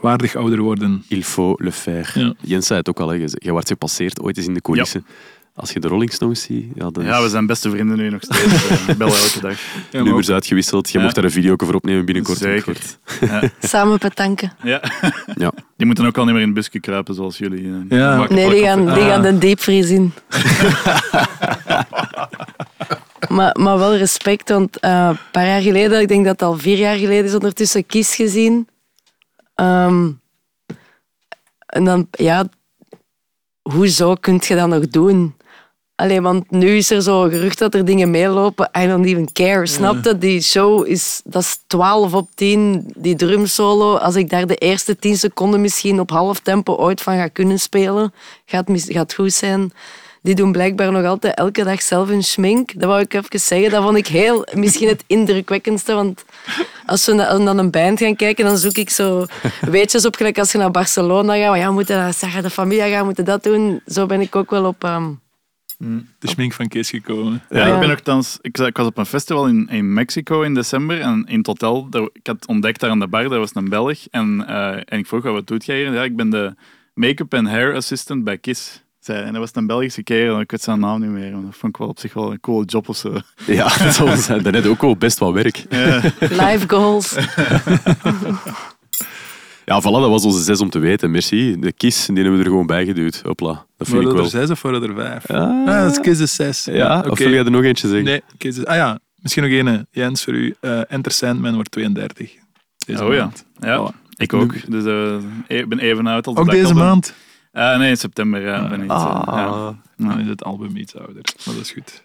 waardig ouder worden. Il faut le faire. Ja. Jens zei het ook al, hè. je wordt gepasseerd ooit eens in de coulissen. Als je de Rolling Stones ziet, ja, dan Ja, we zijn beste vrienden nu nog steeds. <laughs> bellen elke dag. Ja, nummers ook- uitgewisseld. Je Ja. mocht daar een video voor opnemen binnenkort. Zeker. <laughs> Samen petanken. Ja. <laughs> Ja. Die moeten ook al niet meer in het busje kruipen zoals jullie. eh, Ja. Nee, die gaan, die Ah. gaan de diepvries in. maar, maar wel respect, want eh, een paar jaar geleden, ik denk dat het al vier jaar geleden is, ondertussen Kies gezien. Ehm, en dan, ja, hoezo kun je dat nog doen? Allee, want nu is er zo gerucht dat er dingen meelopen. I don't even care. Snap je? Die show is, dat is 12 op 10. Die drumsolo, als ik daar de eerste 10 seconden misschien op half tempo ooit van ga kunnen spelen, gaat, gaat goed zijn. Die doen blijkbaar nog altijd elke dag zelf hun schmink. Dat wou ik even zeggen. Dat vond ik heel, misschien het indrukwekkendste. Want als we naar een band gaan kijken, dan zoek ik zo weetjes op. Gelijk als je naar Barcelona gaat. Ja, we moeten naar Sagrada Familia gaan, we moeten dat doen. Zo ben ik ook wel op... ehm, de schmink van Kees gekomen. Ja, Ja. ik ben nogthans, ik, ik was op een festival in, in Mexico in december en in het hotel, daar- ik had ontdekt daar aan de bar, daar was een Belg en, eh, en ik vroeg, "Oh, wat doet jij hier? Ja, ik ben de make-up en hair assistant bij Kiss. Zei, en dat was een Belgische kerel, ik weet zijn naam niet meer, maar dat vond ik wel op zich wel een coole job of zo. Ja, <laughs> dat zal zijn. Daarnet ook wel best wel werk. Ja. live goals. <laughs> Ja, voilà, dat was onze zes om te weten. Merci. De kies, die hebben we er gewoon bij geduwd. Hopla. Dat vind ik wel. er zes of waren er vijf? Ah. Ah, dat is Kees is zes. Ja, oké. of wil jij er nog eentje zeggen? Nee, Kees is... Ah ja, misschien nog één. Jens, voor u. Eh Enter Sandman wordt 32. Deze Oh ja, maand. ja Voilà. ik ook. Dus eh, ik ben even oud als de Ook deze maand? Eh, nee, in september ja, ben ik. Ah. ja. Dan is het album iets ouder. Maar dat is goed.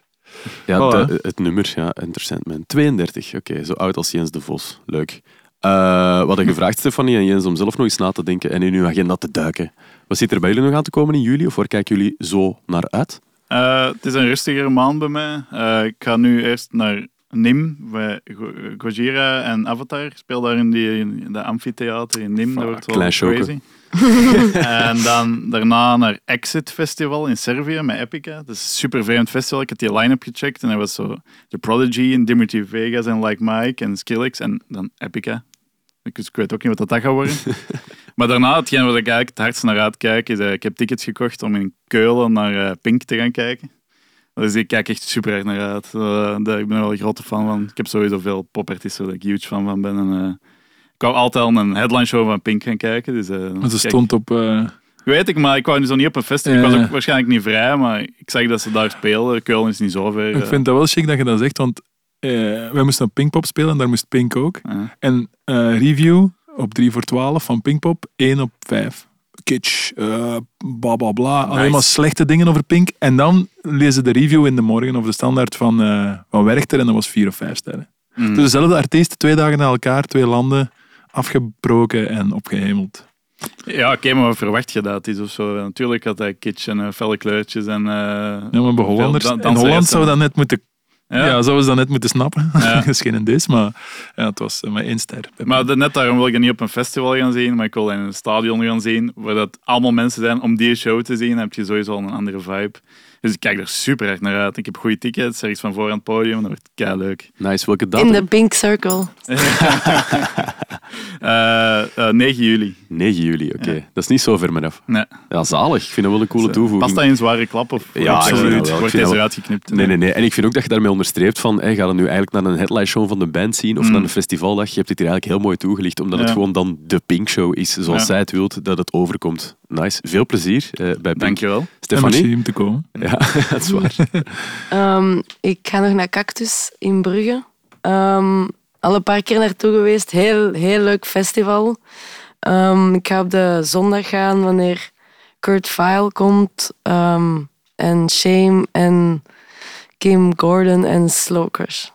Ja, de- het nummer, ja, Interessant Man. 32, oké, zo oud als Jens de Vos. Leuk. Eh we hadden gevraagd, Stefanie en Jens, om zelf nog eens na te denken en in uw agenda te duiken. Wat zit er bij jullie nog aan te komen in juli? Of waar kijken jullie zo naar uit? Eh, het is een rustigere maand bij mij. Eh, ik ga nu eerst naar Nim, bij Go- Gojira en Avatar. Ik speel daar in, die, in de amfitheater in Nim. Dat wordt wel crazy. <laughs> <laughs> en dan daarna naar Exit Festival in Servië met Epica. Dat is een super vreemd festival. Ik heb die line-up gecheckt en dat was zo The Prodigy en Dimitri Vegas en Like Mike en Skrillex en dan Epica. Dus ik weet ook niet wat dat gaat worden. <laughs> maar daarna, hetgeen wat ik eigenlijk het hardst naar uitkijk, is eh, ik heb tickets gekocht om in Keulen naar eh, Pink te gaan kijken. Dus ik kijk echt super erg naar uit. Eh, daar- ik ben er wel een grote fan van. Ik heb sowieso veel popartiesten waar ik huge fan van ben. En, wou altijd al een headline show van Pink gaan kijken. Dus, eh, Maar ze kijk, stond op... eh, Weet ik, maar ik wou nu zo niet op een festival. Ik was ook waarschijnlijk niet vrij, maar ik zag dat ze daar spelen. Keulen is niet zo ver. ik vind dat wel chic dat je dat zegt, want eh, wij moesten op Pinkpop spelen en daar moest Pink ook. eh, En eh, review op 3 voor 12 van Pinkpop, 1 op 5. Kitsch, eh bla bla bla. Alleen Nice. maar slechte dingen over Pink. En dan lezen de review in de morgen of de standaard van, eh van Werchter en dat was 4 of 5 sterren. mm. Dus dezelfde artiest, twee dagen na elkaar, twee landen, afgebroken en opgehemeld. Ja, oké, maar wat verwacht je dat is of zo? Natuurlijk had hij kitsch en eh, felle kleurtjes en... eh, Ja, maar bij Hollanders, dan- in Holland zou dat net moeten, ja. Ja. zouden ze dat net moeten snappen. Ja. is geen dis, maar ja, het was eh, maar één ster. Maar de- net daarom wil ik het niet op een festival gaan zien, maar ik wil in een stadion gaan zien, waar dat allemaal mensen zijn om die show te zien. Dan heb je sowieso al een andere vibe. Dus ik kijk er super erg naar uit. Ik heb goede tickets, ergens van voor aan het podium. Dat wordt kei leuk. Nice, welke datum? In de Pink Circle. <laughs> Eh, eh, 9 juli. 9 juli, oké. Dat is niet zo ver meer af. Nee. Ja, zalig. Ik vind dat wel een coole toevoeging. Past dat in zware klap? Of Ja, absoluut. Wordt deze eruit geknipt? Nee, nee, nee. En ik vind ook dat je daarmee onderstreept van, hey, ga je nu eigenlijk naar een headline show van de band zien of Mm. naar een festivaldag. Je hebt dit hier eigenlijk heel mooi toegelicht, omdat het gewoon dan de Pink Show is, zoals Ja. zij het wilt, dat het overkomt. Nice. Veel plezier eh, bij Pink. Dankjewel. Stefanie? merci om te komen. Ja, <laughs> dat is waar. Ehm, ik ga nog naar Cactus in Brugge. Ehm, al een paar keer naartoe geweest. Heel, heel leuk festival. Ehm, ik ga op de zondag gaan wanneer Kurt Vile komt. ehm, en Shame en Kim Gordon en Slow Crush.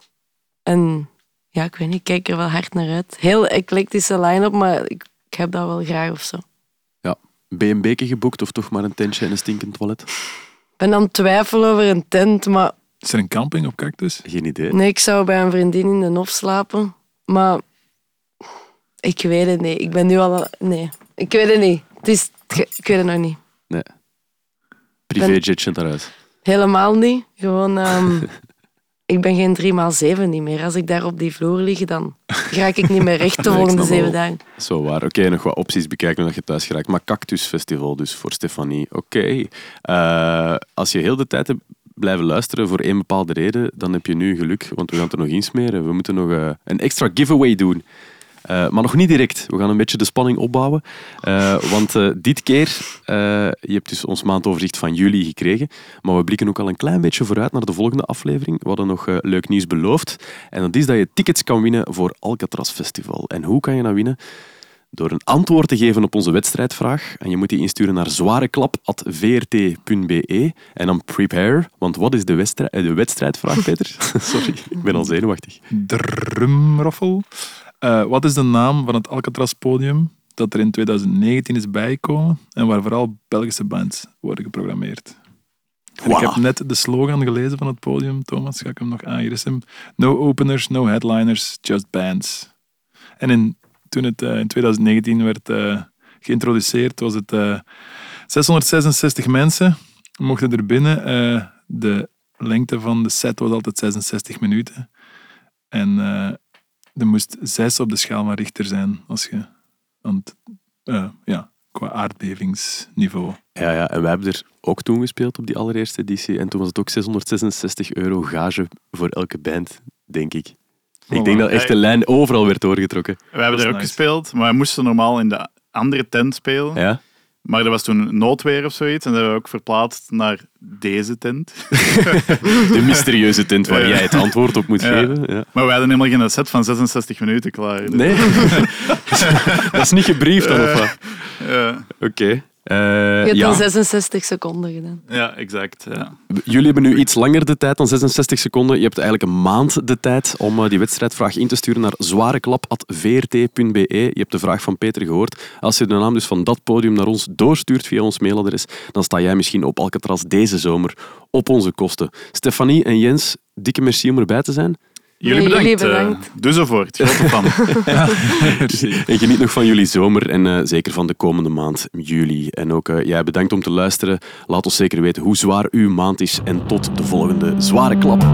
En ja, ik weet niet, ik kijk er wel hard naar uit. Heel eclectische line-up, maar ik, ik heb dat wel graag of zo. B&B'ke geboekt of toch maar een tentje en een stinkend toilet? Ik ben aan het twijfelen over een tent, maar Is er een camping op Cactus? Geen idee. Nee, ik zou bij een vriendin in de Nof slapen. Maar ik weet het niet. Ik ben nu al... Nee, ik weet het niet. Het is... Ik weet het nog niet. Privéjetje eruit. Helemaal niet. Gewoon... ehm, <laughs> ik ben geen 3x7 niet meer. Als ik daar op die vloer lig, dan raak ik niet meer recht <laughs> de volgende zeven dagen. Zo waar. Oké, nog wat opties bekijken dat je thuis geraakt. Maar Cactus Festival dus voor Stefanie. Oké. Eh, als je heel de tijd hebt blijven luisteren voor één bepaalde reden, dan heb je nu geluk, want we gaan het er nog insmeren. We moeten nog eh, een extra giveaway doen. Eh, maar nog niet direct. We gaan een beetje de spanning opbouwen. Eh, want eh, dit keer, je hebt dus ons maandoverzicht van juli gekregen, maar we blikken ook al een klein beetje vooruit naar de volgende aflevering. We hadden nog leuk nieuws beloofd. En dat is dat je tickets kan winnen voor Alcatraz Festival. En hoe kan je dat winnen? Door een antwoord te geven op onze wedstrijdvraag. En je moet die insturen naar zwareklap.vrt.be. En dan prepare, want wat is de, wedstrijd, de wedstrijdvraag, Peter? <laughs> Sorry, ik ben al zenuwachtig. Drumroffel. Eh, wat is de naam van het Alcatraz-podium dat er in 2019 is bijgekomen en waar vooral Belgische bands worden geprogrammeerd? Ik heb net de slogan gelezen van het podium. Thomas, ga ik hem nog aan? Hier is hem. No openers, no headliners, just bands. En in, toen het eh, in 2019 werd eh, geïntroduceerd, was het eh, 666 mensen mochten er binnen. De lengte van de set was altijd 66 minuten. En eh, er moest zes op de schaal van Richter zijn als je aan het, eh, ja, qua aardbevingsniveau. Ja, ja, en wij hebben er ook toen gespeeld op die allereerste editie. En toen was het ook 666 euro gage voor elke band, denk ik. Ik denk dat echt de lijn overal werd doorgetrokken. We hebben er ook nice. gespeeld, maar we moesten normaal in de andere tent spelen. Ja? Maar er was toen noodweer of zoiets en dat hebben we ook verplaatst naar deze tent. <laughs> De mysterieuze tent waar jij het antwoord op moet Ja. geven. Ja. Maar we hadden helemaal geen set van 66 minuten klaar. Dus, Nee? <laughs> dat is niet gebriefd dan, of wat? Ja, Oké. Je hebt ja. dan 66 seconden gedaan. ja, exact. Ja. Jullie hebben nu iets langer de tijd dan 66 seconden. Je hebt eigenlijk een maand de tijd om eh, die wedstrijdvraag in te sturen naar zwareklap.vrt.be. Je hebt de vraag van Peter gehoord. Als je de naam dus van dat podium naar ons doorstuurt via ons mailadres, dan sta jij misschien op Alcatraz deze zomer op onze kosten. Stefanie en Jens, dikke merci om erbij te zijn. Jullie Nee, bedankt. jullie eh, bedankt. doe zo voort. Grote fan. En <laughs> <laughs> geniet nog van jullie zomer en eh, zeker van de komende maand, juli. En ook eh, jij bedankt om te luisteren. Laat ons zeker weten hoe zwaar uw maand is. En tot de volgende zware klap.